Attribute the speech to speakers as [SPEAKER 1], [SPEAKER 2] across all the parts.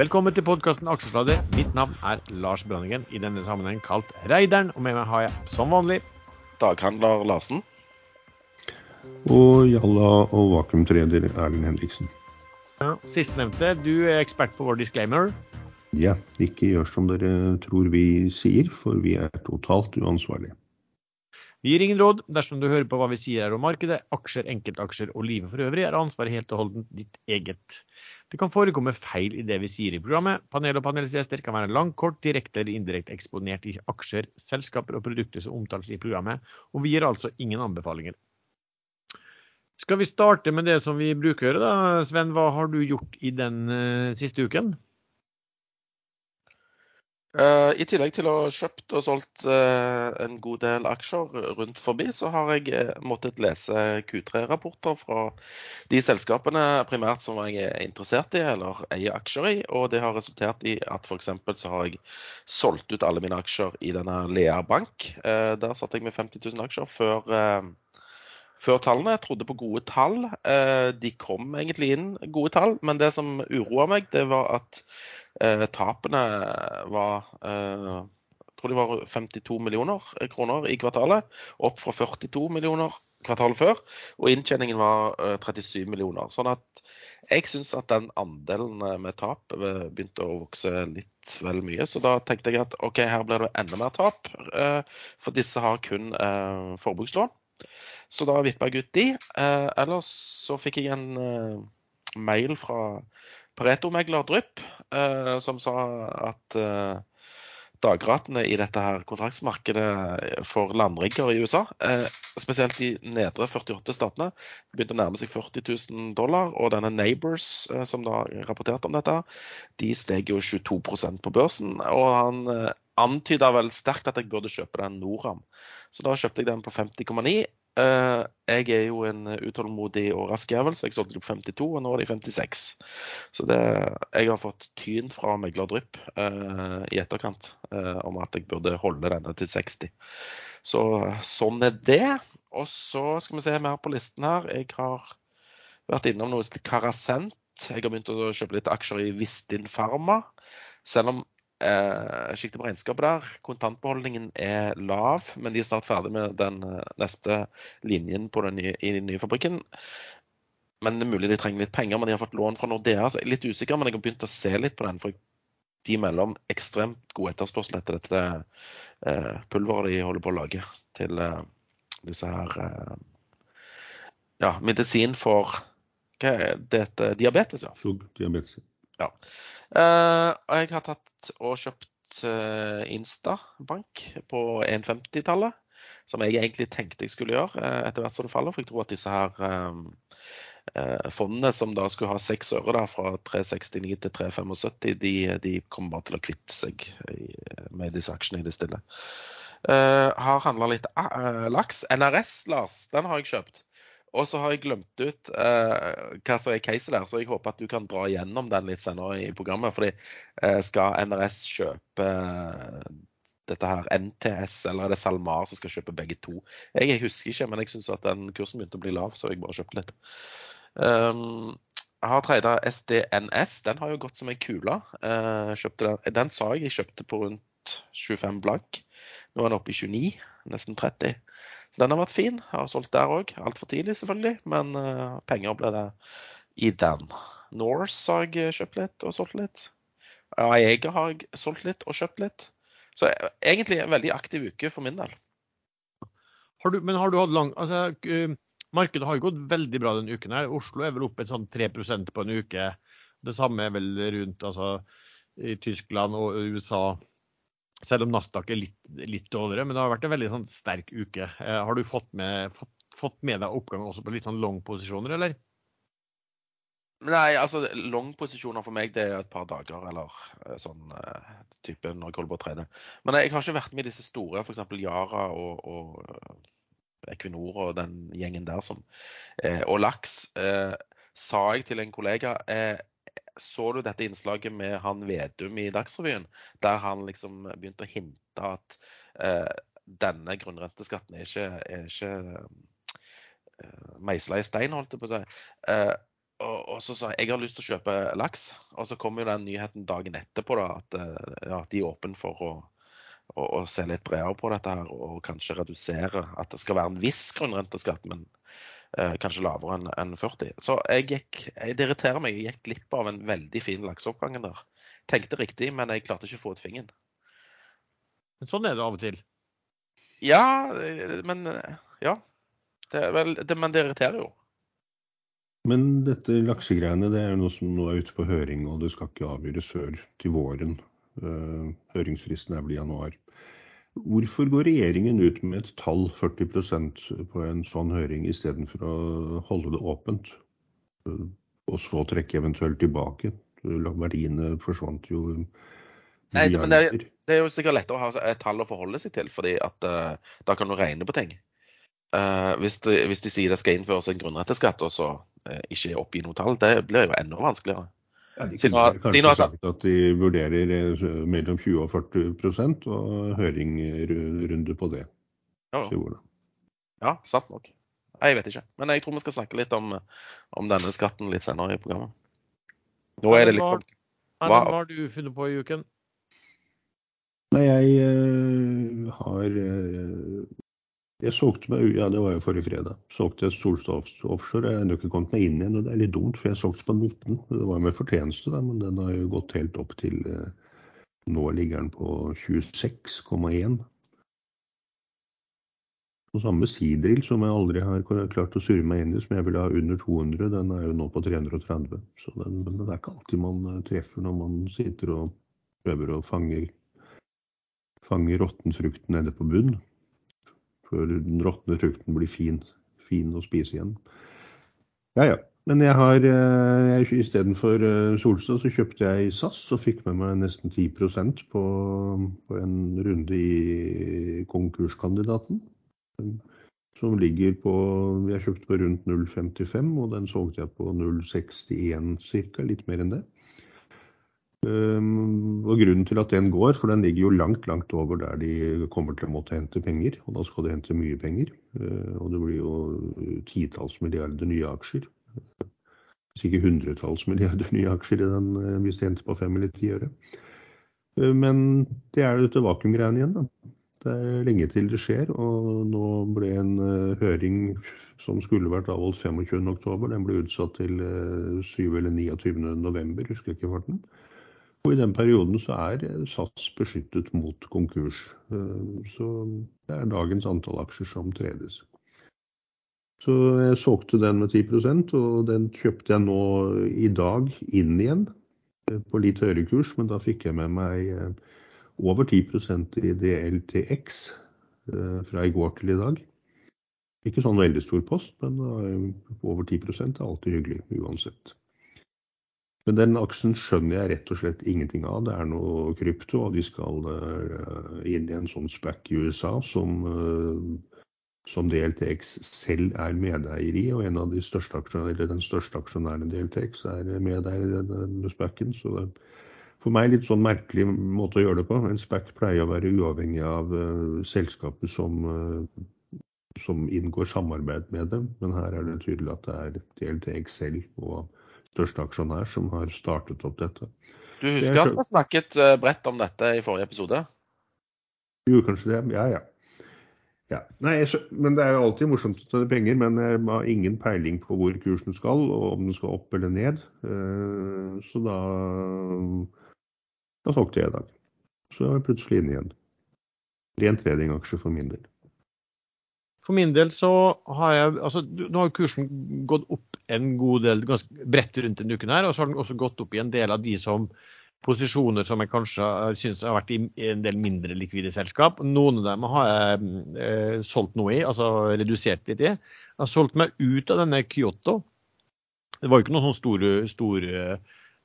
[SPEAKER 1] Velkommen til podkasten Aksjesladder. Mitt navn er Lars Branningen, i denne sammenheng kalt Reideren. Og med meg har jeg som vanlig
[SPEAKER 2] Daghandler Larsen.
[SPEAKER 3] Og Jalla og vakuumtreder Erlend Henriksen.
[SPEAKER 1] ja, sistnevnte. Du er ekspert på vår disclaimer.
[SPEAKER 3] Ja, ikke gjør som dere tror vi sier, for vi er totalt uansvarlige.
[SPEAKER 1] Vi gir ingen råd dersom du hører på hva vi sier her om markedet. Aksjer, enkeltaksjer og livet for øvrig er ansvaret helt og holdent ditt eget. Det kan forekomme feil i det vi sier i programmet. Panel og panelgjester kan være langt, kort, direkte eller indirekte eksponert i aksjer, selskaper og produkter som omtales i programmet, og vi gir altså ingen anbefalinger. Skal vi starte med det som vi bruker å gjøre, da? Sven, hva har du gjort i den uh, siste uken?
[SPEAKER 2] Eh, I tillegg til å ha kjøpt og solgt eh, en god del aksjer rundt forbi, så har jeg eh, måttet lese Q3-rapporter fra de selskapene primært som jeg er interessert i eller eier aksjer i. Og det har resultert i at f.eks. så har jeg solgt ut alle mine aksjer i denne Lea Bank. Der satt jeg med 50 000 aksjer før, før tallene. Jeg trodde på gode tall. De kom egentlig inn gode tall, men det som uroa meg, det var at tapene var eh, jeg tror det var 52 millioner kroner i kvartalet, opp fra 42 millioner kvartalet før. Og inntjeningen var eh, 37 millioner. Sånn at jeg syns at den andelen eh, med tap eh, begynte å vokse litt vel mye. Så da tenkte jeg at OK, her blir det enda mer tap, eh, for disse har kun eh, forbrukslån. Så da vippa jeg ut de. Eh, ellers så fikk jeg en eh, mail fra Pareto-megler Drypp, eh, som sa at eh, dagratene i dette her kontraktsmarkedet for landrigger i USA, eh, spesielt de nedre 48 statene, begynte å nærme seg 40 000 dollar. Og denne Neighbors, som da rapporterte om dette, de steg jo 22% på børsen. Og han antyda vel sterkt at jeg burde kjøpe den Noram. Så da kjøpte jeg den på 50,9. Eh, jeg er jo en utålmodig og rask jævel, så jeg solgte det på 52, og nå er det i 56. Så det, jeg har fått tyn fra megler Drypp eh, i etterkant eh, om at jeg burde holde denne til 60. Så sånn er det. Og så skal vi se mer på listen her. Jeg har vært innom noe som heter Karasent. Jeg har begynt å kjøpe litt aksjer i Vistin Pharma. Selv om eh, Kikket på regnskapet der. Kontantbeholdningen er lav, men de er snart ferdig med den eh, neste linjen på den nye, i den nye fabrikken. Men det er mulig de trenger litt penger, men de har fått lån fra Nordea. Så jeg er litt usikker, men jeg har begynt å se litt på den. For de melder om ekstremt god etterspørsel etter dette eh, pulveret de holder på å lage til eh, disse her eh, Ja, medisin for hva er det? Diabetes, ja.
[SPEAKER 3] Så diabetes.
[SPEAKER 2] Ja. Uh, og jeg har tatt og kjøpt eh, Instabank på 1,50-tallet. Som jeg egentlig tenkte jeg skulle gjøre uh, etter hvert som det faller. For jeg tror at disse her um, eh, fondene som da skulle ha seks øre da, fra 369 til 375, de, de kommer bare til å kvitte seg med disse aksjene i det stille. Eh, har handla litt eh, laks. NRS, Lars, den har jeg kjøpt. Og så har jeg glemt ut eh, hva som er caset der, så jeg håper at du kan dra gjennom den litt senere i programmet. fordi eh, skal NRS kjøpe eh, dette her NTS, eller er det SalMar som skal kjøpe begge to? Jeg, husker ikke, men jeg syns at den kursen begynte å bli lav, så jeg bare kjøpte litt. Um, jeg har tredje SDNS. Den har jo gått som ei kule. Uh, den, den sa jeg jeg kjøpte på rundt 25 blank. Nå er den oppe i 29, nesten 30. Så den har vært fin. Har solgt der òg. Altfor tidlig, selvfølgelig, men uh, penger ble det i den. Norse har jeg kjøpt litt og solgt litt. Aega har jeg solgt litt og kjøpt litt. Så egentlig en veldig aktiv uke for min del.
[SPEAKER 1] Har du, men har du hatt lang altså, uh, Markedet har jo gått veldig bra denne uken. her. Oslo er vel oppe et sånn 3% på en uke. Det samme er vel rundt altså, i Tyskland og USA. Selv om Nasdaq er litt, litt dårligere, men det har vært en veldig sånn, sterk uke. Eh, har du fått med, fått, fått med, deg oppgang også på litt sånn long-posisjoner, eller?
[SPEAKER 2] Nei, altså long-posisjoner for meg det er et par dager eller sånn uh, type når jeg holder på å trene. Men jeg har ikke vært med i disse store, f.eks. Yara og, og Equinor og den gjengen der som eh, Og Laks. Eh, sa jeg til en kollega så du dette innslaget med han Vedum i Dagsrevyen, der han liksom begynte å hinte at eh, denne grunnrenteskatten er ikke, er ikke uh, meisla i stein, holdt jeg på å si. Eh, og, og så sa jeg jeg har lyst til å kjøpe laks. Og så kom jo den nyheten dagen etterpå da, at eh, ja, de er åpne for å, å, å, se litt bredere på dette her, og kanskje redusere. At det skal være en viss grunnrenteskatt, men eh, kanskje lavere enn en 40. Så jeg gikk, jeg, det irriterer meg. Jeg gikk glipp av en veldig fin lakseoppgang der. Tenkte riktig, men jeg klarte ikke å få ut fingeren.
[SPEAKER 1] Men sånn er det av og til.
[SPEAKER 2] Ja, eh, men eh, ja. Det, vel, det, men det irriterer jo.
[SPEAKER 3] Men dette laksegreiene det er noe som nå er ute på høring, og det skal ikke avgjøres før til våren. Uh, høringsfristen er vel i januar. Hvorfor går regjeringen ut med et tall 40% på en sånn høring, istedenfor å holde det åpent? Og så trekke eventuelt tilbake. Verdiene forsvant jo
[SPEAKER 2] Nei, men det er, det er, jo sikkert lettere å ha et tall å forholde seg til, fordi at uh, da kan du regne på ting. Uh, hvis, de, hvis, de, sier det skal innføres en grunnretteskatt, og så uh, ikke oppgi noe tall, det blir jo enda vanskeligere.
[SPEAKER 3] Ja, de kunne at, kanskje sagt at de vurderer eh, mellom 20 og 40% og høringrunde på det.
[SPEAKER 2] Ja, ja sant nok. Jeg vet ikke. Men jeg tror vi skal snakke litt om, om denne skatten litt senere i programmet. Nå er det liksom
[SPEAKER 1] Hva har du funnet på i uken?
[SPEAKER 3] Nei, jeg uh, har uh, jeg solgte meg, ja det var jo forrige fredag. Solgte Solstad Offshore. Jeg har ikke kommet meg inn igjen, og det er litt dumt, for jeg solgte på 19. Det var med fortjeneste, da, men den har jo gått helt opp til eh, Nå ligger den på 26,1. Og samme Sidril, som jeg aldri har klart å surre meg inn i, som jeg ville ha under 200, den er jo nå på 330. Så den, det er ikke alltid man eh, treffer når man sitter og prøver å fange, fange råttenfrukten nede på bunn før den råtne frukten blir fin, fin å spise igjen. Ja, ja. Men jeg har eh, istedenfor eh, Solstad så kjøpte jeg SAS og fikk med meg nesten 10 på, på en runde i konkurskandidaten. Som ligger på Jeg kjøpte på rundt 0,55, og den solgte jeg på 0,61 ca. Litt mer enn det. Ehm, og Grunnen til at den går, for den ligger jo langt langt over der de kommer til å måtte hente penger. Og da skal de hente mye penger. Uh, og det blir jo titalls milliarder nye aksjer. Hvis ikke hundretalls milliarder nye aksjer i den uh, hvis de henter på fem eller ti øre. Uh, men det er dette vakuumgreiene igjen, da. Det er lenge til det skjer, og nå ble en uh, høring som skulle vært avholdt 25.10, den ble utsatt til uh, 7. eller 29.11, husker jeg ikke farten. Og I den perioden så er SAS beskyttet mot konkurs. Eh, så det er dagens antall aksjer som tredes. Så jeg solgte den med 10% og den kjøpte jeg nå i dag inn igjen eh, på litt høyere kurs, men da fikk jeg med meg eh, over 10% i DLTX fra i går til i dag. Ikke sånn veldig stor post, men over 10% er alltid hyggelig uansett. Men den aksjen skjønner jeg rett og slett ingenting av. Det er noe krypto, og de skal uh, inn i en sånn SPAC i USA som, uh, som DLTX selv er medeier i. Og en av de største aksjonærene, den største aksjonæren i DLTX er medeier i denne SPAC-en. Så det er for meg litt sånn merkelig måte å gjøre det på. En SPAC pleier å være uavhengig av uh, selskapet som, som inngår samarbeid med dem, men her er det tydelig at det er DLTX selv. og største aksjonær som har startet opp dette.
[SPEAKER 2] Du husker at vi snakket eh, bredt om dette i forrige episode?
[SPEAKER 3] Jo, kanskje det. Ja, ja. ja. Nei, men Det er jo alltid morsomt å tjene penger, men jeg har ingen peiling på hvor kursen skal, og om den skal opp eller ned. Eh, så da, da solgte jeg i dag. Så er jeg plutselig inne igjen. Ren tradingaksje for min del.
[SPEAKER 1] For min del så har jeg altså Nå har kursen gått opp en god del ganske bredt rundt denne uken her, og så har den også gått opp i en del av de som posisjoner som jeg kanskje syns har vært i en del mindre likvide selskap. Noen av dem har jeg eh, solgt noe i, altså redusert litt i. Jeg har solgt meg ut av denne Kyoto. Det var jo ikke noen sånn stor, stor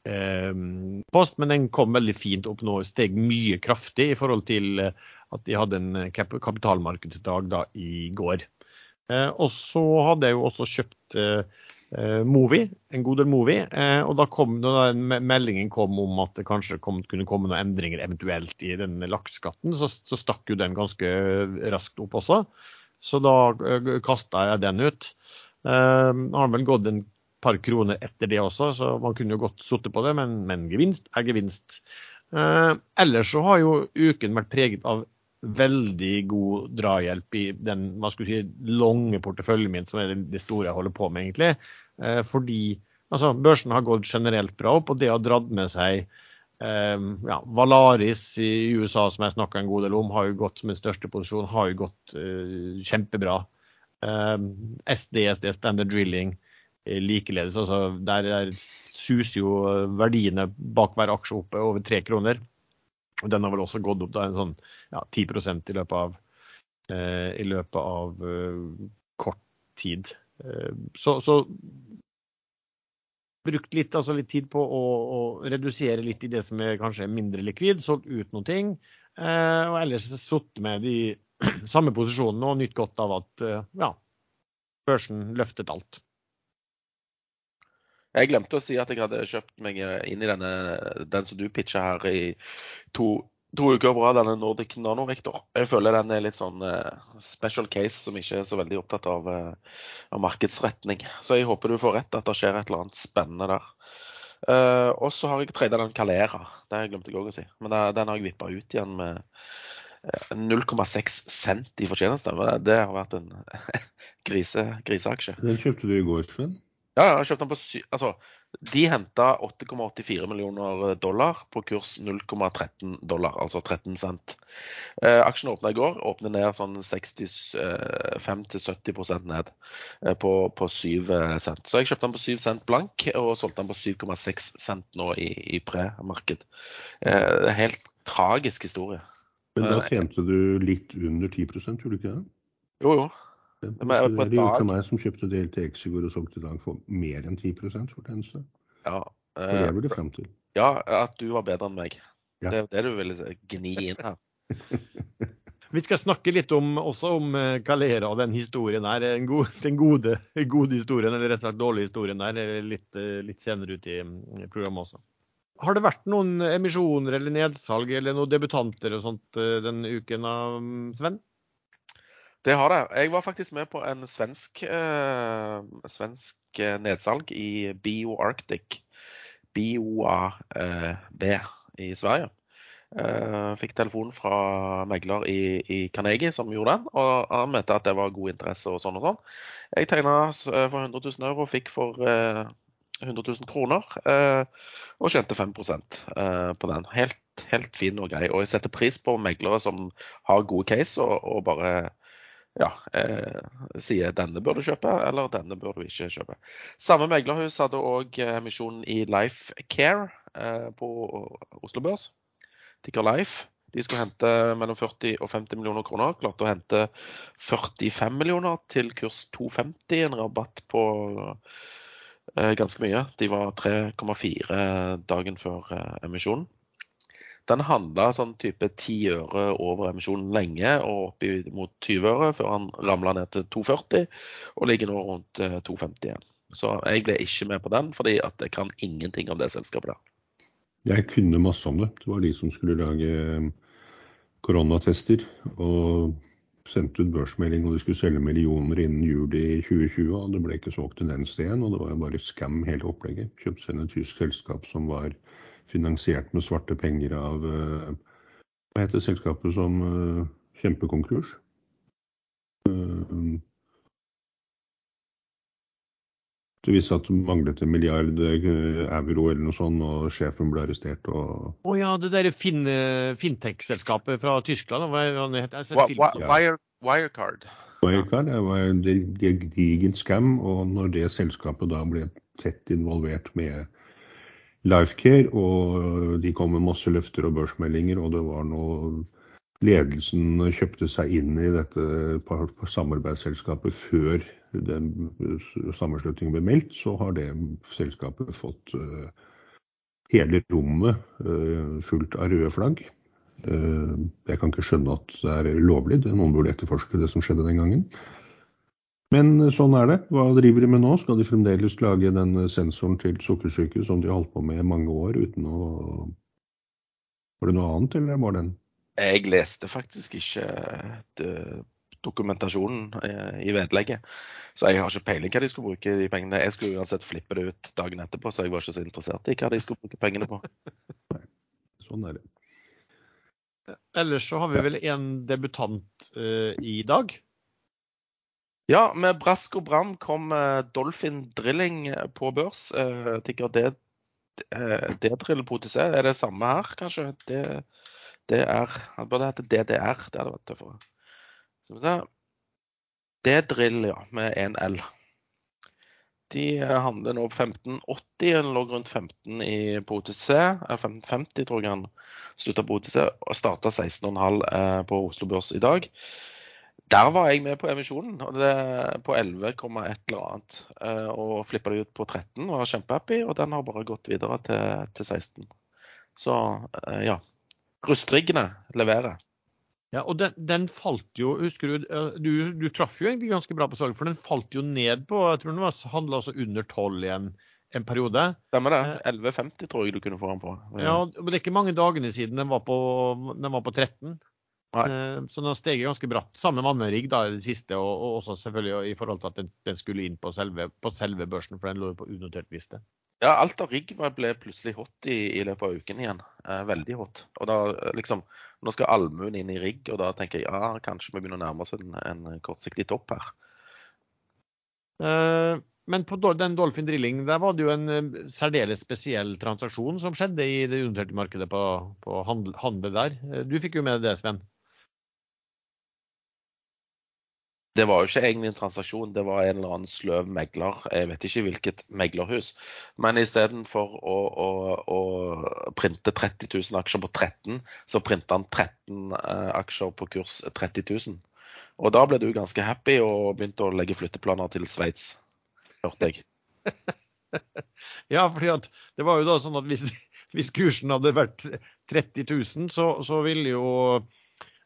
[SPEAKER 1] post, men den kom veldig fint opp nå. Steg mye kraftig i forhold til at de hadde en kapitalmarkedsdag da i går. Eh, og så hadde jeg jo også kjøpt eh, eh Movi, en god del Movi. Eh, og da kom da meldingen kom om at det kanskje kom, kunne komme noen endringer eventuelt i den lakseskatten, så, så, stakk jo den ganske raskt opp også. Så da eh, kasta jeg den ut. Uh, har vel gått en par kroner etter det også, så man kunne jo godt sittet på det, men, men, gevinst er gevinst. Eh, ellers så har jo uken vært preget av veldig god drahjelp i den man skulle si, lange porteføljen min, som er det store jeg holder på med, egentlig. Eh, fordi altså, børsen har gått generelt bra opp, og det har dratt med seg eh, ja, Valaris i USA, som jeg snakka en god del om, har jo gått som en største posisjon, har jo gått uh, kjempebra. Um, SD, SD, Standard Drilling likeledes. Altså, der, der, suser jo verdiene bak hver aksje oppe over tre kroner. Og den har vel også gått opp da, en sånn ja, 10% i løpet av, eh, i løpet av kort tid. så, så brukt litt, altså litt tid på å, å, redusere litt i det som er kanskje mindre likvid, solgt ut noen ting. Eh, og ellers sittet med de samme posisjonene og nytt godt av at eh, ja, børsen løftet alt.
[SPEAKER 2] Jeg glemte å si at jeg hadde kjøpt meg inn i denne, den som du pitcha her i to to uker bra, denne Nordic Nano Victor. Jeg føler den er litt sånn uh, special case som ikke er så veldig opptatt av, uh, av, markedsretning. Så jeg håper du får rett, at det skjer et eller annet spennende der. Uh, og så har jeg tradet den Calera. Det glemte jeg òg å si. Men det, den har jeg vippa ut igjen med 0,6 cent i fortjeneste. Det har vært en grise, griseaksje.
[SPEAKER 3] Den kjøpte du i går, Sven?
[SPEAKER 2] Ja, jeg har kjøpt den på sy... Altså, de henta 8,84 millioner dollar på kurs 0,13 dollar, altså 13 cent. Eh, aksjen åpna i går, åpner ned sånn 65-70 eh, ned eh, på, på 7 eh, cent. Så jeg kjøpte den på 7 cent blank og solgte den på 7,6 cent nå i, i pre-marked. Eh, helt tragisk historie.
[SPEAKER 3] Men da tjente du litt under 10% gjorde du ikke det?
[SPEAKER 2] Jo, jo.
[SPEAKER 3] Det er det gjort for meg som kjøpte del til Exegor og solgte i dag for mer enn 10% fortjeneste.
[SPEAKER 2] Ja,
[SPEAKER 3] uh, det burde fram til.
[SPEAKER 2] Ja, at du var bedre enn meg. Ja. Det er det du ville gni inn her.
[SPEAKER 1] Vi skal snakke litt om, også om eh, Calera og den historien her. Den gode, den gode, gode historien, eller rett og slett dårlige historien der, litt, eh, litt senere ut i programmet også. Har det vært noen emisjoner eller nedsalg eller noen debutanter og sånt denne uken, Sven?
[SPEAKER 2] Det har det. Jeg var faktisk med på en svensk, eh, svensk eh, nedsalg i BioArctic. BOAB eh, i Sverige. Eh, fikk telefon fra megler i, i, Carnegie som gjorde den, og han mente at det var god interesse og sånn og sånn. Jeg tegna eh, for 100 000 euro og fikk for eh, 100 000 kroner, og tjente 5% på den. Helt, helt fin og grei. Og jeg setter pris på meglere som har gode case og, og bare ja, eh, sier denne bør du kjøpe, eller denne bør du ikke kjøpe. Samme meglerhus hadde òg emisjonen i Life Care eh, på Oslo Børs. Ticker Life. De skulle hente mellom 40 og 50 millioner kroner. Klarte å hente 45 millioner til kurs 250, en rabatt på eh, ganske mye. De var 3,4 dagen før eh, emisjonen. Den handla sånn type 10 øre over emisjonen lenge og opp mot 20 øre før han ramla ned til 2,40 og ligger nå rundt 2,50 eh, igjen. Så jeg ble ikke med på den, fordi at jeg kan ingenting om det selskapet der.
[SPEAKER 3] Jeg kunne masse om det. Det var de som skulle lage eh, koronatester. Og sendte ut børsmelding og de skulle selge millioner innen juli 2020. Og det ble ikke solgt en eneste en, og det var jo bare skam hele opplegget. Kjøpte seg en tysk selskap som var finansiert med svarte penger av eh, Hva heter selskapet som eh, kjempekonkurs? Eh, det viste at det manglet en milliard euro eller noe sånt, og sjefen ble arrestert.
[SPEAKER 1] Å oh, ja, det derre fin, fintech-selskapet fra Tyskland? Hva
[SPEAKER 2] het det? Wire, Wirecard.
[SPEAKER 3] Wirecard det var en gedigen scam, og når det selskapet da ble tett involvert med Lifecare, og de kom med masse løfter og børsmeldinger, og det var noe Ledelsen kjøpte seg inn i dette samarbeidsselskapet før den sammenslutningen ble meldt, så har det selskapet fått uh, hele rommet uh, fullt av røde flagg. Uh, jeg kan ikke skjønne at det er lovlig, noen burde etterforske det som skjedde den gangen. Men eh, sånn er det. Hva driver de med nå? Skal de fremdeles lage den eh, sensoren til sukkersyke som de holdt på med i mange år uten å Var det noe annet, eller var den
[SPEAKER 2] Jeg leste faktisk ikke dokumentasjonen eh, i vedlegget. Så jeg har ikke peiling hva de skulle bruke de pengene. Jeg skulle uansett flippe det ut dagen etterpå, så jeg var ikke så interessert i hva de skulle bruke pengene på.
[SPEAKER 3] Sånn er det.
[SPEAKER 1] Ellers så har vi vel en debutant uh, i dag.
[SPEAKER 2] Ja, med brask og bram kom eh, Dolphin Drilling eh, på børs. Eh, Tikker det eh, D-drill på OTC. Er det samme her, kanskje? Det, det Han burde hete DDR. Det hadde vært tøffere. Skal vi se. D-drill, ja, med én L. De handler nå på 1580. Den lå rundt 15 i, på OTC. 1550, tror jeg han slutta på OTC. Og starta 16,5 eh, på Oslo Børs i dag. Der var jeg med på emisjonen, det på 11, et eller annet. Eh, og flippa det ut på 13, var kjempehappy, og den har bare gått videre til, til 16. Så eh, ja. Rustriggene leverer.
[SPEAKER 1] Ja, og den, den falt jo, husker du, eh, du, du traff jo egentlig ganske bra på salget, for den falt jo ned på jeg tror den var handla altså under 12 i en, en periode.
[SPEAKER 2] Stemmer det. 11,50 tror jeg du kunne få den på.
[SPEAKER 1] Ja, men Det er ikke mange dagene siden den var på, den var på 13.
[SPEAKER 2] Nei.
[SPEAKER 1] Eh, Så den har steget ganske bratt. Samme med Rigg da, i det siste, og, og også selvfølgelig i forhold til at den, den skulle inn på selve, på selve børsen, for den lå jo på unotert liste.
[SPEAKER 2] Ja, alt av rigg ble plutselig hot i, i løpet av uken igjen. Eh, veldig hot. Og da eh, liksom Nå skal allmuen inn i rigg, og da tenker jeg ja, kanskje vi begynner å nærme oss en, en kortsiktig topp her.
[SPEAKER 1] Eh, Men på den Dolphin Drilling der var det jo en eh, særdeles spesiell transaksjon som skjedde i det unoterte markedet på, på handel, handel der. Du fikk jo med det, Sven?
[SPEAKER 2] Det var jo ikke egentlig en transaksjon, det var en eller annen sløv megler. Jeg vet ikke hvilket meglerhus. Men istedenfor å, å, å printe 30 000 aksjer på 13, så printa han 13 eh, aksjer på kurs 30 000. Og da ble du ganske happy og begynte å legge flytteplaner til Sveits, hørte jeg.
[SPEAKER 1] Ja, fordi at det var jo da sånn at hvis, hvis kursen hadde vært 30 000, så, så ville jo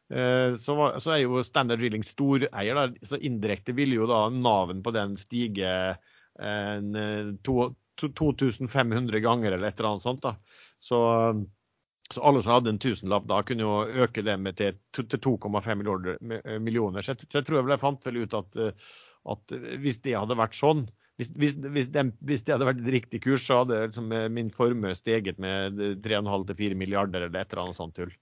[SPEAKER 1] så, var, så er jo Standard Drilling storeier, da, så indirekte ville jo da naven på den stige en, eh, to, to, 2500 ganger eller et eller annet sånt. da. Så, så alle som hadde en tusenlapp da, kunne jo øke det med til, til 2,5 millioner. Så jeg, så jeg tror jeg vel jeg fant vel ut at, eh, at hvis det hadde vært sånn, hvis, hvis, hvis, den, hvis det hadde vært et riktig kurs, så hadde liksom eh, min formue steget med 3,5-4 milliarder eller et eller annet sånt tull.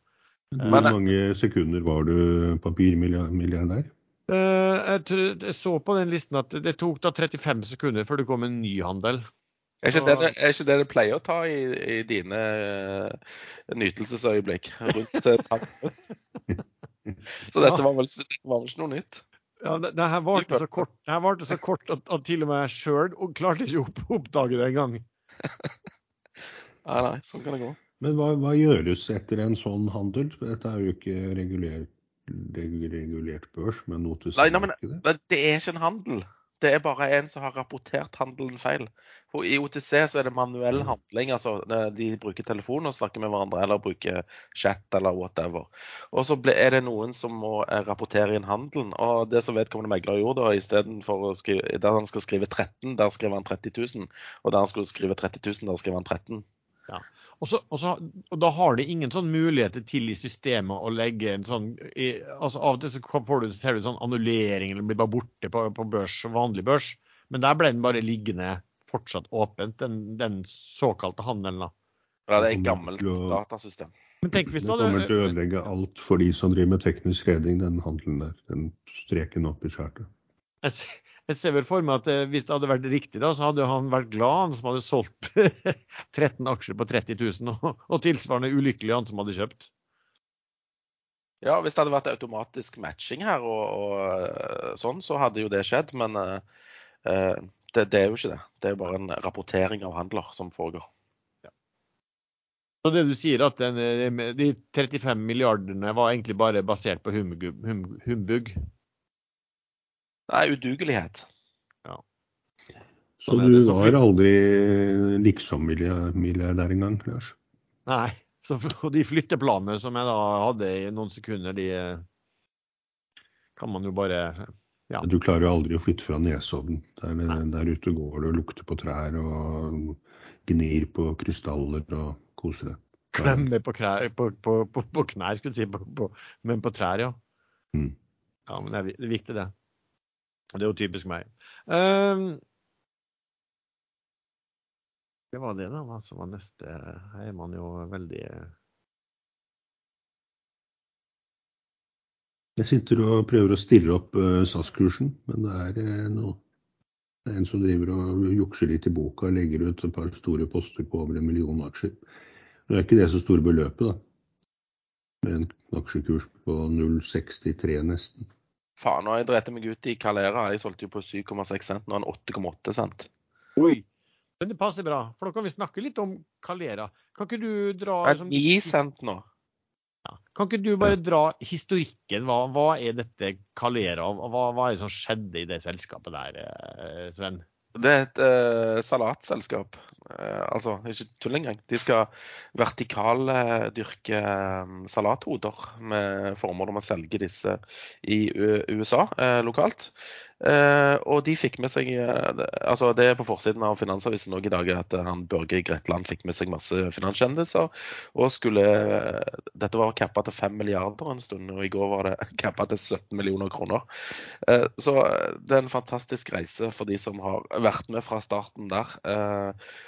[SPEAKER 3] Hvor mange sekunder var du papirmilliardær?
[SPEAKER 1] Eh, jeg, jeg så på den listen at det tok da 35 sekunder før det kom en ny handel.
[SPEAKER 2] Er ikke, det, er ikke det det pleier å ta i, i dine eh, nytelsesøyeblikk? Rundt minutt? Så dette var, vel, dette var vel ikke noe nytt?
[SPEAKER 1] Ja, det, det her varte så kort, det her varte så kort at, at til og med jeg sjøl klarte ikke å oppdage det engang.
[SPEAKER 2] Nei, nei, sånn kan det gå.
[SPEAKER 3] Men hva, hva gjøres etter en sånn handel? Dette er jo ikke regulert, regulert børs, men
[SPEAKER 2] Nei, nei. Det er ikke en handel. Det er bare en som har rapportert handelen feil. For I OTC så er det manuell handling. altså de- bruker telefon og snakker med hverandre, eller bruker chat eller whatever. Og så er det noen som må eh, rapportere inn handelen. Og det som vedkommende megler gjorde, da, istedenfor å skrive Der han skal skrive 13, der skriver han 30 000. Og der han skulle skrive 30 000, der skriver han 13.
[SPEAKER 1] Og, så, og, så, og da har de ingen sånn muligheter til i systemet å legge en sånn i, altså Av og til så får du, ser du sånn annullering eller blir bare borte på, på børs, vanlig børs. Men der ble den bare liggende fortsatt åpent, den, den såkalte handelen. da.
[SPEAKER 2] Ja, det er et gammelt
[SPEAKER 3] å-
[SPEAKER 2] datasystem.
[SPEAKER 1] Men tenk hvis
[SPEAKER 3] Det
[SPEAKER 1] du
[SPEAKER 3] kommer til å ødelegge alt for de som driver med teknisk redning, den handelen der. Den streken opp i skjærtet.
[SPEAKER 1] jeg, se- jeg ser vel for meg at eh, hvis det hadde vært riktig, da, så hadde han vært glad, han som hadde solgt 13 aksjer på 30 000, og, og tilsvarende ulykkelig han som hadde kjøpt.
[SPEAKER 2] Ja, hvis det hadde vært automatisk matching her og, og eh, sånn, så hadde jo det skjedd. Men eh, det, det er jo ikke det. Det er jo bare en rapportering av handler som foregår.
[SPEAKER 1] Så det du sier at den, de 35 milliardene var egentlig bare basert på humbug? hum, humbug.
[SPEAKER 2] Nei, udugelighet.
[SPEAKER 3] Så
[SPEAKER 1] Sånn er
[SPEAKER 3] du
[SPEAKER 1] så
[SPEAKER 3] var aldri liksom-milliardær engang, Lars?
[SPEAKER 1] Nei. Så, de flytteplanene som jeg da hadde i noen sekunder, de eh, kan man jo bare Ja.
[SPEAKER 3] Du klarer jo aldri å flytte fra Nesodden. Der, der ute går du og lukter på trær og gnir på krystaller og koser deg.
[SPEAKER 1] Klemmer på, på, på, på, på knær, skulle du si, på, på, men på trær, ja.
[SPEAKER 3] Mm.
[SPEAKER 1] Ja, men det er, det er viktig, det. Det er jo typisk meg. Um, det var det, da. Hva som var neste? Her er man jo veldig
[SPEAKER 3] Jeg sitter og prøver å stirre opp eh, SAS-kursen, men det er eh, noe Det er en som driver og jukser litt i boka og legger ut et par store poster på over en million aksjer. Nå er ikke det så store beløpet, da. Med en aksjekurs på 0,63 nesten.
[SPEAKER 2] Faen, nå har jeg drept meg ut i Calera. Jeg solgte jo på 7,6 cent, nå er den 8,8 cent.
[SPEAKER 1] Oi! Men det passer bra, for da kan vi snakke litt om Calera. Kan ikke du dra
[SPEAKER 2] Det er
[SPEAKER 1] som-
[SPEAKER 2] 9 cent nå.
[SPEAKER 1] Ja. Kan ikke du bare dra historikken? Hva, hva er dette Calera? Hva, hva er det som skjedde i det selskapet der, eh, Sven?
[SPEAKER 2] Det er et uh, salatselskap. Uh, altså, ikke tull engang. De skal vertikaldyrke eh, salathoder med formål om å selge disse i U USA uh, lokalt. Eh, og de fikk med seg eh, altså Det er på forsiden av Finansavisen også i dag at eh, han Børge Gretland fikk med seg masse finanskjendiser. Og skulle Dette var cappa til 5 milliarder en stund, og i går var det cappa til 17 millioner kroner. Så det er en fantastisk reise for de som har vært med fra starten der.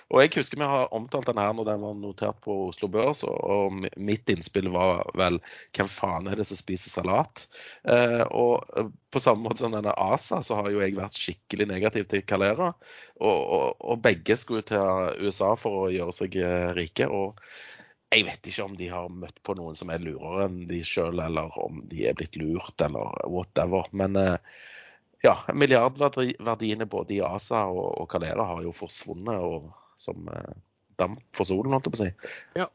[SPEAKER 2] Og jeg husker vi har omtalt den her når den var notert på Oslo Børs, og- mitt innspill var vel hvem faen er det som spiser salat? Og på samme måte som denne ASA, så har jo jeg vært skikkelig negativ til Calera. Og, og, og begge skulle til USA for å gjøre seg eh, rike. og jeg vet ikke om de har møtt på noen som er lurere enn de sjøl, eller om de er blitt lurt, eller whatever. Men eh, ja, milliardverdiene både i ASA og, og Calera har jo forsvunnet og som eh, damp for solen, holdt jeg på å si.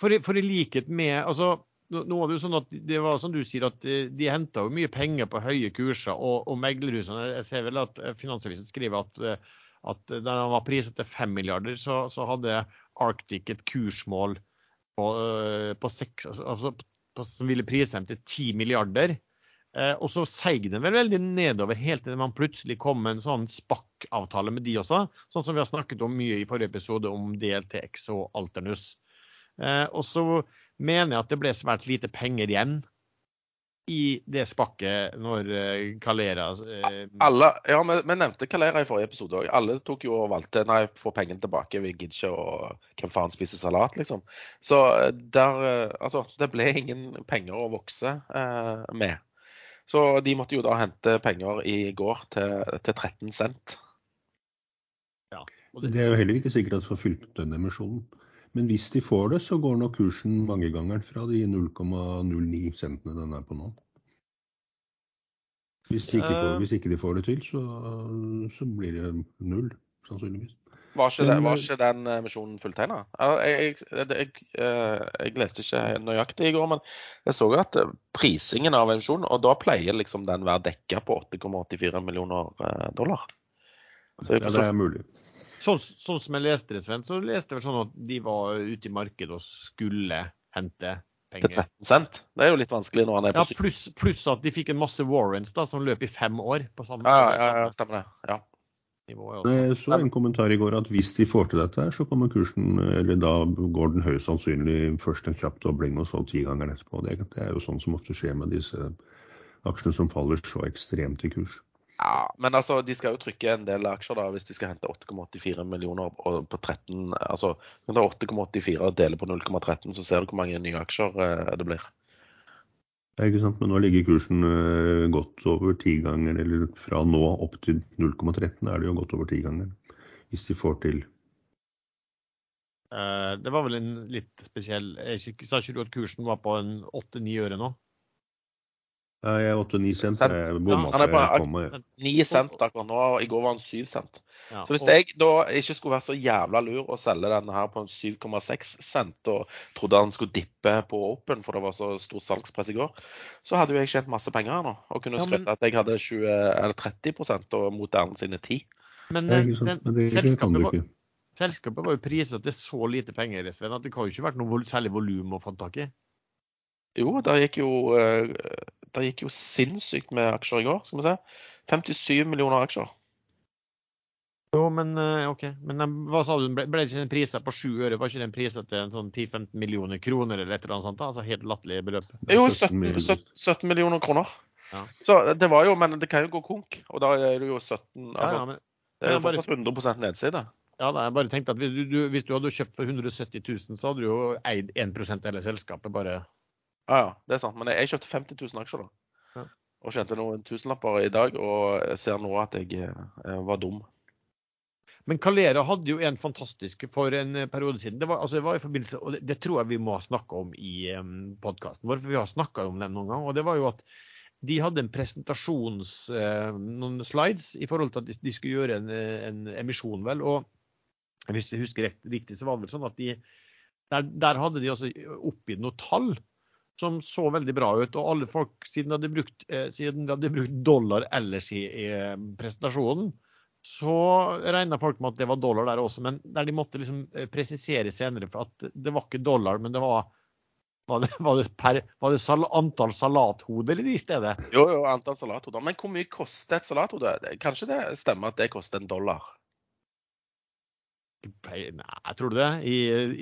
[SPEAKER 1] For, for i likhet med altså, nå var det jo sånn at det var som du sier, at de, de henta jo mye penger på høye kurser. Og, og meglerhusene Jeg ser vel at eh, Finansavisen skriver at, eh, at da han var priset til 5 milliarder, så, så hadde Arctic et kursmål på, eh, på 6, altså, på, som ville prise dem til 10 milliarder. Eh, og så seig den vel veldig nedover helt til man plutselig kom med en sånn SPAC-avtale med de også. Sånn som vi har snakket om mye i forrige episode om DLTX og Alternus. Eh, og så mener jeg at det ble svært lite penger igjen i det spakket når eh, Calera eh,
[SPEAKER 2] Alle, ja, vi, vi nevnte Calera i forrige episode òg. Alle tok jo og valgte nei, få pengene tilbake. Vi gidder ikke å Hvem faen spiser salat, liksom. Så eh, der eh, Altså, det ble ingen penger å vokse eh, med. Så de måtte jo da hente penger i går til, til 13 cent.
[SPEAKER 1] og det,
[SPEAKER 3] Det er jo heller ikke sikkert at de får fylt opp den emisjonen. Men hvis de får det, så går nok kursen mangegangeren fra de 0,09 centene den er på nå. Hvis de ikke får,
[SPEAKER 1] Eh.
[SPEAKER 3] hvis ikke de får det til, så, så blir det null, sannsynligvis.
[SPEAKER 2] Var ikke, det, var
[SPEAKER 3] eh,
[SPEAKER 2] ikke den emisjonen fulltegna? Jeg, jeg, jeg, eh, jeg leste ikke nøyaktig i går, men jeg så at eh, prisingen av emisjonen Og da pleier liksom den være dekka på 8,84 millioner eh, dollar. Så jeg
[SPEAKER 3] Ja, det er mulig.
[SPEAKER 1] Sånn, sånn som jeg leste det, Sven, så leste jeg vel sånn at de var ute i markedet og skulle hente penger.
[SPEAKER 2] til 13 cent. Det er jo litt vanskelig når han er på Ja,
[SPEAKER 1] pluss, pluss at de fikk en masse warrants da, som løp i fem år på samme,
[SPEAKER 2] Ja, ja, ja, stemmer det. Ja.
[SPEAKER 3] Jeg så en kommentar i går at hvis de får til dette, her, så kommer kursen eller da går den høyst sannsynlig først en kjapp dobling og så tigangeren etterpå. Det, det er jo sånn som ofte skjer med disse aksjene som faller så ekstremt i kurs.
[SPEAKER 2] Ja, Men altså, de skal jo trykke en del aksjer da, hvis de skal hente 8,84 millioner på 13 Altså, du kan ta 8,84 og dele på 0,13, så ser du hvor mange nye aksjer eh, det blir.
[SPEAKER 3] Det er ikke sant? Men nå ligger kursen eh, godt over tiganger, eller fra nå opp til 0,13 er det jo godt over tiganger. Hvis de får til
[SPEAKER 1] Eh, det var vel en litt spesiell jeg Sa ikke du at kursen var på en 8-9 øre nå?
[SPEAKER 3] Jeg er 8-9 cent.
[SPEAKER 2] Cent.
[SPEAKER 3] Jeg
[SPEAKER 1] Ja,
[SPEAKER 2] han er bare-
[SPEAKER 3] jeg kom med.
[SPEAKER 2] 9 cent akkurat nå, og i går var han 7 cent.
[SPEAKER 1] Ja,
[SPEAKER 2] Så hvis
[SPEAKER 1] og-
[SPEAKER 2] jeg da ikke skulle være så jævla lur å selge denne her på en 7,6 cent og trodde han skulle dippe på Open, for det var så stor salgspress i går, så hadde jo jeg tjent masse penger her nå. Og kunne
[SPEAKER 1] Ja, men-
[SPEAKER 2] at jeg hadde 20, eller 30 og Moderne sine 10
[SPEAKER 1] Men, eh, den-
[SPEAKER 3] Men det,
[SPEAKER 1] selskapet, var, selskapet var jo priset til så lite penger, Sven, at det kan jo ikke vært noe særlig volum å få tak i.
[SPEAKER 2] Jo, der gikk jo, eh, der gikk jo sinnssykt med aksjer i går, skal vi se. 57 millioner aksjer.
[SPEAKER 1] Jo, men eh, OK. Men eh, hva sa du, ble, ble det ikke en pris på sju øre? Var ikke det en pris til en sånn 10-15 millioner kroner eller et eller annet sånt? da? Altså helt latterlig beløp.
[SPEAKER 2] Jo,
[SPEAKER 3] 17
[SPEAKER 2] 17,
[SPEAKER 3] millioner.
[SPEAKER 2] 17, 17 millioner kroner.
[SPEAKER 1] Ja.
[SPEAKER 2] Så det var jo, Men det kan jo gå konk, og da er det jo 17 altså,
[SPEAKER 1] ja, men,
[SPEAKER 2] Det er jo fortsatt 100 nedside.
[SPEAKER 1] ja, da, jeg bare tenkte at hvis du, du, hvis du hadde kjøpt for 170 000, så hadde du jo eid 1 av hele selskapet. bare.
[SPEAKER 2] Ja, ja, det er sant. Men jeg kjøpte 50 000 aksjer, da.
[SPEAKER 1] Ja.
[SPEAKER 2] Og tjente noen tusenlapper i dag, og jeg ser nå at jeg eh, var dum.
[SPEAKER 1] Men Calera hadde jo en fantastisk for en periode siden. Det var, altså, det var i forbindelse, og det, det tror jeg vi må snakke om i um, podkasten vår, for vi har snakka om den noen gang. og det var jo at de hadde en presentasjons, eh, noen slides i forhold til at de, de skulle gjøre en, en emisjon, vel. Og hvis jeg husker riktig, så var det vel sånn at de der, der hadde de altså oppgitt noen tall som så veldig bra ut. Og alle folk, siden de hadde brukt, eh, de hadde brukt dollar ellers i, i eh, presentasjonen, så regna folk med at det var dollar der også. Men der de måtte liksom eh, presisere senere for at det var ikke dollar, men det var var det, var det, per, var det sal, antall salathoder i stedet?
[SPEAKER 2] Jo, jo, antall salathoder. Men hvor mye koster et salathode? Kanskje det stemmer at det koster en dollar?
[SPEAKER 1] Nei, tror du det? I,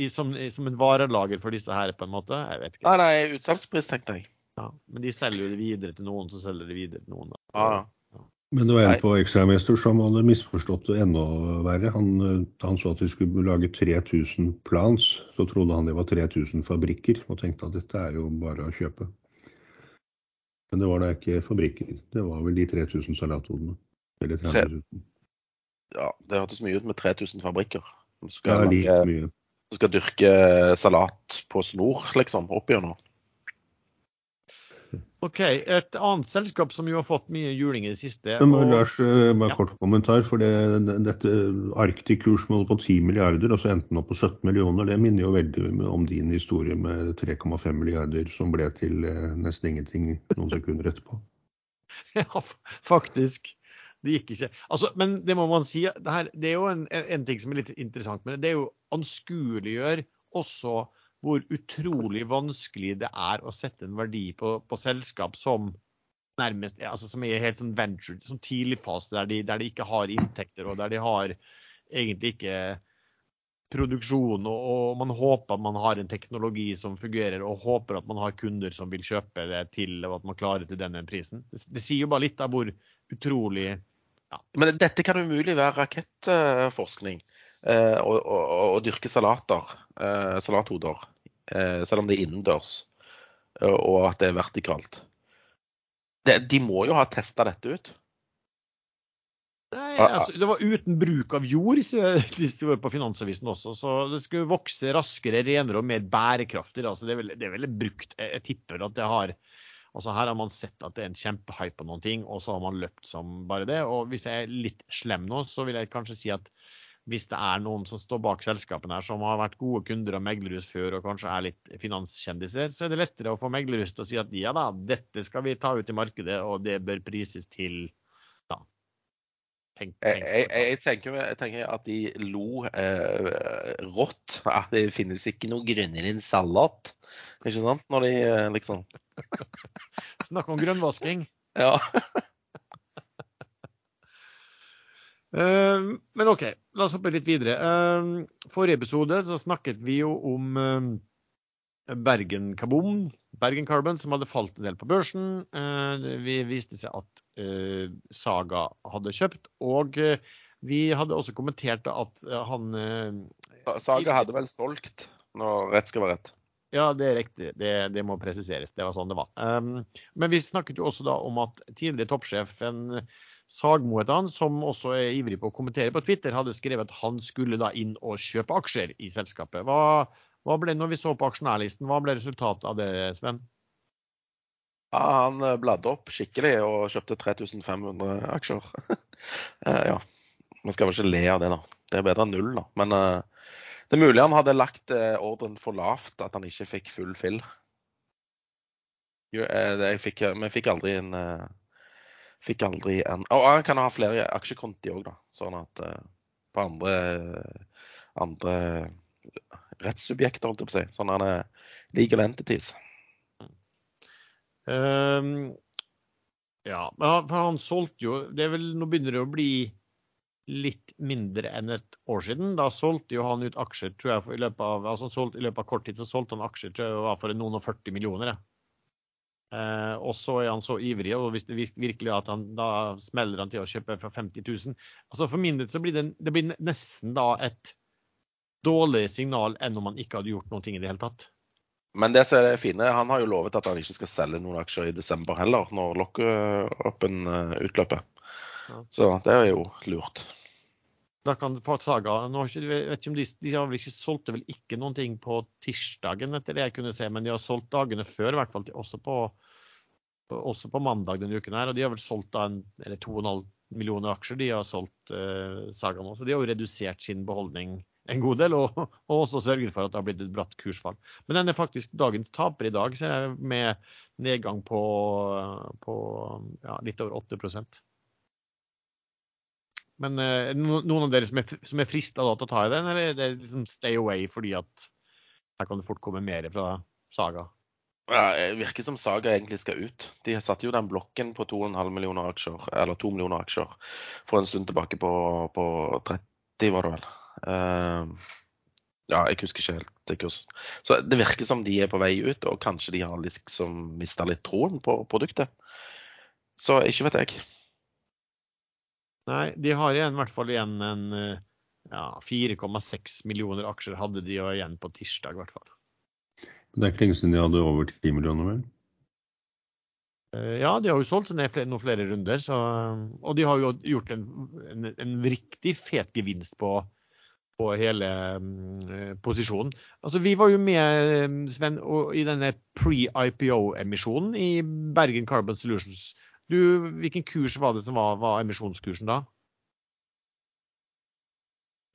[SPEAKER 1] i, som, i, som en varelager for disse her, på en måte? Jeg vet ikke.
[SPEAKER 2] Nei, nei, utsalgspris, tenkte jeg.
[SPEAKER 1] Ja, men de selger jo det videre til noen, så selger de videre til noen. Da.
[SPEAKER 2] Ja, ja.
[SPEAKER 3] Men det var en
[SPEAKER 2] Nei.
[SPEAKER 3] på Ekstramester som hadde misforstått det enda verre. Han, eh, han så at de skulle lage 3000 plans, så trodde han det var 3000 fabrikker, og tenkte at dette er jo bare å kjøpe. Men det var da ikke fabrikker, det var vel de 3000 salathodene. Eller 30 000.
[SPEAKER 2] ja, det hørtes mye ut med 3000 fabrikker. Som skal,
[SPEAKER 3] ja, like mye.
[SPEAKER 2] som skal dyrke salat på snor, liksom, oppigjennom.
[SPEAKER 1] OK. Et annet selskap som jo har fått mye juling i det siste.
[SPEAKER 3] Men Lars, eh, bare
[SPEAKER 1] Ja.
[SPEAKER 3] kort kommentar. for det, Dette Arctic-kursmålet på 10 milliarder, og så endte den opp på 17 millioner. Det minner jo veldig om din historie med 3,5 milliarder som ble til eh, nesten ingenting noen sekunder etterpå.
[SPEAKER 1] Ja, faktisk. Det gikk ikke. Altså, men det må man si. Det, her, det er jo en, en ting som er litt interessant med det. Det er jo anskueliggjør også hvor utrolig vanskelig det er å sette en verdi på, på selskap som nærmest altså som er helt sånn venture, sånn tidligfase der de, der de ikke har inntekter og der de har egentlig ikke produksjon, og, og man håper at man har en teknologi som fungerer, og håper at man har kunder som vil kjøpe det til, og at man klarer til denne prisen. Det, det sier jo bare litt av hvor utrolig ja.
[SPEAKER 2] Men dette kan umulig være rakettforskning. Eh, å dyrke salater, eh, salathoder, eh, selv om det er innendørs, eh, og at det er vertikalt. Det, de må jo ha testa dette ut.
[SPEAKER 1] Nei,
[SPEAKER 2] Ah, ah.
[SPEAKER 1] altså, Det var uten bruk av jord, hvis det var på Finansavisen også. Så det skulle vokse raskere, renere og mer bærekraftig. Altså, det, er vel, det er vel brukt jeg tipper at det har Altså Her har man sett at det er en kjempehype på noen ting, og så har man løpt som bare det. Og hvis jeg er litt slem nå, så vil jeg kanskje si at hvis det er noen som står bak selskapene her, som har vært gode kunder av meglerhus før og kanskje er litt finanskjendiser, så er det lettere å få meglerhus til å si at ja da, dette skal vi ta ut i markedet, og det bør prises til. Tenk,
[SPEAKER 2] Jeg,
[SPEAKER 1] tenk,
[SPEAKER 2] jeg, jeg, tenker, jeg tenker at de lo eh, rått. Ja, det finnes ikke noe grønnere enn salat. Ikke sant? Når de eh, liksom
[SPEAKER 1] Snakk om grønnvasking.
[SPEAKER 2] Ja.
[SPEAKER 1] uh, men OK, la oss hoppe litt videre. Uh, forrige episode så snakket vi jo om uh, Bergen Kaboom, Bergen Carbon, som hadde falt en del på børsen. Eh, vi viste seg at eh, Saga hadde kjøpt, og eh, vi hadde også kommentert at han
[SPEAKER 2] Saga hadde vel solgt, når rett skal være rett.
[SPEAKER 1] Ja, det er riktig. Det, det må presiseres. Det var sånn det var. Um, men vi snakket jo også da om at tidligere toppsjefen Sagmo et han, som også er ivrig på å kommentere på Twitter, hadde skrevet at han skulle da inn og kjøpe aksjer i selskapet. Hva ble, når vi så på aksjonærlisten, hva ble resultatet av det, Sven?
[SPEAKER 2] Ja, han eh, bladde opp skikkelig og kjøpte 3500 aksjer. Eh, ja. Man skal vel ikke le av det, da. Det er bedre enn null, da. Men uh, det er mulig han hadde lagt uh, ordren for lavt, at han ikke fikk full fill. Jo, jeg fikk, vi fikk aldri en Fikk aldri en Og han kan ha flere aksjekonti òg, da. Sånn at på andre andre rettssubjekter, holdt jeg på å si. Sånn han er legal entities.
[SPEAKER 1] Um, ja, men han, han solgte jo det er vel, Nå begynner det å bli litt mindre enn et år siden. Da solgte jo han ut aksjer, tror jeg, i løpet av, altså solgte, i løpet av kort tid så solgte han aksjer tror jeg var for noen og 40 millioner. Eh, og så er han så ivrig, og hvis det virkelig er at han da smeller han til å kjøpe for 50 000 altså For min del så blir det, det blir nesten da et dårligere signal enn om han ikke hadde gjort noen ting i det hele tatt.
[SPEAKER 2] Men det som er det fine, han har jo lovet at han ikke skal selge noen aksjer i desember heller, når lock-upen eh, utløper.
[SPEAKER 1] Ja.
[SPEAKER 2] Så det er jo lurt.
[SPEAKER 1] Da kan få Saga nå har ikke, vet ikke om de, de har vel ikke solgte vel ikke noen ting på tirsdagen, etter det jeg kunne se, men de har solgt dagene før, i hvert fall også, på, også på mandag denne uken. her, Og de har vel solgt da en, eller 2,5 millioner aksjer. De har solgt eh, Saga nå. Så de har jo redusert sin beholdning en god del, og, og også sørget for at det har blitt et bratt kursfall. Men den er faktisk dagens taper i dag, ser jeg, med nedgang på, på ja, litt over 8 Men eh, no- noen av dere som er, som er frista til å ta i den, eller er det liksom stay away fordi at her kan det fort komme mer fra Saga?
[SPEAKER 2] Ja, det virker som Saga egentlig skal ut. De satte jo den blokken på 2,5 millioner aksjer, eller 2 millioner aksjer, for en stund tilbake på, på 30, var det vel. Eh, ja, jeg husker ikke helt det kurset. Så det virker som de er på vei ut, og kanskje de har liksom mista litt troen på produktet. Så ikke vet jeg.
[SPEAKER 1] Nei, de har igjen, i hvert fall igjen en eh, ja, 4,6 millioner aksjer hadde de igjen på tirsdag, i hvert fall.
[SPEAKER 3] Det er ikke lenge siden de hadde over 10 millioner, vel?
[SPEAKER 1] Eh, Ja, de har jo solgt seg ned flere, noen flere runder, så, og de har jo gjort en, en, en riktig fet gevinst på, på hele mm, posisjonen. Altså, vi var jo med, eh, Sven, og, i denne pre-IPO-emisjonen i Bergen Carbon Solutions. Du, hvilken kurs var det som var, var emisjonskursen da?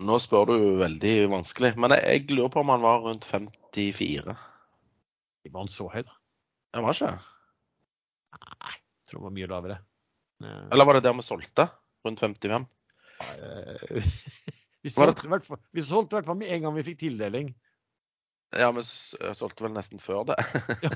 [SPEAKER 2] Nå spør du veldig vanskelig, men jeg, jeg lurer på om han var rundt 54.
[SPEAKER 1] Var han så høy, da?
[SPEAKER 2] Han var ikke?
[SPEAKER 1] Nei, jeg tror han var mye lavere. Eh,
[SPEAKER 2] Eller var det der vi solgte? Rundt 55?
[SPEAKER 1] Eh, Vi
[SPEAKER 2] det-
[SPEAKER 1] solgte, i hvert fall, vi solgte i hvert fall med en gang vi fikk tildeling.
[SPEAKER 2] Ja, vi solgte vel nesten før det.
[SPEAKER 1] Ja,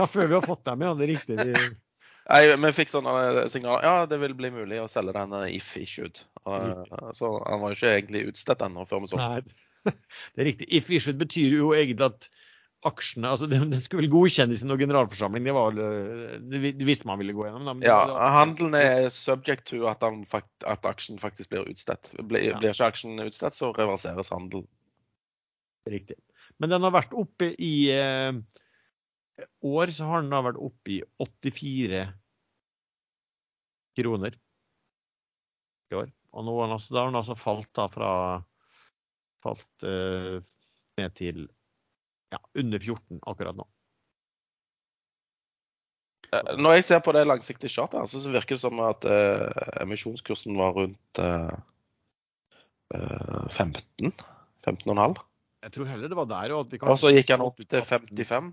[SPEAKER 1] ja før vi har fått dem, ja. Det er riktig. Vi,
[SPEAKER 2] Nei, vi fikk sånne signaler. Ja, det vil bli mulig å selge den eh, if issued. Og, Så han var jo ikke egentlig utstedt ennå før vi solgte.
[SPEAKER 1] nei, det er riktig. If issued betyr jo egentlig at aksjene altså Den de skulle vel godkjennes i noen generalforsamling. Det, var, vel, det visste man ville gå gjennom. Da, men
[SPEAKER 2] Ja,
[SPEAKER 1] da-
[SPEAKER 2] handelen er subject to at, han, fakt- at aksjen faktisk blir utstedt. Blir,
[SPEAKER 1] Ja.
[SPEAKER 2] blir ikke aksjen utstedt, så reverseres handelen.
[SPEAKER 1] Riktig. Men den har vært oppe i eh, år, så har den da vært oppe i 84 kroner i år. Og nå har den altså, da har den altså falt da fra falt eh, ned til ja, under 14 akkurat nå.
[SPEAKER 2] Eh, Når jeg ser på det langsiktige chartet, her, så så virker det som at eh, emisjonskursen var rundt eh, eh, 15. 15,5.
[SPEAKER 1] Jeg tror heller det var der. Og, at vi
[SPEAKER 2] Og så gikk han opp til 55.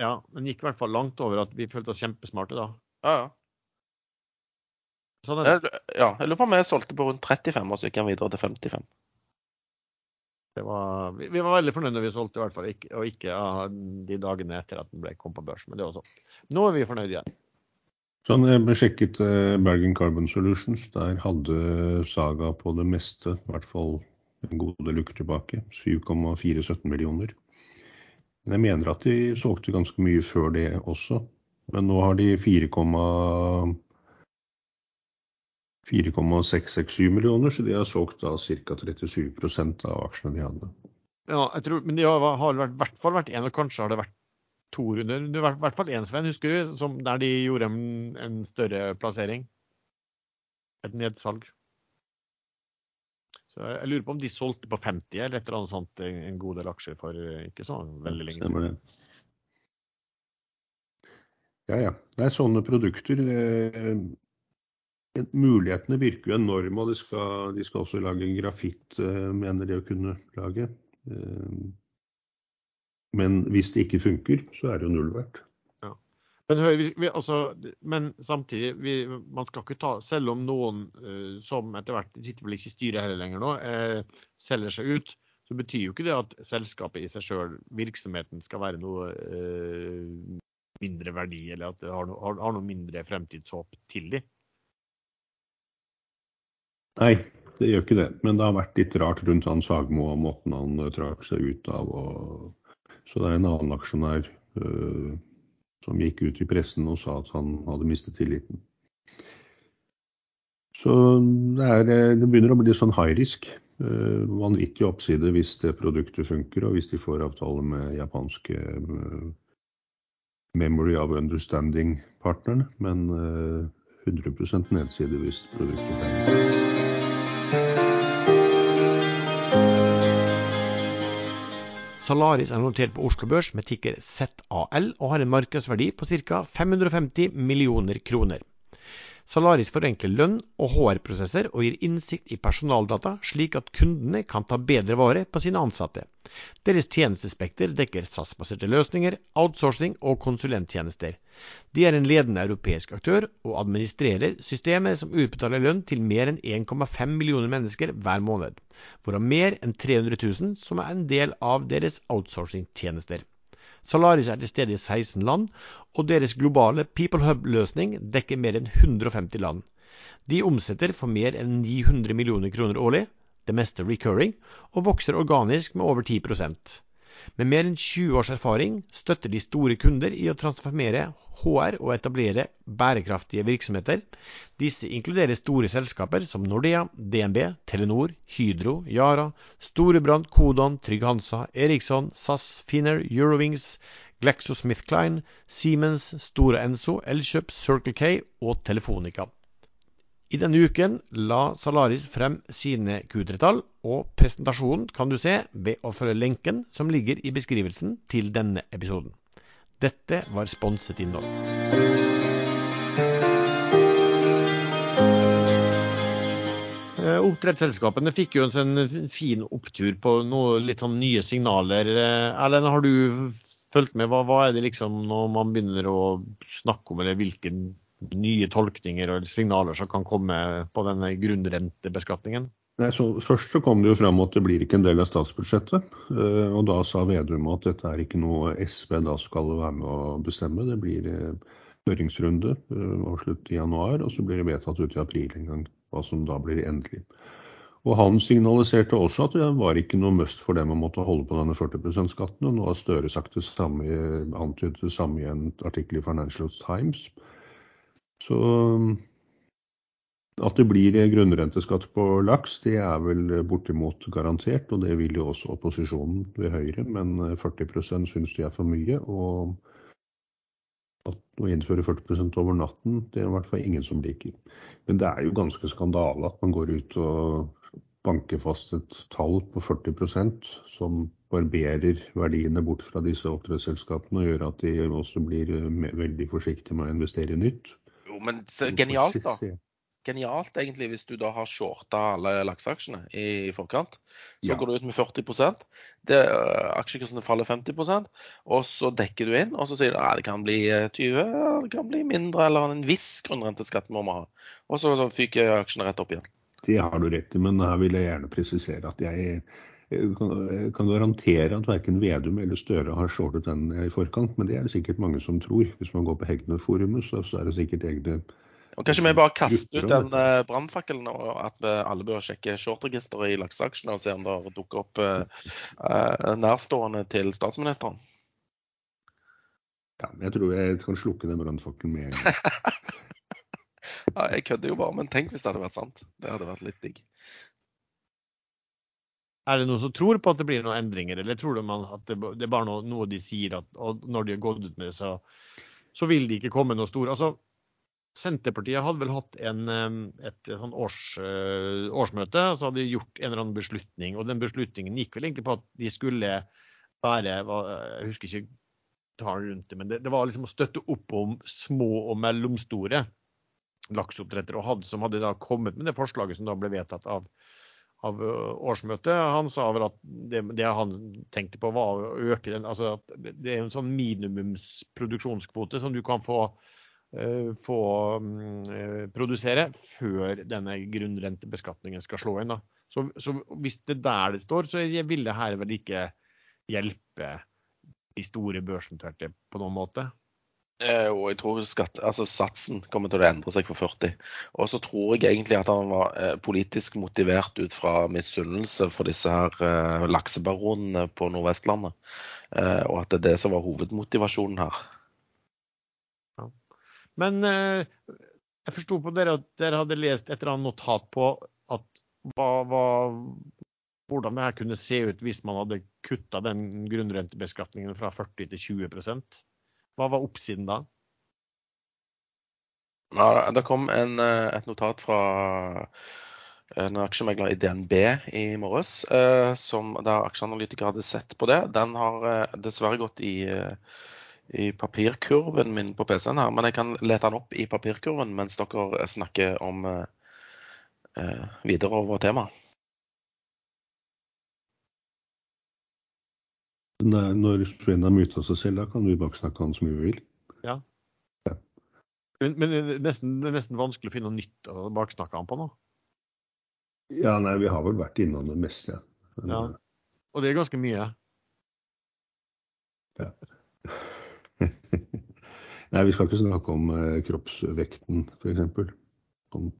[SPEAKER 1] Ja, men gikk i hvert fall langt over at vi følte oss kjempesmarte da.
[SPEAKER 2] Ja, ja.
[SPEAKER 1] Sånn er det.
[SPEAKER 2] Jeg, ja, jeg lurer på om jeg solgte på rundt 35, og så gikk han videre til 55.
[SPEAKER 1] var, vi, vi var veldig fornøyd når vi solgte, i hvert fall. Ikke, og ikke ah, de dagene etter at den ble, kom på børs. Men det var sånn. Nå er vi fornøyd igjen.
[SPEAKER 3] Sånn, jeg besjekket eh, Bergen Carbon Solutions. Der hadde Saga på det meste, i hvert fall en god del uker tilbake, 7,417 millioner. Men jeg mener at de solgte ganske mye før det også. Men nå har de 4, 4,667 millioner, så de har solgt da ca. 37% av aksjene de hadde.
[SPEAKER 1] Ja, jeg tror, men de har, har vært, i hvert fall vært én, og kanskje har det vært to runder. Det var i hvert fall én, Svein, husker du, som, der de gjorde en, en større plassering. Et nedsalg. Så jeg lurer på om de solgte på 50 eller et eller annet sånt, en god del aksjer for ikke så veldig lenge siden.
[SPEAKER 3] Det. Ja, ja. Det er sånne produkter. eh, Mulighetene virker jo enorme, og de skal, de skal også lage grafitt, eh, mener de å kunne lage. Eh, Men hvis det ikke funker, så er det jo null verdt.
[SPEAKER 1] Men, hør, vi, altså, men samtidig, vi, man skal ikke ta Selv om noen uh, som etter hvert sitter vel ikke i styret heller lenger nå, uh, selger seg ut, så betyr jo ikke det at selskapet i seg sjøl, virksomheten, skal være noe uh, mindre verdi, eller at det har, no, har, har noe mindre fremtidshåp til de.
[SPEAKER 3] Nei, det gjør ikke det. Men det har vært litt rart rundt Hans Hagmo og måten han eh, trakk seg ut av. Og... Så det er en annen aksjonær uh, som gikk ut i pressen og sa at han hadde mistet tilliten. Så det, er, det begynner å bli sånn high risk. Uh, vanvittig oppside hvis det produktet funker, og hvis de får avtale med japanske uh, Memory of Understanding-partnerne. Men uh, 100 nedside hvis produktet funker.
[SPEAKER 1] Salaris er notert på Oslo Børs med tikker ZAL og har en markedsverdi på ca. 550 millioner kroner. Salaris forenkler lønn og HR-prosesser og gir innsikt i personaldata, slik at kundene kan ta bedre vare på sine ansatte. Deres tjenestespekter dekker SAS-baserte løsninger, outsourcing og konsulenttjenester. De er en ledende europeisk aktør og administrerer systemer som utbetaler lønn til mer enn 1,5 millioner mennesker hver måned, hvorav mer enn 300 000 som er en del av deres outsourcing-tjenester. Salaris er til stede i 16 land, og deres globale People Hub-løsning dekker mer enn 150 land. De omsetter for mer enn 900 millioner kroner årlig, det meste recurring, og vokser organisk med over 10% med mer enn 20 års erfaring støtter de store kunder i å transformere HR og etablere bærekraftige virksomheter. Disse inkluderer store selskaper som Nordea, DNB, Telenor, Hydro, Yara, Storebrand, Kodan, Trygg Hansa, Eriksson, SAS, Finner, Eurowings, GlaxoSmithKline, Siemens, Store Enso, Elkjøp, Circle K og Telefonica. I denne uken la Salaris frem sine Q3-tall, og presentasjonen kan du se ved å følge lenken som ligger i beskrivelsen til denne episoden. Dette var sponset innhold. Eh, oppdrettsselskapene fikk jo en sånn fin opptur på noe litt sånn nye signaler. Eh, Erlend, har du fulgt med? Hva, hva, er det liksom når man begynner å snakke om, eller hvilken nye tolkninger og signaler som kan komme på denne grunnrentebeskatningen?
[SPEAKER 3] Nei, så Først så kom det jo fram at det blir ikke en del av statsbudsjettet. Eh, og Da sa Vedum at dette er ikke noe SV da skal være med å bestemme. Det blir eh, høringsrunde eh, avslutt i januar, og så blir det vedtatt ut i april en gang. Hva som da blir endelig. Og Han signaliserte også at det var ikke noe must for dem å måtte holde på denne 40 %-skatten. og Nå har Støre sagt det samme, antydet det samme i en artikkel i Financial Times. Så at det blir grunnrenteskatt på laks, det er vel bortimot garantert. Og det vil jo også opposisjonen ved Høyre, men 40% syns de er for mye. Og å innføre 40% over natten, det er i hvert fall ingen som liker. Men det er jo ganske skandale at man går ut og banker fast et tall på 40% som barberer verdiene bort fra disse oppdrettsselskapene og gjør at de også blir veldig forsiktige med å investere i nytt.
[SPEAKER 2] Jo, men genialt, da. Genialt egentlig hvis du da har shorta alle lakseaksjene i forkant. Så ja. går du ut med 40% det, øh, Aksjekursene faller 50% og så dekker du inn og så sier du at det kan bli 20 øh, det kan bli mindre, eller en viss grunnrenteskatt må vi ha. Og så fyker aksjene rett opp igjen.
[SPEAKER 3] Det har du rett i, men her vil jeg gjerne presisere at jeg kan garantere at verken Vedum eller Støre har shortet den i forkant, men det er det sikkert mange som tror. Hvis man går på Hegnar-forumet, så, er det sikkert egne
[SPEAKER 2] og Kanskje vi bare kaster ut den uh, brannfakkelen og at vi alle bør sjekke shortregisteret i lakseaksjene og se om det dukker opp uh, nærstående til statsministeren?
[SPEAKER 3] Ja, jeg tror jeg kan slukke den brannfakkelen med en gang.
[SPEAKER 2] ja, jeg kødder jo bare, men tenk hvis det hadde vært sant. Det hadde vært litt digg.
[SPEAKER 1] Er det noen som tror på at det blir noen endringer, eller tror man at det, det er bare noe, noe, de sier, at, og når de har gått ut med det, så, så vil de ikke komme noe stor? Altså, Senterpartiet hadde vel hatt en, et, et sånn års, øh, årsmøte, og så hadde de gjort en eller annen beslutning. og Den beslutningen gikk vel egentlig på at de skulle være Jeg husker ikke tall rundt det, men det, det, var liksom å støtte opp om små og mellomstore lakseoppdrettere, og hadde, som hadde da kommet med det forslaget som da ble vedtatt av av årsmøtet. Han sa vel at det, det, han tenkte på var å øke den altså at Det er en sånn minimumsproduksjonskvote som du kan få, uh, få um, produsere før denne grunnrentebeskatningen skal slå inn. Så, så hvis det er der det står, så vil det her vel ikke hjelpe de store børsnoterte på noen måte.
[SPEAKER 2] Eh, og jeg tror skatt, altså satsen kommer til å endre seg for 40. Og så tror jeg egentlig at han var eh, politisk motivert ut fra misunnelse for disse her eh, laksebaronene på Nordvestlandet. Og at det er det som var hovedmotivasjonen her.
[SPEAKER 1] Men eh, jeg forsto på dere at dere hadde lest et eller annet notat på at hva, hva, hvordan det her kunne se ut hvis man hadde kutta den grunnrentebeskatningen fra 40 til 20 Hva var oppsiden da?
[SPEAKER 2] Ja, det kom en, eh, et notat fra en aksjemegler i DNB i morges, eh, som, der aksjeanalytikere hadde sett på det. Den har eh, dessverre gått i, i papirkurven min på PC-en her, men jeg kan lete den opp i papirkurven mens dere snakker om videre over temaet.
[SPEAKER 3] Når Sven mye muta seg selv, da kan vi baksnakke han så mye vi vil.
[SPEAKER 1] Ja. ja. Men, men det, er nesten, det, er nesten, vanskelig å finne noe nytt å baksnakke han på nå?
[SPEAKER 3] Ja, nei, vi har vel vært innom det meste.
[SPEAKER 1] Men, ja. Og det er ganske mye?
[SPEAKER 3] Ja. nei, vi skal ikke snakke om eh, kroppsvekten, f.eks. Sånn.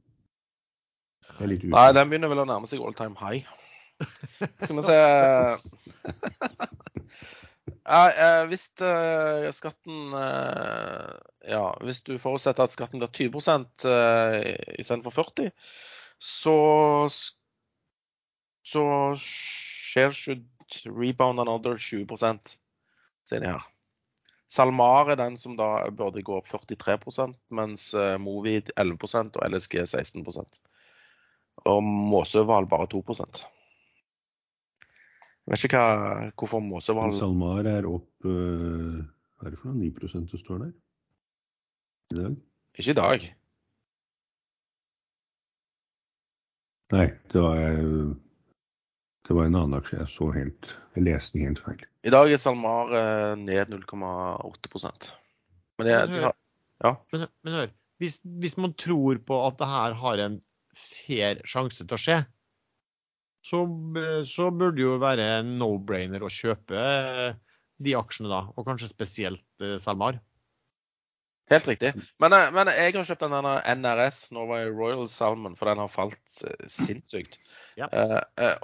[SPEAKER 2] Nei, den begynner vel å nærme seg all time high. Skal vi se ja, eh, Hvis uh, skatten Ja, hvis du forutsetter at skatten blir 20% uh, istedenfor 40 så så skjer should rebound another 20 sier de her. SalMar er den som da burde gå opp 43% mens Movid 11% og LSG 16% Og Måsøval bare 2 jeg vet ikke hva, hvorfor Måsehval
[SPEAKER 3] SalMar er opp uh, Hva er det for noe? 9 det står der? I dag?
[SPEAKER 2] Ikke i dag.
[SPEAKER 3] Nei, det var, det var en annen aksje. Jeg så helt Jeg leste helt feil.
[SPEAKER 2] I dag er SalMar uh, ned 0,8 Men det,
[SPEAKER 1] men hør, ja. men, men hør hvis, hvis man tror på at det her har en fair sjanse til å skje, så, så burde det jo være no-brainer å kjøpe eh, de aksjene da, og kanskje spesielt eh, SalMar.
[SPEAKER 2] Helt riktig. Men, eh, men, jeg har kjøpt den NRS, Norway Royal Salmon, for den har falt sinnssykt. Ja.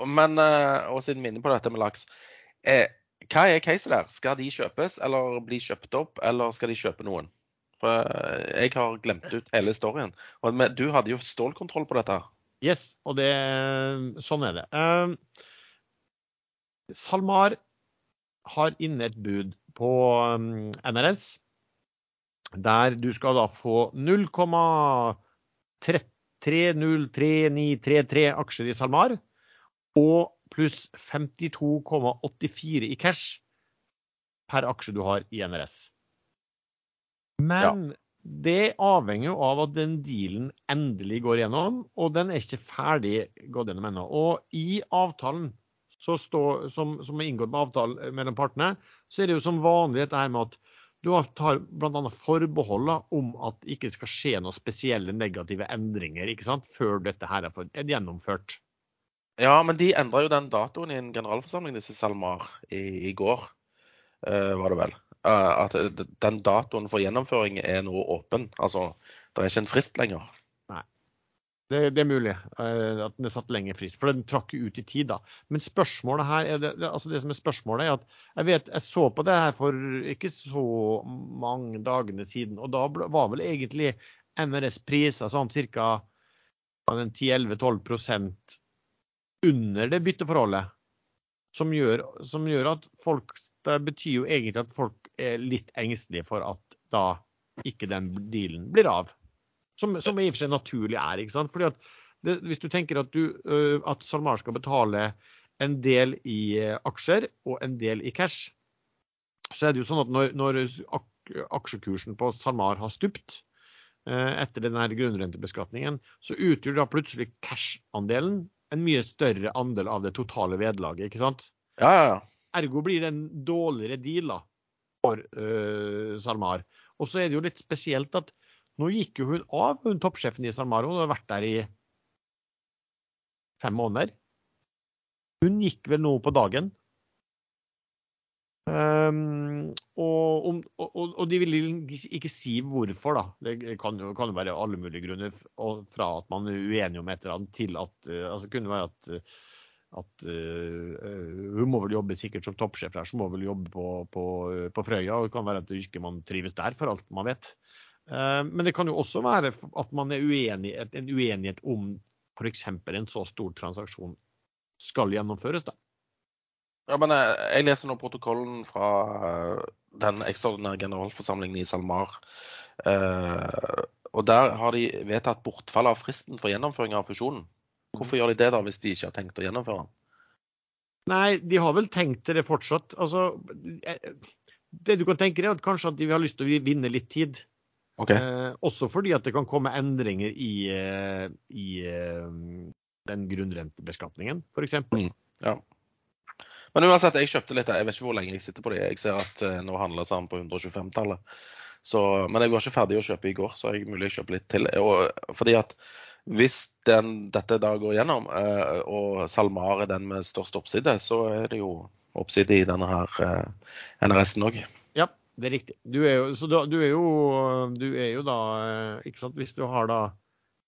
[SPEAKER 2] Men, og siden vi er inne på dette med laks, hva er caset der? Skal de kjøpes, eller bli kjøpt opp, eller skal de kjøpe noen? For jeg har glemt ut hele storyen. Og du hadde jo stålkontroll på dette.
[SPEAKER 1] Yes, og det, sånn er det. Uh, SalMar har inne et bud på um, NRS, der du skal da få 0,303933 aksjer i SalMar og pluss 52,84 i cash per aksje du har i NRS. Men ja. Det avhenger jo av at den dealen endelig går gjennom, og den er ikke ferdig gått gjennom ennå. Og i avtalen står, som, som, er inngått med avtale mellom partene, så er det jo som vanlig dette her med at du tar bl.a. forbehold om at det ikke skal skje noen spesielle negative endringer ikke sant, før dette her er gjennomført.
[SPEAKER 2] Ja, men de endra jo den datoen i en generalforsamling, disse SalMar, i, i går, uh, var det vel. Eh, at den datoen for gjennomføring er nå åpen. Altså, det er ikke en frist lenger.
[SPEAKER 1] Nei, det, det er mulig uh, at den er satt lenger frist. For den trakk ut i tid, da. Men spørsmålet her er det, altså det som er spørsmålet er at jeg vet, jeg så på det her for ikke så mange dagene siden, og da var vel egentlig NRS priser sånn ca. 10-11-12% under det bytteforholdet. Som gjør, som gjør, at folk Det betyr jo egentlig at folk er litt engstelige for at da ikke den dealen blir av. Som, som i og for seg naturlig er. ikke sant? Fordi at det, Hvis du tenker at, du, at SalMar skal betale en del i aksjer og en del i cash, så er det jo sånn at når, når aksjekursen på SalMar har stupt etter denne grunnrentebeskatningen, så utgjør da plutselig cash-andelen en mye større andel av det totale vederlaget. ikke sant?
[SPEAKER 2] Ja, ja, ja.
[SPEAKER 1] Ergo blir det en dårligere deal da, for uh, SalMar. Og så er det jo litt spesielt at nå gikk jo hun av, hun toppsjefen i SalMar. Hun har vært der i fem måneder. Hun gikk vel nå på dagen. Um, og, og, og, de vil ikke si hvorfor, da. Det kan jo, kan jo være alle mulige grunner. Fra at man er uenig om et eller annet, til at uh, altså kunne være at, at uh, hun må vel jobbe sikkert som toppsjef der, så må vel jobbe på, på, på Frøya. Og det kan være at ikke man trives der, for alt man vet. Uh, Men det kan jo også være at man er uenig, en uenighet om f.eks. en så stor transaksjon skal gjennomføres. da.
[SPEAKER 2] Ja, men jeg, jeg leser nå protokollen fra eh, den ekstraordinære generalforsamlingen i SalMar. Uh, og der har de vedtatt bortfall av fristen for gjennomføring av fusjonen. Hvorfor gjør de det da, hvis de ikke har tenkt å gjennomføre den?
[SPEAKER 1] Nei, de har vel tenkt til det fortsatt. Altså, eh, det du kan tenke deg, er at kanskje at de har lyst til å vinne litt tid.
[SPEAKER 2] Okay.
[SPEAKER 1] Eh, også fordi at det kan komme endringer i, eh, i eh, den grunnrentebeskatningen, f.eks.
[SPEAKER 2] Mm. Ja. Men uansett, jeg kjøpte litt. Jeg vet ikke hvor lenge jeg sitter på det. Jeg ser at nå handler sammen på 125-tallet. Men jeg var ikke ferdig å kjøpe i går, så jeg mulig jeg kjøper litt til. Og, fordi at hvis den, dette da går gjennom, eh, og SalMar er den med størst oppside, så er det jo oppside i denne her eh, NRS-en òg.
[SPEAKER 1] Ja, det er riktig. Du er jo, da, du, er jo, du er jo da eh, ikke sant, Hvis du har da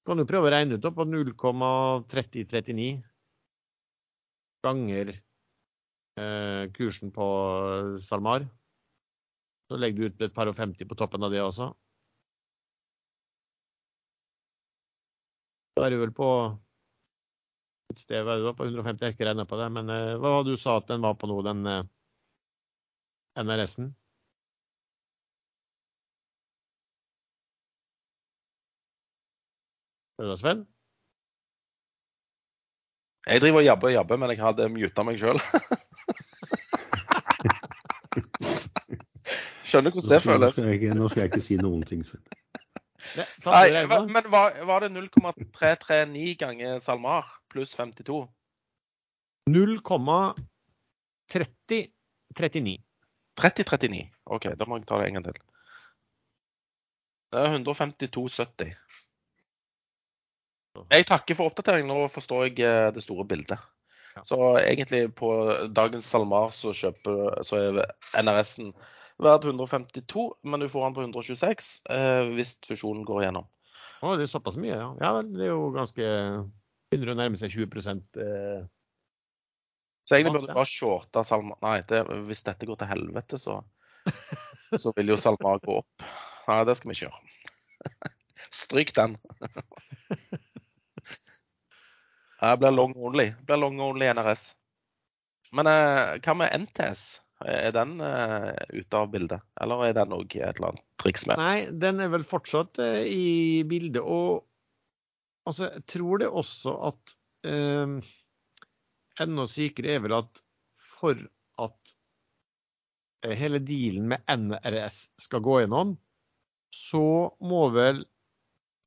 [SPEAKER 1] Kan du prøve å regne ut da på 0,3039 ganger eh, kursen på SalMar. Så legger du ut et par og 50 på toppen av det også. Da er du vel på et sted det da, på 150, jeg ikke regna på det. Men eh, hva var det du sa at den var på nå, den eh, NRS-en? Er det Sven?
[SPEAKER 2] Jeg driver og jabber og jabber, men jeg hadde muta meg sjøl. Skjønner hvordan det føles.
[SPEAKER 3] nå skal jeg ikke si noen ting. Sven.
[SPEAKER 2] Nei, men var, var det 0,339 ganger SalMar pluss 52?
[SPEAKER 1] 0,3039.
[SPEAKER 2] 3039. OK, da må jeg ta det en gang til. Det er 152,70. Jeg takker for oppdateringen. Nå forstår jeg eh, det store bildet. Så egentlig på dagens SalMar så, kjøper, så er NRS-en verdt 152, men du får den på 126 eh, hvis fusjonen går igjennom.
[SPEAKER 1] Å, det er såpass mye, ja. Ja det er jo ganske Begynner å nærme seg 20 eh,
[SPEAKER 2] Så egentlig burde du bare shorte Salma Nei, det, hvis dette går til helvete, så, så vil jo Salma gå opp. Nei, det skal vi ikke gjøre. Stryk den. Jeg blir long only. Det blir long only NRS. Men eh, hva med NTS? Er den uh, ute av bildet? Eller er den òg et eller annet triks med?
[SPEAKER 1] Nei, den er vel fortsatt uh, i bildet. Og altså, jeg tror det også at uh, Enda sykere er vel at for at hele dealen med NRS skal gå gjennom, så må vel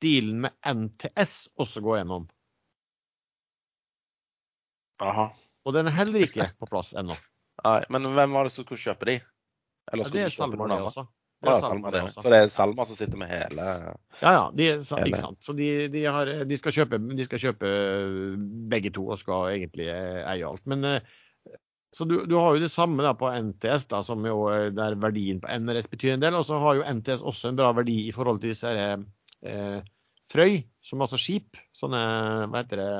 [SPEAKER 1] dealen med NTS også gå gjennom.
[SPEAKER 2] Aha.
[SPEAKER 1] Og den er heller ikke på plass ennå.
[SPEAKER 2] Nei, men hvem var det som skulle kjøpe de? Eller
[SPEAKER 1] Ja, det er Salma, det også.
[SPEAKER 2] Det er Salma, det. Så det er Salma som sitter med hele
[SPEAKER 1] Ja, ja. De, ikke sant. Så de, de, har, de, skal kjøpe, de skal kjøpe begge to og skal egentlig eh, eie alt. Men eh, så du, du har jo det samme da på NTS, da, som jo eh, der verdien på NRS betyr en del. Og så har jo NTS også en bra verdi i forhold til disse her, eh, Frøy, som altså skip. Sånne, hva heter det,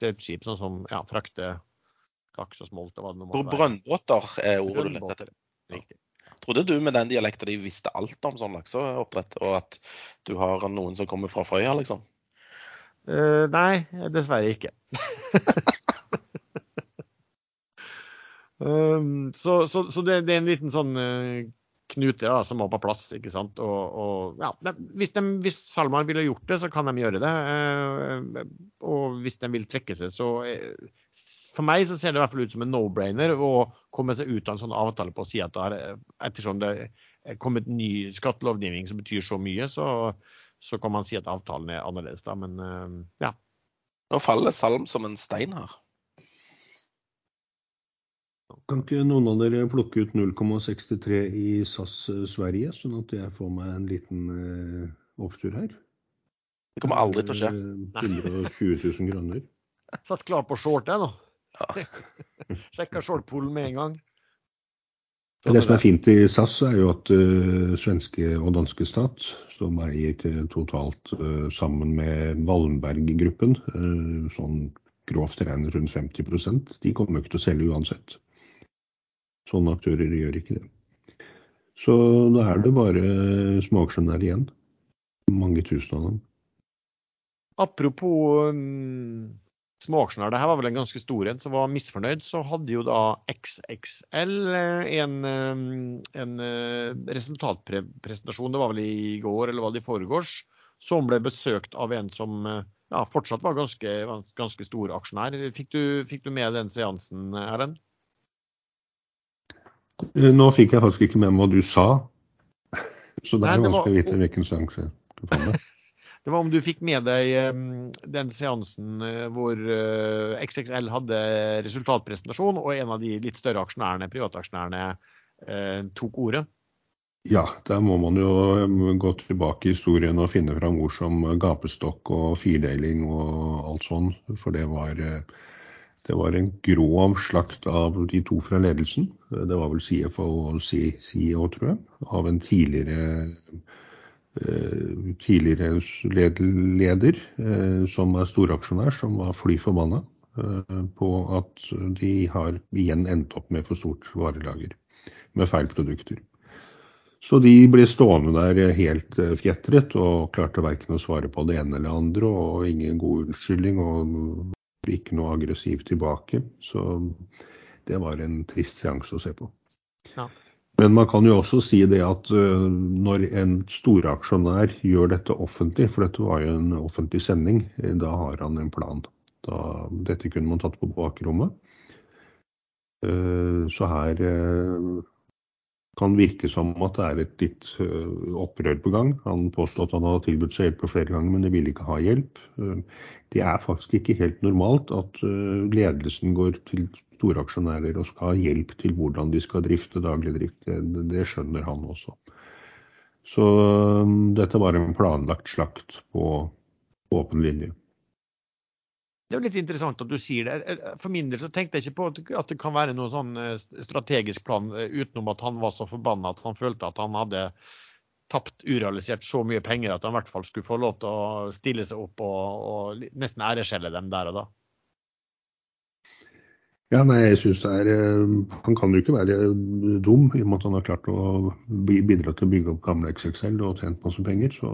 [SPEAKER 1] drøvskip sånn som ja, frakter laks og smolt og hva det nå måtte være.
[SPEAKER 2] Brønnbåter er ordet du lette etter.
[SPEAKER 1] Riktig.
[SPEAKER 2] Trodde du med den dialekten de visste alt om sånn lakseoppdrett, og at du har noen som kommer fra Frøya, liksom?
[SPEAKER 1] Uh, nei, dessverre ikke. um, så så, så det, det er en liten sånn eh, knute da, som må på plass. ikke sant? Og, og ja, hvis, de, hvis SalMar ville gjort det, så kan de gjøre det. Uh, og hvis de vil trekke seg, så For meg så ser det i hvert fall ut som en no-brainer å komme seg ut av en sånn avtale på å si at det er, ettersom det er kommet ny skattelovgivning som betyr så mye, så, så kan man si at avtalen er annerledes. da, Men eh, ja.
[SPEAKER 2] Nå faller Salm som en stein her.
[SPEAKER 3] Kan ikke noen av dere plukke ut 0,63 i SAS eh, Sverige, sånn at jeg får meg en liten uh, opptur her?
[SPEAKER 2] Det kommer aldri til å skje.
[SPEAKER 3] Eh, 120 000 kroner.
[SPEAKER 1] Satt klar på short, jeg nå.
[SPEAKER 2] Ja.
[SPEAKER 1] Sjekka Skjoldpolen med en gang.
[SPEAKER 3] Det som er fint i SAS, er jo at uh, svenske og danske stat, som eier totalt uh, sammen med Wallenberg-gruppen, uh, sånn grovt regnet rundt 50 de kommer jo ikke til å selge uansett. Sånne aktører gjør ikke det. Så da er det bare småaksjonærer igjen. Mange tusen av dem.
[SPEAKER 1] Apropos um, småaksjonærer, det her var vel en ganske stor en som var misfornøyd. Så hadde jo da XXL eh, en, um, en uh, resultatpresentasjon, det var vel i går eller var det i foregårs, som ble besøkt av en som ja, fortsatt var ganske, ganske stor aksjonær. Fikk du, fikk du med den seansen, Erlend?
[SPEAKER 3] Nå fikk jeg faktisk ikke med meg hva du sa. Så det er vanskelig å vite hvilken seanse du får med.
[SPEAKER 1] Det var om du fikk med deg den seansen eh, hvor eh, XXL hadde resultatpresentasjon, og en av de litt større aksjonærene, privataksjonærene eh, tok ordet?
[SPEAKER 3] Ja, der må man jo gå tilbake i historien og finne fram ord som gapestokk og firdeling og alt sånn. For det var, det var en grov slakt av de to fra ledelsen. Det var vel CFO og CEO, tror jeg, av en tidligere Eh, tidligere leder, eh, som er storaksjonær, som var fly forbanna eh, på at de har igjen endt opp med for stort varelager med feil produkter. Så de ble stående der helt fjetret og klarte verken å svare på det ene eller andre, og ingen god unnskyldning og ikke noe aggressivt tilbake. Så det var en trist seanse å se på. Ja. Men man kan jo også si det at når en storaksjonær gjør dette offentlig, for dette var jo en offentlig sending, eh, da har han en plan. Da, dette kunne man tatt på bakrommet. Så her kan virke som at det er et litt opprør på gang. Han påstod at han hadde tilbudt seg hjelp flere ganger, men de ville ikke ha hjelp. Det er faktisk ikke helt normalt at ledelsen går til storaksjonærer og skal ha hjelp til hvordan de skal drifte daglig drift. Det, det skjønner han også. Så um, dette var en planlagt slakt på åpen linje.
[SPEAKER 1] Det er jo litt interessant at du sier det. For min del så tenkte jeg ikke på at det kan være noen sånn eh, strategisk plan eh, utenom at han var så forbanna at han følte at han hadde tapt urealisert så mye penger at han i hvert fall skulle få lov til å stille seg opp og, og nesten æreskjelle dem der og da.
[SPEAKER 3] Ja, nei, jeg synes det er eh, Han kan jo ikke være dum i og med at han har klart å bidra til å bygge opp gamle XXL og tjent masse penger. Så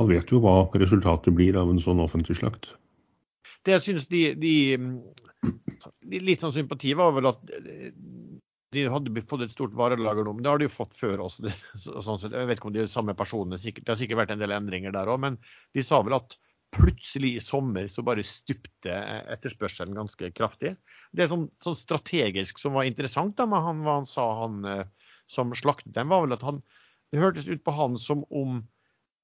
[SPEAKER 3] han vet jo hva resultatet blir av en sånn offentlig slakt.
[SPEAKER 1] Det jeg synes de, de, de Litt sånn sympati var vel at de hadde fått et stort varelager nå, men det har de jo fått før også. sånn jeg vet ikke om de er samme personene, det har sikkert vært en del endringer der òg. Men de sa vel at plutselig i sommer så bare stupte etterspørselen ganske kraftig. Det sånn, sånn strategisk som var interessant da med han, hva han sa, han eh, som slaktet dem, var vel at han Det hørtes ut på han som om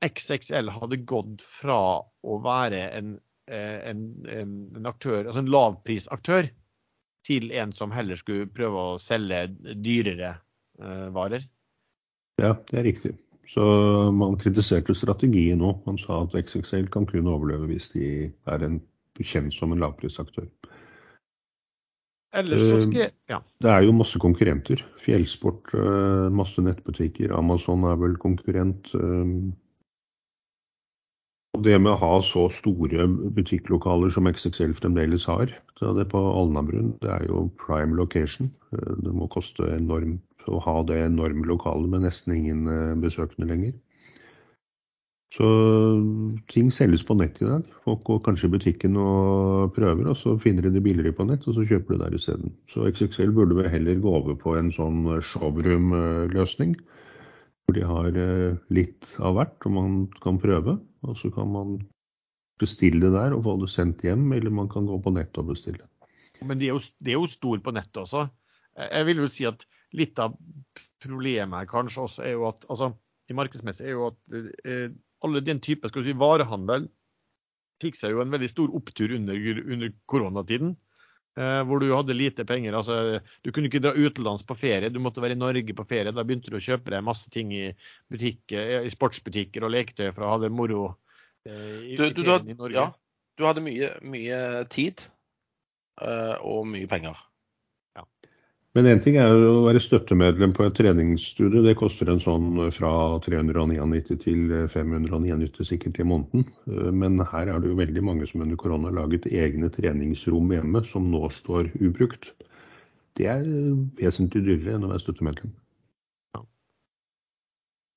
[SPEAKER 1] XXL hadde gått fra å være en, eh, en, en aktør, altså en lavprisaktør, til en som heller skulle prøve å selge dyrere uh, varer.
[SPEAKER 3] Ja, det er riktig. Så man kritiserte strategien nå. Man sa at XXL kan kun overleve hvis de er en, kjent som en lavprisaktør.
[SPEAKER 1] Ellers så ja.
[SPEAKER 3] Det er jo masse konkurrenter. Fjellsport, eh, masse nettbutikker. Amazon er vel konkurrent. Eh. Og det med å ha så store butikklokaler som XXL fremdeles har, det på Alnabrun, det er jo prime location. Eh, det må koste enormt å ha det enorme lokalet med nesten ingen eh, besøkende lenger. Så ting selges på nett i dag. Folk går kanskje i butikken og prøver, og så finner de det billigere på nett, og så kjøper de der isteden. Så XXL burde vel heller gå over på en sånn showroom-løsning. Hvor de har eh, litt av hvert, og man kan prøve. Og så kan man bestille det der og få det sendt hjem, eller man kan gå på nett og bestille.
[SPEAKER 1] Men de er jo, de er jo stor på nettet også. Jeg vil jo si at litt av problemet kanskje også er jo at altså, i markedsmessig er jo at eh, alle den type skal vi si, varehandel fikk seg jo en veldig stor opptur under, under koronatiden. Eh, hvor du hadde lite penger. altså Du kunne ikke dra utenlands på ferie, du måtte være i Norge på ferie. Da begynte du å kjøpe deg masse ting i, butikker, i sportsbutikker og leketøy for å ha det moro
[SPEAKER 2] eh, i, du, du, du, i Norge. Ja, du hadde mye, mye tid uh, og mye penger.
[SPEAKER 3] Men én ting er å være støttemedlem på et treningsstudio. Det koster en sånn fra 399 til 599 sikkert i måneden. Men her er det jo veldig mange som under korona har laget egne treningsrom hjemme som nå står ubrukt. Det er vesentlig dyrere enn å være støttemedlem.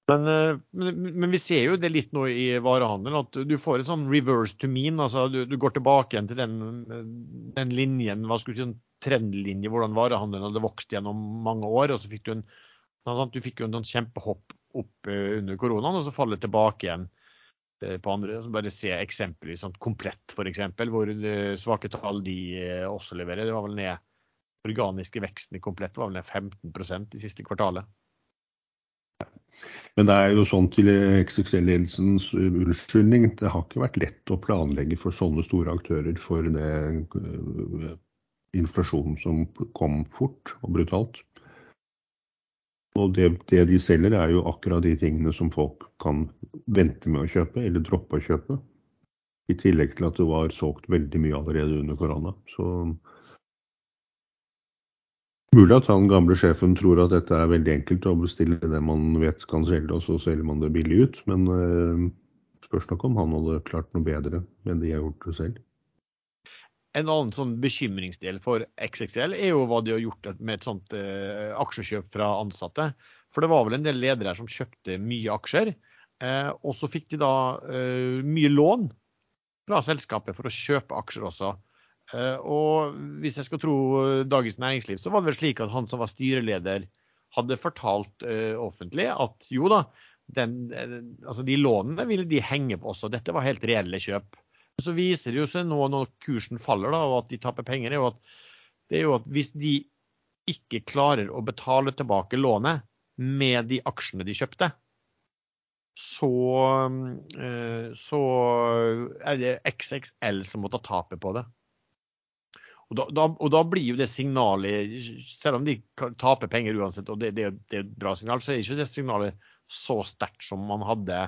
[SPEAKER 1] Men, eh, men, men, vi ser jo det litt nå i varehandelen, at du får en sånn reverse to mean. altså Du, du går tilbake igjen til den, den linjen, hva skulle du si, trendlinje, hvordan varehandelen hadde vokst gjennom mange år. og så fikk Du en, du fikk jo en sånn kjempehopp opp eh, under koronaen, og så faller det tilbake igjen eh, på andre. Bare se eksempelvis sånn Komplett f.eks., hvor svake tall de også leverer. Det var vel ned organiske veksten i Komplett var vel ned 15% i siste kvartalet.
[SPEAKER 3] Men det er jo sånn til XXL-ledelsens unnskyldning, det har ikke vært lett å planlegge for sånne store aktører for det inflasjonen som kom fort og brutalt. Og det, det, de selger, er jo akkurat de tingene som folk kan vente med å kjøpe, eller droppe å kjøpe. I tillegg til at det var solgt veldig mye allerede under korona. Så Mulig at han gamle sjefen tror at dette er veldig enkelt å bestille det man vet kan selge, og så selger man det billig ut. Men øh, spørs nok om han hadde klart noe bedre enn de har gjort det selv.
[SPEAKER 1] En annen sånn bekymringsdel for XXL er jo hva de har gjort med et sånt eh, aksjekjøp fra ansatte. For det var vel en del ledere som kjøpte mye aksjer. Eh, og så fikk de da eh, mye lån fra selskapet for å kjøpe aksjer også. Eh, og hvis jeg skal tro eh, Dagens Næringsliv, så var det vel slik at han som var styreleder, hadde fortalt uh, offentlig at jo da, den, altså de lånene ville de henge på også. Dette var helt reelle kjøp. Så viser det jo seg nå når kursen faller da, og at de taper penger, er at, det er jo at hvis de ikke klarer å betale tilbake lånet med de aksjene de kjøpte, så, så er det XXL som må ta tapet på det. Og da, da, og da, blir jo det signalet, selv om de taper penger uansett, og det, det, det er et bra signal, så er ikke det signalet så sterkt som man hadde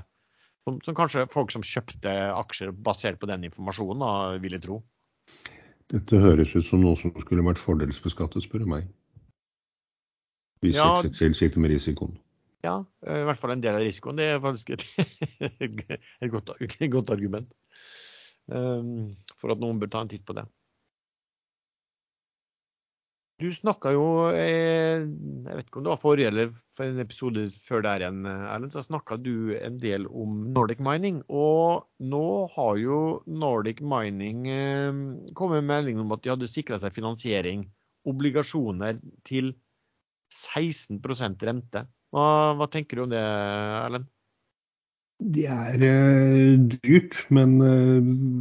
[SPEAKER 1] som, som, kanskje folk som kjøpte aksjer basert på den informasjonen, da, ville tro.
[SPEAKER 3] Dette høres ut som noe som skulle vært fordelsbeskattet, spør du meg. Hvis ja, XXL sikter med risikoen.
[SPEAKER 1] Ja, i hvert fall en del av risikoen. Det er faktisk et, et, godt, et godt, argument um, for at noen bør ta en titt på det. Du snakka jo, eh, jeg vet ikke om det var forrige eller for en episode før der igjen, Erlend, så snakka du en del om Nordic Mining. Og nå har jo Nordic Mining eh, kommet med melding om at de hadde sikra seg finansiering, obligasjoner til 16% rente. Hva, hva, tenker du om det, Erlend?
[SPEAKER 3] Det er eh, dyrt, men eh,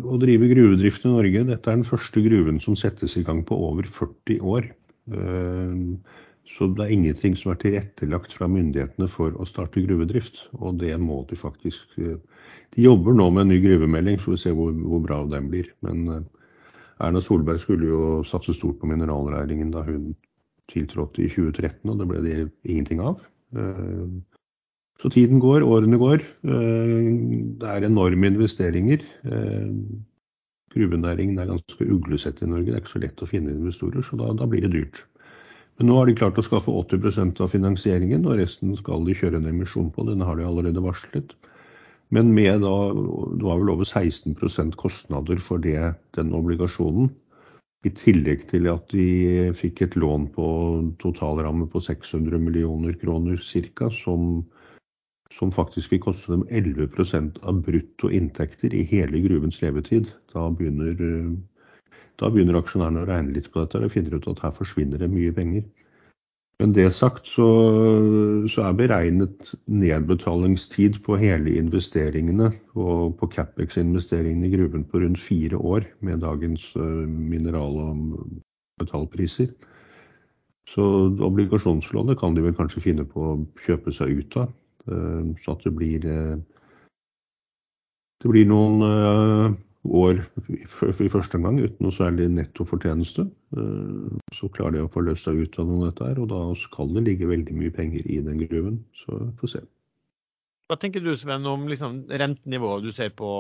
[SPEAKER 3] å drive gruvedrift i Norge Dette er den første gruven som settes i gang på over 40 år. Eh, så det er ingenting som er tilrettelagt fra myndighetene for å starte gruvedrift. Og det må de faktisk. Eh, de jobber nå med en ny gruvemelding, så vi ser hvor, hvor bra den blir. Men eh, Erna Solberg skulle jo satse stort på mineralnæringen da hun tiltrådte i 2013, og det ble det ingenting av. Så tiden går, årene går. Det er enorme investeringer. Gruvenæringen er ganske uglesett i Norge. Det er ikke så lett å finne investorer, så da, da blir det dyrt. Men nå har de klart å skaffe 80% av finansieringen, og resten skal de kjøre en emisjon på. Den har de allerede varslet. Men med da, det var vel over 16% kostnader for det, den obligasjonen. I tillegg til at de fikk et lån på totalramme på 600 millioner kroner ca., som som faktisk vil koste dem 11% av brutto inntekter i hele gruvens levetid. Da begynner, da begynner aksjonærene å regne litt på dette og finner ut at her forsvinner det mye penger. Men det sagt så, så er beregnet nedbetalingstid på hele investeringene og på Capex-investeringene i gruven på rundt fire år med dagens eh, mineral- og metallpriser. Så obligasjonslånet kan de vel kanskje finne på å kjøpe seg ut av. Eh, så at det blir eh, det blir noen eh, år i første omgang uten noe særlig netto fortjeneste. Så klarer de å få løst seg ut av noe av dette, her, og da skal det ligge veldig mye penger i den gruven. Så vi får se.
[SPEAKER 1] Hva tenker du Sven, om liksom rentenivået du ser på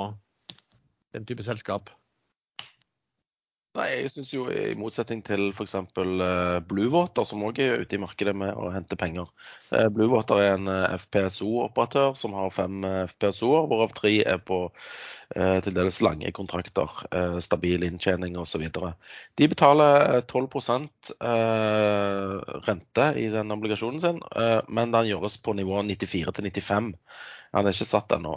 [SPEAKER 1] den type selskap?
[SPEAKER 2] Nei, jeg syns jo i motsetning til f.eks. Uh, Bluewater, som òg er ute i markedet med å hente penger. Uh, Bluewater er en uh, FPSO-operatør som har fem FPSO-er, hvorav tre er på til dels lange kontrakter. Stabil inntjening osv. De betaler 12% rente i den obligasjonen sin, men den gjøres på nivå 94 til 95. Han er ikke satt ennå.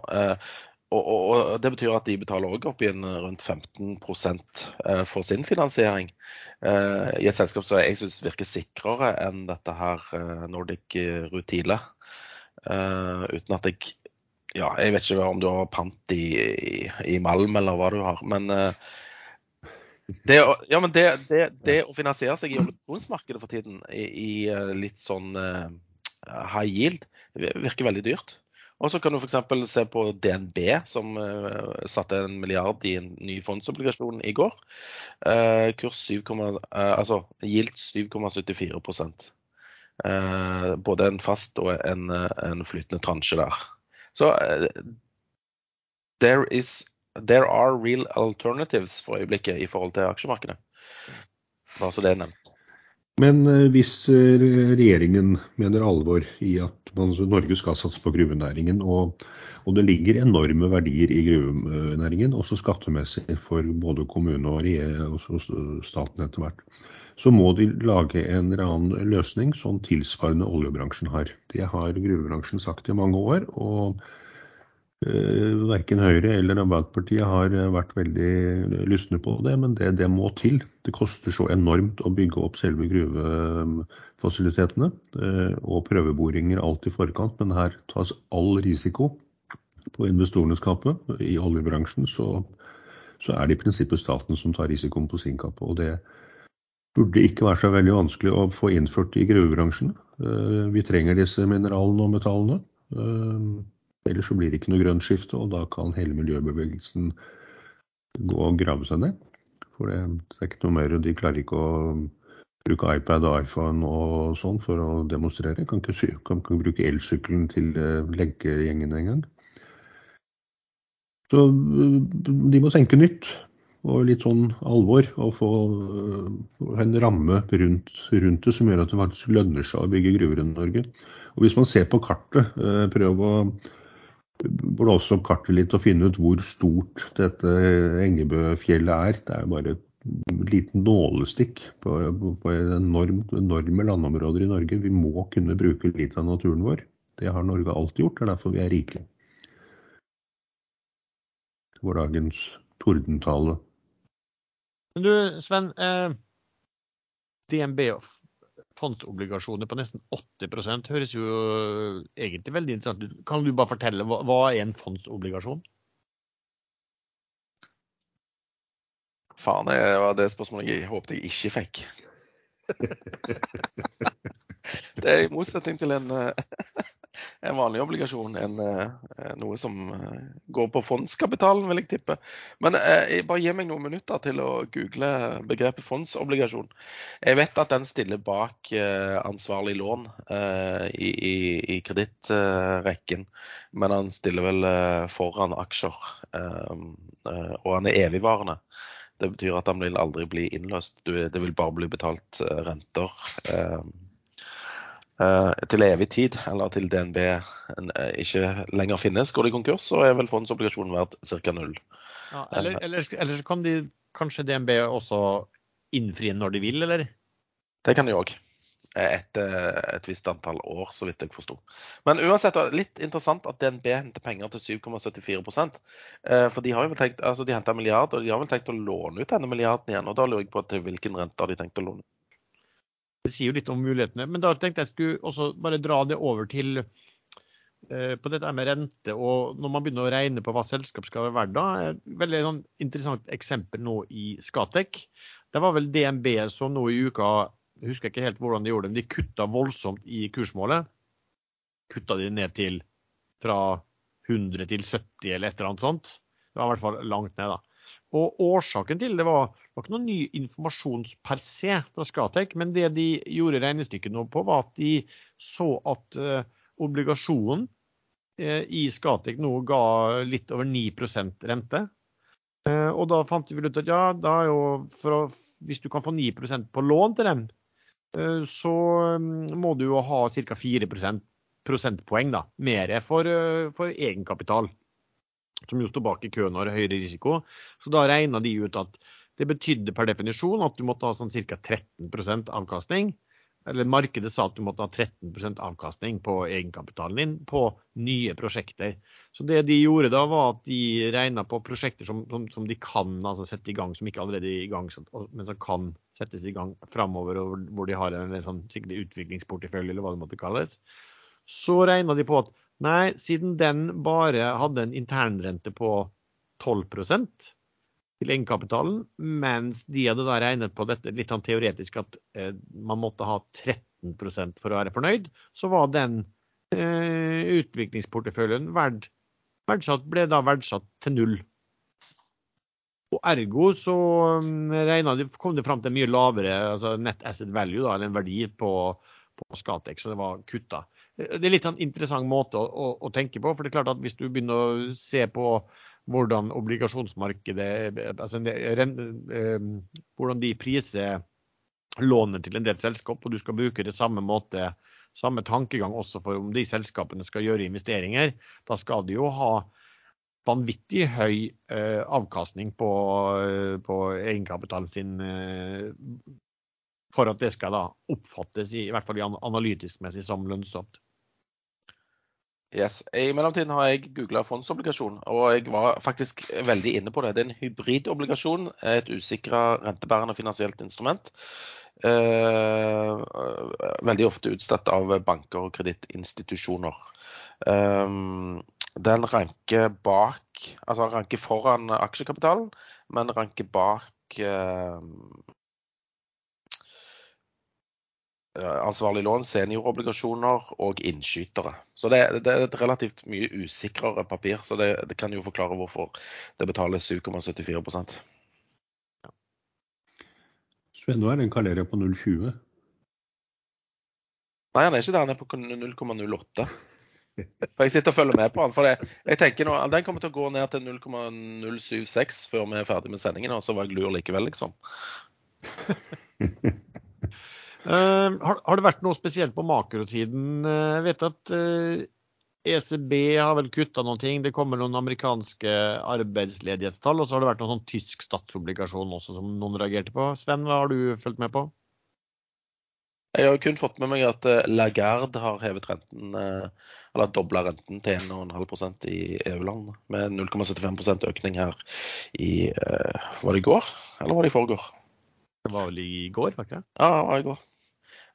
[SPEAKER 2] Og, og, Det betyr at de betaler også opp igjen rundt 15 eh, for sin finansiering. Eh, I et selskap som jeg syns virker sikrere enn dette her eh, Nordic Rutile. Uten at jeg Ja, jeg vet ikke om du har pant i, i, i malm eller hva du har. Men det, ja, men det, det, det å finansiere seg i obligasjonsmarkedet for tiden i, i litt sånn high yield virker veldig dyrt. Og så kan du f.eks. se på DNB, som uh, satte en milliard i en ny fondsobligasjon i går. Uh, kurs 7, uh, altså gilt 7,74 uh, Både en fast og en, en flytende transje der. Så there, is, there are real alternatives for øyeblikket i forhold til aksjemarkedet. Bare så det er nevnt.
[SPEAKER 3] Men eh, hvis eh, regjeringen mener alvor i at man, Norge skal satse på gruvenæringen, og, og, det ligger enorme verdier i gruvenæringen, også skattemessig for både kommune og, og staten etter hvert, så må de lage en eller annen løsning som tilsvarende oljebransjen har. Det har gruvebransjen sagt i mange år. og verken Høyre eller Arbeiderpartiet har eh, vært veldig lystne på det, men det, det, må til. Det koster så enormt å bygge opp selve gruvefasilitetene. Eh, og prøveboringer alt i forkant, men her tas all risiko på investorenes kappe. I oljebransjen så, så, er det i prinsippet staten som tar risikoen på sin kappe. Og det burde ikke være så veldig vanskelig å få innført i gruvebransjen. Vi trenger disse mineralene og metallene. Ellers så blir det ikke noe grønt skifte, og da kan hele miljøbevegelsen gå og grave seg ned. For det, er ikke noe mer. De klarer ikke å bruke iPad og iPhone og sånn for å demonstrere. Kan ikke, kan ikke bruke elsykkelen til eh, leggegjengen engang. Så eh, de må tenke nytt og litt sånn alvor. Og få uh, en ramme rundt, rundt, det som gjør at det faktisk lønner seg å bygge gruver i Norge. Og hvis man ser på kartet, prøv å blåse opp kartet litt og finne ut hvor stort dette Engebøfjellet er. Det er bare et liten nålestikk på, på enormt, enorme landområder i Norge. Vi må kunne bruke litt av naturen vår. Det har Norge alltid gjort. Det er derfor vi er rike. Det dagens tordentale.
[SPEAKER 1] Du, Sven. Eh, DNB fondsobligasjoner på nesten 80 høres jo egentlig veldig interessant ut. Kan du bare fortelle, hva, hva er en fondsobligasjon?
[SPEAKER 2] Faen, det var det spørsmålet jeg håpet jeg ikke fikk. det er i motsetning til en eh, en vanlig obligasjon enn eh, noe som eh, går på fondskapitalen, vil jeg tippe. Men eh, bare gi meg noen minutter til å google begrepet fondsobligasjon. Jeg vet at den stiller bak eh, ansvarlig lån eh, i, i, i kredittrekken, men han stiller vel eh, foran aksjer. og han er evigvarende. Det betyr at han vil aldri bli innløst. Det vil bare bli betalt renter. Eh, til evig tid, eller til DNB eh, ikke lenger finnes. Går de konkurs, så er vel fondsobligasjonen verdt ca. null.
[SPEAKER 1] Ja, eller, eh, eller, eller, så kan de kanskje DNB også innfri når de vil, eller?
[SPEAKER 2] Det kan de òg. Etter et visst antall år, så vidt jeg forsto. Men uansett, litt interessant at DNB henter penger til 7,74% For de har jo tenkt, altså de henter en milliard, og de har vel tenkt å låne ut denne milliarden igjen. Og da lurer jeg på til hvilken rente har de tenkt å låne
[SPEAKER 1] det sier jo litt om mulighetene. Men da tenkte jeg skulle også bare dra det over til eh, på dette med rente og når man begynner å regne på hva selskap skal være verdt. Et veldig sånn interessant eksempel nå i Skatek. Det var vel DNB som nå i uka jeg husker ikke helt hvordan de gjorde det, men de kutta voldsomt i kursmålet. Kutta de ned til fra 100 til 70 eller et eller annet sånt. Det var i hvert fall langt ned, da. Og årsaken til det var, var ikke noen ny informasjon per se fra Skatek, men det de gjorde regnestykket nå på, var at de så at eh, obligasjonen eh, i Skatek nå ga litt over 9% rente. Eh, og da fant de vel ut at ja, for å, hvis du kan få 9% på lån til dem, eh, så mm, må du jo ha ca. 4 prosentpoeng da, mer for, eh, for egenkapital. Som jo står bak i køen og har høyere risiko. Så da regna de ut at det betydde per definisjon at du måtte ha sånn ca. 13% avkastning eller markedet sa at du måtte ha 13% avkastning på egenkapitalen din på nye prosjekter. Så det de gjorde da, var at de regna på prosjekter som, som, som, de kan altså sette i gang, som ikke allerede er i gang, men som kan settes i gang framover, hvor de har en sånn skikkelig utviklingsportefølje, eller hva det måtte kalles. Så regna de på at nei, siden den bare hadde en internrente på 12% til egenkapitalen, mens de hadde da regnet på dette litt sånn teoretisk at eh, man måtte ha 13% for å være fornøyd, så var den eh, utviklingsporteføljen verd, verdsatt, ble da verdsatt til null. Og Ergo så mm, de, kom det fram til mye lavere altså net asset value, da, eller en verdi på, på Skatek, så det var kutta. Det er litt en sånn interessant måte å, å, å, tenke på. for det er klart at Hvis du begynner å se på hvordan obligasjonsmarkedet altså, eh, Hvordan de priser låner til en del selskap, og du skal bruke det samme måte, samme tankegang også for om de selskapene skal gjøre investeringer. Da skal de jo ha vanvittig høy eh, avkastning på, eh, på, egenkapitalen sin eh, for at det skal da oppfattes, i, i hvert fall analytisk messig, som lønnsomt.
[SPEAKER 2] Yes. I mellomtiden har jeg googla fondsobligasjon, og jeg var faktisk veldig inne på det. Det er en hybridobligasjon, et usikra rentebærende finansielt instrument. Eh, veldig ofte utstedt av banker og kredittinstitusjoner. Eh, den ranker bak, altså ranker foran aksjekapitalen, men ranker bak eh, ansvarlig lån, seniorobligasjoner og innskytere. Så det, det, er et relativt mye usikrere papir. Så det, det kan jo forklare hvorfor det betales 7,74
[SPEAKER 3] ja. Sven, nå er den Caleria på 0,20?
[SPEAKER 2] Nei, han er ikke der. Han er på 0,08. For Jeg sitter og følger med på han. for jeg, jeg tenker nå, Den kommer til å gå ned til 0,076 før vi er ferdig med sendingen. Og så var jeg lur likevel, liksom.
[SPEAKER 1] Uh, har, har, det vært noe spesielt på makrosiden? Uh, jeg vet at uh, eh, ECB har vel kutta noen ting. Det kommer noen amerikanske arbeidsledighetstall. Og så har det vært noen sånn tysk statsobligasjon også som noen reagerte på. Sven, hva har du fulgt med på?
[SPEAKER 2] Jeg har kun fått med meg at Lagarde har hevet renten, eller dobla renten til 1,5% i EU-land. Med 0,75% økning her i Var det i går, eller var det i forgår?
[SPEAKER 1] Det var vel i går, var ikke det?
[SPEAKER 2] Ja, det var i går.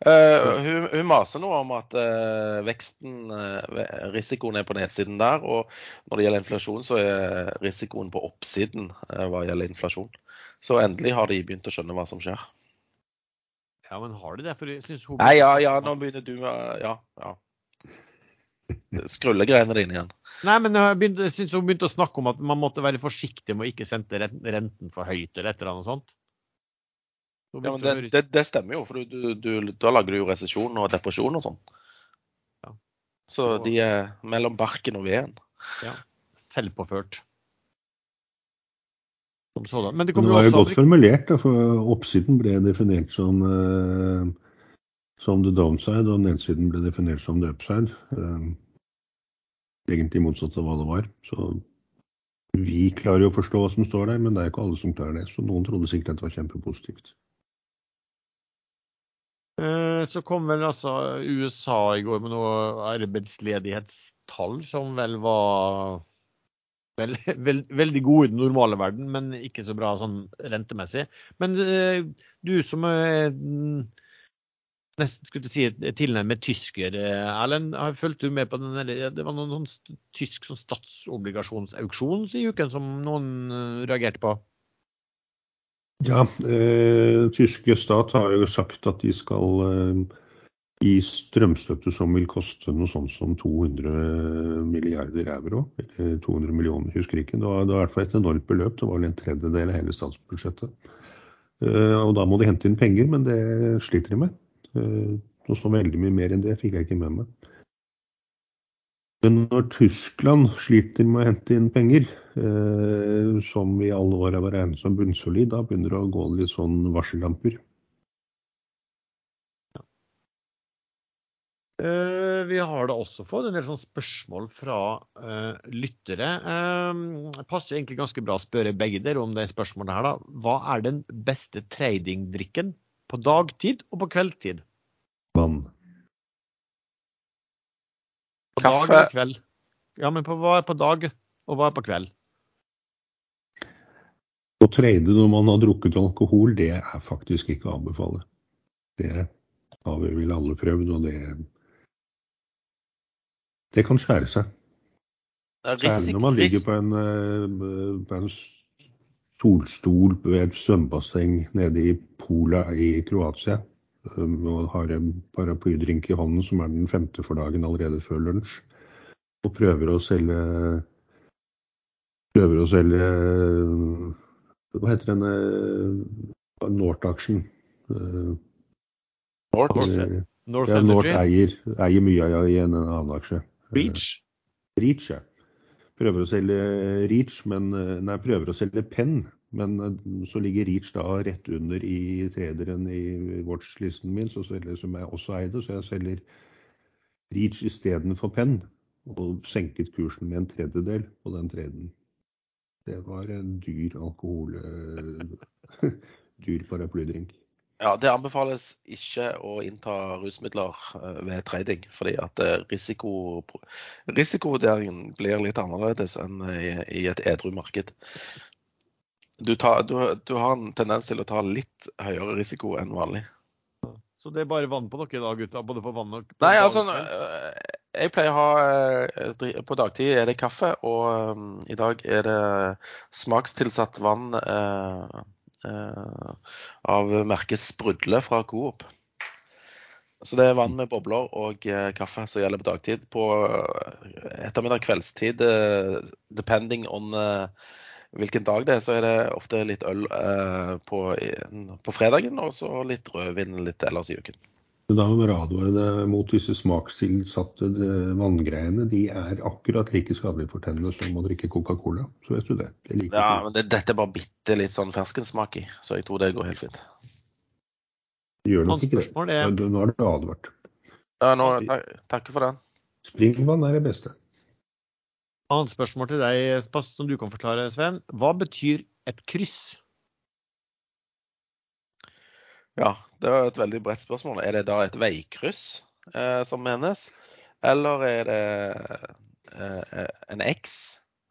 [SPEAKER 2] Uh, hun, hun, maser noe om at uh, veksten, uh, risikoen er på nedsiden der. Og når det gjelder inflasjon, så er risikoen på oppsiden hva gjelder inflasjon. Så endelig har de begynt å skjønne hva som skjer.
[SPEAKER 1] Ja, men har de det? For jeg synes hun...
[SPEAKER 2] Nei, ja, ja, nå begynner du med Ja. ja. Skrullegreiene dine igjen.
[SPEAKER 1] Nei, men jeg, begynte, jeg synes hun begynte å snakke om at man måtte være forsiktig med å ikke sende renten for høyt eller et eller annet sånt.
[SPEAKER 2] Ja, men det, det, det, stemmer jo, for du, du, da lager du jo resesjon og depresjon og sånn. Ja. Så de er mellom barken og veden.
[SPEAKER 1] Ja. Selvpåført.
[SPEAKER 3] Som Men det, det var jo godt formulert, da, for oppsiden ble definert som, uh, som the downside, og nedsiden ble definert som the upside. Uh, egentlig motsatt av hva det var. Så vi klarer jo å forstå hva som står der, men det er ikke alle som klarer det. Så noen trodde sikkert at det var kjempepositivt.
[SPEAKER 1] Eh, så kom vel altså USA i går med noe arbeidsledighetstall som vel var vel, vel, veldig gode i den normale verden, men ikke så bra sånn rentemessig. Men eh, du som er mm, nesten skulle si tilnærmet tysker, eh, Erlend, Fulgte du med på den? Det var noen noen tysk sånn statsobligasjonsauksjon i uken som noen reagerte på?
[SPEAKER 3] Ja, eh, tyske stat har jo sagt at de skal eh, gi strømstøtte som vil koste noe sånt som 200 milliarder euro. Eller 200 millioner, husker ikke. Det var, det var i hvert fall et enormt beløp. Det var vel en tredjedel av hele statsbudsjettet. Eh, og da må de hente inn penger, men det sliter de med. Eh, noe så veldig mye mer enn det fikk jeg ikke med meg. Når Tyskland sliter med å hente inn penger, eh, som i alle år har vært regnet som bunnsolid, da begynner det å gå litt sånn varsellamper.
[SPEAKER 1] Eh, vi har da også fått en del sånn spørsmål fra eh, lyttere. Det passer egentlig ganske bra å spørre begge dere om det spørsmålet her. da. Hva er den beste tradingdrikken på dagtid og på kveldstid?
[SPEAKER 3] Vann.
[SPEAKER 1] På dag eller kveld? Ja, men på, hva er på dag, og hva er på kveld?
[SPEAKER 3] Å trade når man har drukket alkohol, det er faktisk ikke å anbefale. Det har vi vel alle prøvd, og det Det kan skjære seg. Særlig når man ligger på en, eh, på en solstol ved et svømmebasseng nede i Pola i Kroatia. Og har en paraplydrink i hånden som er den femte for dagen allerede før lunsj. Og prøver å selge Prøver å selge eh, Hva heter denne North-aksjen? North
[SPEAKER 2] Nord.
[SPEAKER 3] eh,
[SPEAKER 1] North
[SPEAKER 3] Ja,
[SPEAKER 1] North,
[SPEAKER 3] eier, eier mye av i en annen aksje.
[SPEAKER 1] Reach?
[SPEAKER 3] Reach, ja. Prøver å selge Reach, men Nei, prøver å selge Penn. Men eh, så ligger Reach da rett under i trederen i watch-listen min, så selger, som jeg også eide. Så jeg selger Reach istedenfor Penn. Og senket kursen med en tredjedel på den treden. Det var en dyr alkohol... eh, dyr paraplydrink.
[SPEAKER 2] Ja, Det anbefales ikke å innta rusmidler eh, ved trading, fordi at risiko, risikovurderingen blir litt annerledes enn i, i et edru marked. Du, tar, du, du har en tendens til å ta litt høyere risiko enn vanlig.
[SPEAKER 1] Så det er bare vann på dere da, gutta? Både på vann og på
[SPEAKER 2] Nei, altså, øh, jeg pleier å ha øh, På dagtid er det kaffe, og um, i dag er det smakstilsatt vann uh, uh, av merket Sprudle fra Coop. Så det er vann med bobler og uh, kaffe som gjelder på dagtid. På ettermiddag kveldstid, depending on øh, hvilken dag det er, så er det ofte litt øl eh, på, på fredagen, og så litt rødvin litt ellers i uken.
[SPEAKER 3] Da må vi advare deg mot disse smakstilsatte eh, vanngreiene. De er akkurat like skadelige for tennene som å drikke Coca-Cola. Så vet du det. det er like
[SPEAKER 2] Ja, men det, dette er bare bitte litt sånn ferskensmak i, så jeg tror det går helt fint.
[SPEAKER 3] Gjør nok ikke det.
[SPEAKER 1] er
[SPEAKER 3] Nå er du advart.
[SPEAKER 2] Ja, nå, tak, takk for den.
[SPEAKER 3] Springvann er det beste.
[SPEAKER 1] Annet spørsmål til deg, Spass, som du kan forklare, Sven. Hva betyr et kryss?
[SPEAKER 2] Ja, det var et veldig bredt spørsmål. Er det da et veikryss eh, som menes, eller er det eh, en X,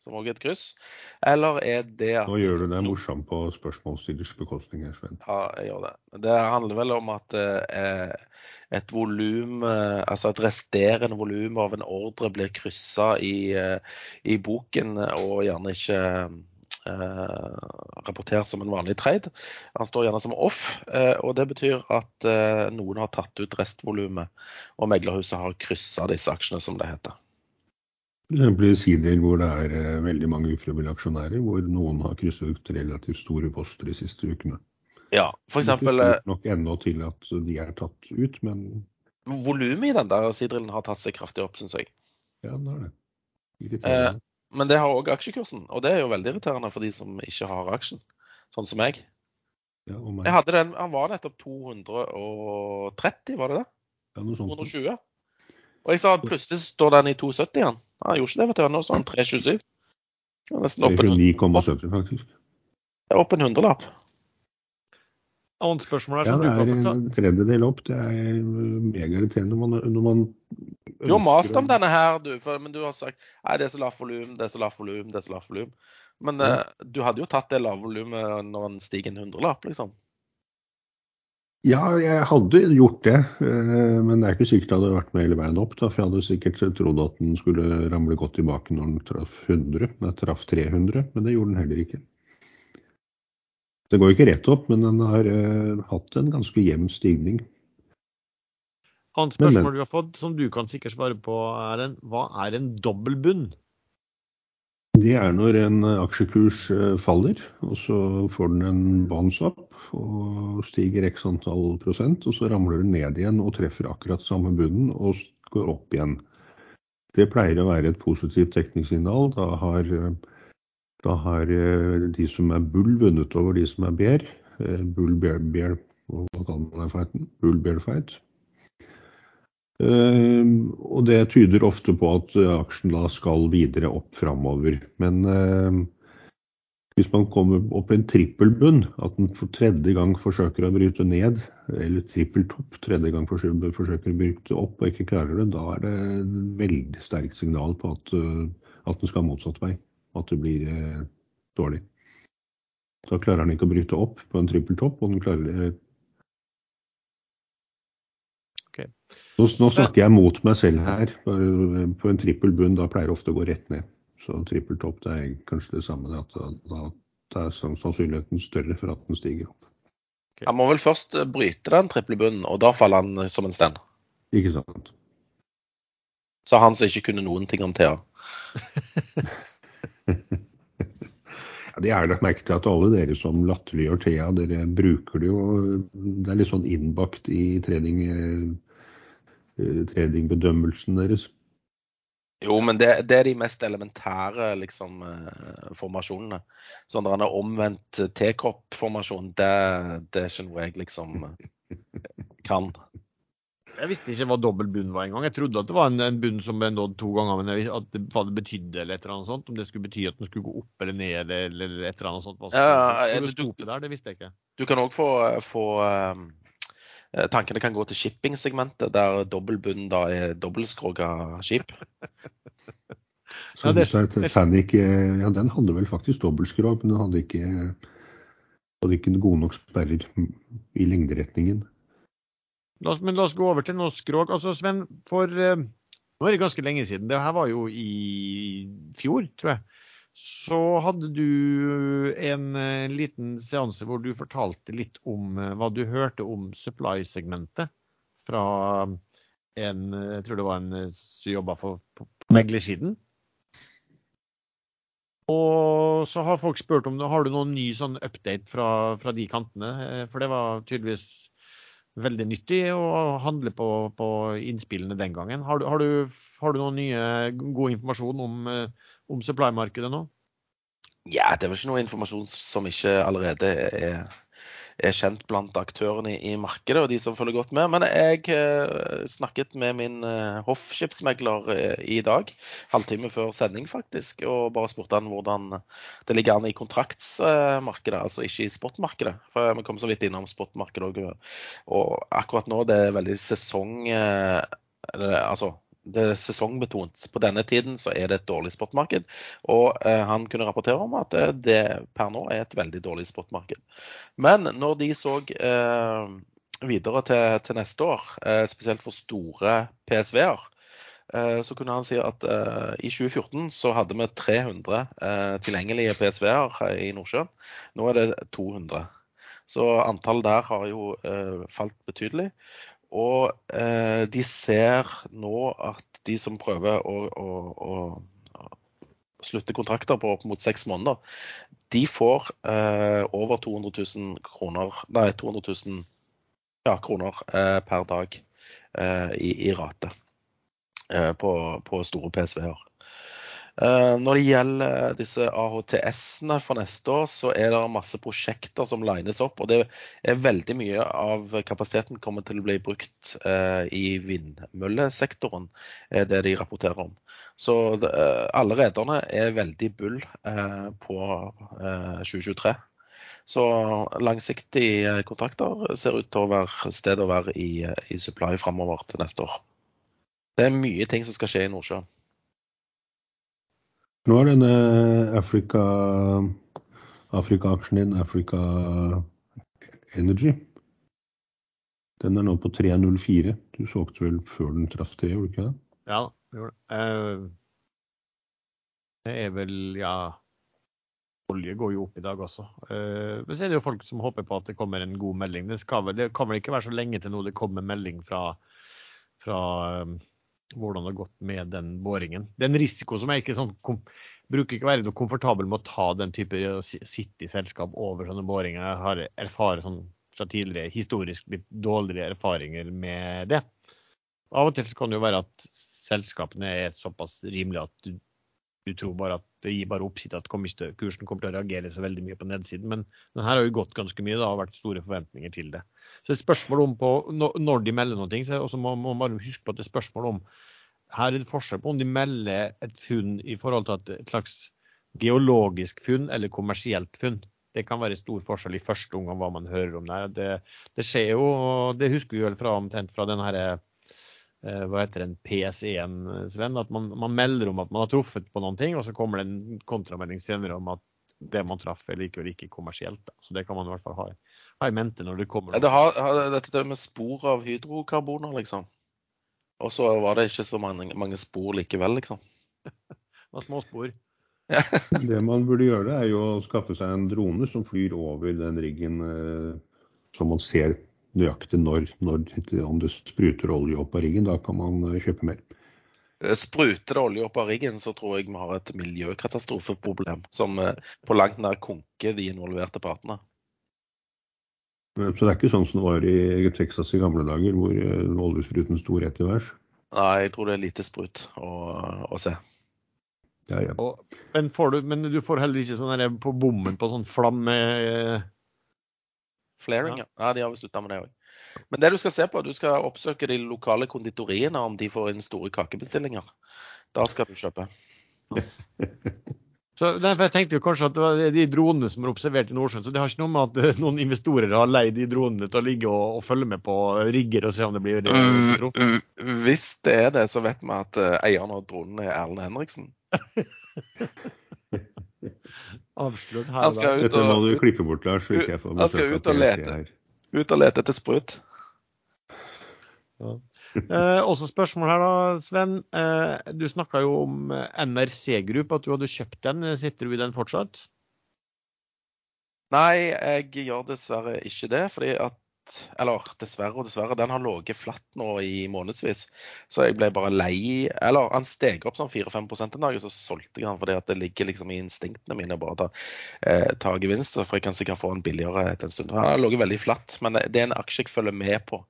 [SPEAKER 2] som også er et kryss, eller er det at
[SPEAKER 3] Nå gjør du deg morsom på spørsmålsstillers bekostning her, Sven.
[SPEAKER 2] Ja, jeg gjør det. Det handler vel om at eh, et volum, eh, altså et resterende volum av en ordre blir kryssa i, eh, i boken, og gjerne ikke eh, rapportert som en vanlig trade. Han står gjerne som off, eh, og det betyr at eh, noen har tatt ut restvolumet, og meglerhuset har kryssa disse aksjene, som det heter.
[SPEAKER 3] F.eks. i sider hvor det er eh, veldig mange ufrivillige aksjonærer, hvor noen har krysset relativt store poster de siste ukene.
[SPEAKER 2] Ja, for eksempel,
[SPEAKER 3] Det er ikke stort nok ennå til at de er tatt ut, men
[SPEAKER 2] volumet i den der sidrillen har tatt seg kraftig opp, syns jeg.
[SPEAKER 3] ja, den er det.
[SPEAKER 2] Eh, Men det har òg aksjekursen, og det er jo veldig irriterende for de som ikke har aksjen. Sånn som meg.
[SPEAKER 3] Ja, og meg.
[SPEAKER 2] Jeg hadde den, Han var nettopp 230, var det det?
[SPEAKER 3] Ja, noe sånt.
[SPEAKER 2] 220. Og jeg sa plutselig står den i 270 igjen. Han gjorde ikke det, vet du. Nå står den 327. Det er Nesten opp en,
[SPEAKER 3] 9,70 faktisk.
[SPEAKER 2] opp en hundrelapp.
[SPEAKER 1] Annet spørsmål er
[SPEAKER 3] Ja, det er en tredjedel opp. Det er megairriterende når man, når man
[SPEAKER 2] Du har mast om denne her, du. For, men du har sagt nei, det er så lavt volum, det er så lavt volum, det er så lavt volum. Men
[SPEAKER 3] Ja.
[SPEAKER 2] eh, du hadde jo tatt det lave volumet når den stiger en hundrelapp, liksom.
[SPEAKER 3] Ja, jeg hadde gjort det, eh, men det er ikke sikkert det hadde vært med hele veien opp. Da, for jeg hadde sikkert trodd at den skulle ramle godt tilbake når den traff 100. Den traff 300, men det gjorde den heller ikke. Det går ikke rett opp, men den har uh, hatt en ganske jevn stigning.
[SPEAKER 1] Annet
[SPEAKER 3] Men, men.
[SPEAKER 1] spørsmål du har fått, som du kan sikkert svare på, er en hva er en dobbeltbunn?
[SPEAKER 3] Det er når en aksjekurs eh, faller, og så får den en bounce up og stiger x antall prosent, og så ramler den ned igjen og treffer akkurat samme bunnen og går opp igjen. det pleier å være et positivt tekningssignal. Da har, da har de som er bull, vunnet over de som er bear. Bull bear, bear hva kaller man fighten? Bull bear fight. Uh, og det tyder ofte på at aksjen da skal videre opp framover. Men uh, hvis man kommer opp i en trippelbunn, at den for tredje gang forsøker å bryte ned, eller trippeltopp, tredje gang forsøker, å bryte opp og ikke klarer det, da er det et veldig sterkt signal på at, uh, at den skal motsatt vei. At det blir dårlig. Da klarer den ikke å bryte opp på en trippeltopp, og den klarer Nå, nå, snakker jeg mot meg selv her. På en trippel bunn da pleier det ofte å gå rett ned. Så trippel topp det er kanskje det samme. At da, da er sannsynligheten større for at den stiger opp.
[SPEAKER 2] Okay. Han må vel først bryte den triple bunnen, og da faller han som en sten?
[SPEAKER 3] Ikke sant.
[SPEAKER 2] Sa han som ikke kunne noen ting om Thea?
[SPEAKER 3] ja, det er lagt merke til at alle dere som latterliggjør Thea, dere bruker det jo Det er litt sånn innbakt i trening Eh, tradingbedømmelsen deres?
[SPEAKER 2] Jo, men det, det, er de mest elementære liksom, eh, formasjonene. Sånn der en omvendt tekopp-formasjon, det, det, er ikke noe jeg liksom kan.
[SPEAKER 1] Jeg visste ikke hva dobbel bunn var engang. Jeg trodde at det var en, en bunn som ble nådd to ganger. Men jeg, at det, hva det betydde eller et eller annet sånt. Om det skulle bety at den skulle gå opp eller ned eller, eller et eller annet sånt. Hva
[SPEAKER 2] ja,
[SPEAKER 1] du, du, der, det visste jeg ikke.
[SPEAKER 2] Du kan òg få, få um, Eh, tankene kan gå til shipping-segmentet, der dobbeltbunn da er dobbeltskroga skip.
[SPEAKER 3] Så det, Titanic, ja, den hadde vel faktisk dobbeltskrog, men den hadde ikke, hadde ikke gode nok sperrer i lengderetningen.
[SPEAKER 1] La oss, men la oss gå over til noe skrog. Altså, Sven, for uh, nå er det ganske lenge siden. Det her var jo i fjor, tror jeg så hadde du en, en, eh, liten seanse hvor du fortalte litt om eh, hva du hørte om supply-segmentet fra en Jeg tror det var en eh, som jobba på meglersiden. Og så har folk spurt om har du noen ny sånn update fra, fra de kantene. For det var tydeligvis veldig nyttig å handle på, på innspillene den gangen. Har du, har du, har du noen nye god informasjon om om supply-markedet nå?
[SPEAKER 2] Ja, det er vel ikke noe informasjon som ikke allerede er, er kjent blant aktørene i, markedet og de som følger godt med. Men jeg eh, snakket med min eh, hoffskipsmegler eh, i dag, halvtime før sending faktisk, og bare spurte han hvordan det ligger an i kontraktsmarkedet, altså ikke i spotmarkedet. For vi kom så vidt innom spotmarkedet òg. Og akkurat nå det er veldig sesong... Eh, altså det sesongbetont. På denne tiden så er det et dårlig spotmarked. Og eh, han kunne rapportere om at det, det, per nå er et veldig dårlig spotmarked. Men når de så eh, videre til, til, neste år, eh, spesielt for store PSV-er, eh, så kunne han si at eh, i 2014 så hadde vi 300 eh, tilgjengelige PSV-er i Nordsjøen. Nå er det 200. Så antallet der har jo falt betydelig. Og eh, de ser nå at de som prøver å, å, å, slutte kontrakter på opp mot seks måneder, de får eh, over 200 000 kroner, nei, 200 000 ja, kroner eh, per dag eh, i, i, rate eh, på, på store PSV-er. Eh, når det gjelder disse AHTS-ene for neste år, så er det masse prosjekter som lines opp. Og det er veldig mye av kapasiteten kommer til å bli brukt eh, i vindmøllesektoren, er det de rapporterer om. Så eh, alle rederne er veldig bull på 2023. Så langsiktige kontrakter ser ut til å være sted å være i supply framover til neste år. Det er mye ting som skal skje i Nordsjøen.
[SPEAKER 3] Nå er denne Afrika-aksjen din, Africa Energy, den er nå på 3,04. Du solgte vel før den traff det, gjorde du ikke det?
[SPEAKER 1] Ja, det gjorde det. Uh, det er vel, ja Olje går jo opp i dag også. Uh, men så er det jo folk som håper på at det kommer en god melding. Det, vel, det kan vel ikke være så lenge til nå det kommer melding fra, fra hvordan det har gått med den boringen. Det er en risiko som jeg ikke sånn, kom, bruker ikke være noe komfortabel med å ta den type sitte i selskap over sånne boringer. Jeg har erfart sånn, fra tidligere historisk litt dårligere erfaringer med det. Av og til kan det jo være at selskapene er såpass rimelige at du, du tror bare at det gir bare oppsikt at kursen kommer til å reagere så veldig mye på nedsiden. Men den her har jo gått ganske mye. Det har vært store forventninger til det. Så et spørsmål om på når- de melder noe, så er også må man bare huske på at det er spørsmål om her er det forskjell på om de melder et funn i forhold til et slags geologisk funn eller kommersielt funn. Det kan være stor forskjell i første omgang hva man hører om det. Det, det skjer jo, og det husker vi vel fra omtrent fra den her, eh, hva heter en PS1, Sven, at man, man melder om at man har truffet på noen ting, og så kommer det en kontramelding senere om at det man traff er likevel ikke kommersielt. Da. Så det kan man i hvert fall ha, ha i mente når det kommer.
[SPEAKER 2] Det har, har dette med spor av hydrokarboner, liksom. Og så var det ikke så mange, mange spor likevel, liksom.
[SPEAKER 1] Det var små spor.
[SPEAKER 3] Det man burde gjøre, er jo å skaffe seg en drone som flyr over den riggen, eh, så man ser nøyaktig når, når om det spruter olje opp av riggen. Da kan man eh, kjøpe mer.
[SPEAKER 2] Eh, Spruter det olje opp av riggen, så tror jeg vi har et miljøkatastrofeproblem som eh, på langt nær konker de involverte partene.
[SPEAKER 3] Så det er ikke sånn som det var i Texas i gamle dager, hvor oljespruten sto rett i værs.
[SPEAKER 2] Nei, jeg tror det er lite sprut å, å se.
[SPEAKER 3] Ja, ja.
[SPEAKER 1] Og, men, får du, men du får heller ikke sånn på bommen på sånn flamme...
[SPEAKER 2] Flaring, ja. ja. De har vel slutta med det òg. Men det du skal se på, du skal oppsøke de lokale konditoriene om de får inn store kakebestillinger. Da skal du kjøpe.
[SPEAKER 1] Så derfor jeg tenkte jo kanskje at det var de dronene som er observert i Nordsjøen. Så det har ikke noe med at noen investorer har leid de dronene til å ligge og, og følge med på rigger og se om det blir truffet.
[SPEAKER 2] Mm, Hvis det er det, så vet vi at eh, eieren av dronen er Erlend Henriksen.
[SPEAKER 1] Avslørt her og der.
[SPEAKER 3] Dette må du klippe bort, Lars. så ikke jeg får
[SPEAKER 2] Han skal ut og lete. ut og lete etter sprut.
[SPEAKER 1] Eh, også spørsmål her da, Sven. Eh, du snakka jo om eh, NRC Group, at du hadde kjøpt den. Sitter du i den fortsatt?
[SPEAKER 2] Nei, jeg gjør dessverre ikke det. fordi at Eller dessverre og dessverre, den har ligget flatt nå i månedsvis. Så jeg ble bare lei Eller han steg opp sånn 4-5% en dag, og så solgte jeg han fordi at det ligger liksom i instinktene mine å bare ta, eh, ta gevinst. For jeg kan sikkert få den billigere etter en stund. Han har ligget veldig flatt, men det er en aksje jeg følger med på.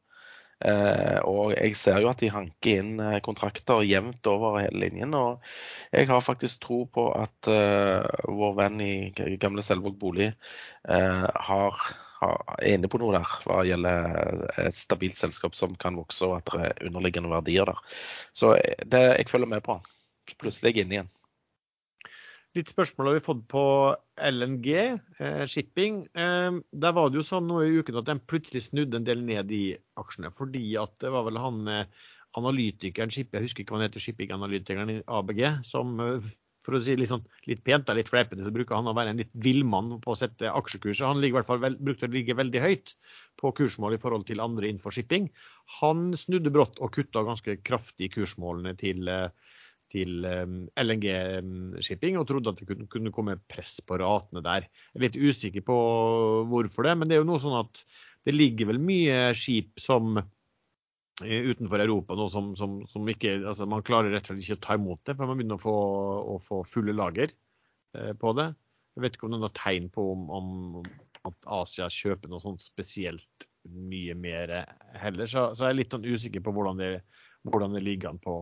[SPEAKER 2] Eh, og jeg ser jo at de hanker inn eh, kontrakter jevnt over hele linjen. Og jeg har faktisk tro på at eh, vår venn i gamle Selvåg bolig eh, har, er inne på noe der hva gjelder et stabilt selskap som kan vokse, og at det er underliggende verdier der. Så eh, det, jeg følger med på. Plutselig er jeg inne igjen.
[SPEAKER 1] Litt spørsmål har vi fått på LNG, eh, shipping. Eh, der var det jo sånn nå i uken at den plutselig snudde en del ned i aksjene. Fordi at det var vel han eh, analytikeren, jeg husker ikke hva han heter, shipping-analytikeren i ABG, som eh, for å si litt, sånn, litt pent og litt fleipete, så bruker han å være en litt villmann på å sette aksjekurser. Han ligger i hvert fall vel, brukte å ligge veldig høyt på kursmål i forhold til andre innenfor shipping. Han snudde brått og kutta ganske kraftig kursmålene til til LNG-shipping og trodde at det kunne, komme press på ratene der. Jeg er litt usikker på hvorfor det, men det er jo noe sånn at det ligger vel mye skip som utenfor Europa nå som, som, som ikke altså Man klarer rett og slett ikke å ta imot det, for man begynner å få, å få fulle lager eh, på det. Jeg vet ikke om det er noe tegn på om, om at Asia kjøper noe sånt spesielt mye mer heller. Så, så jeg er litt sånn usikker på hvordan det, hvordan det ligger an på,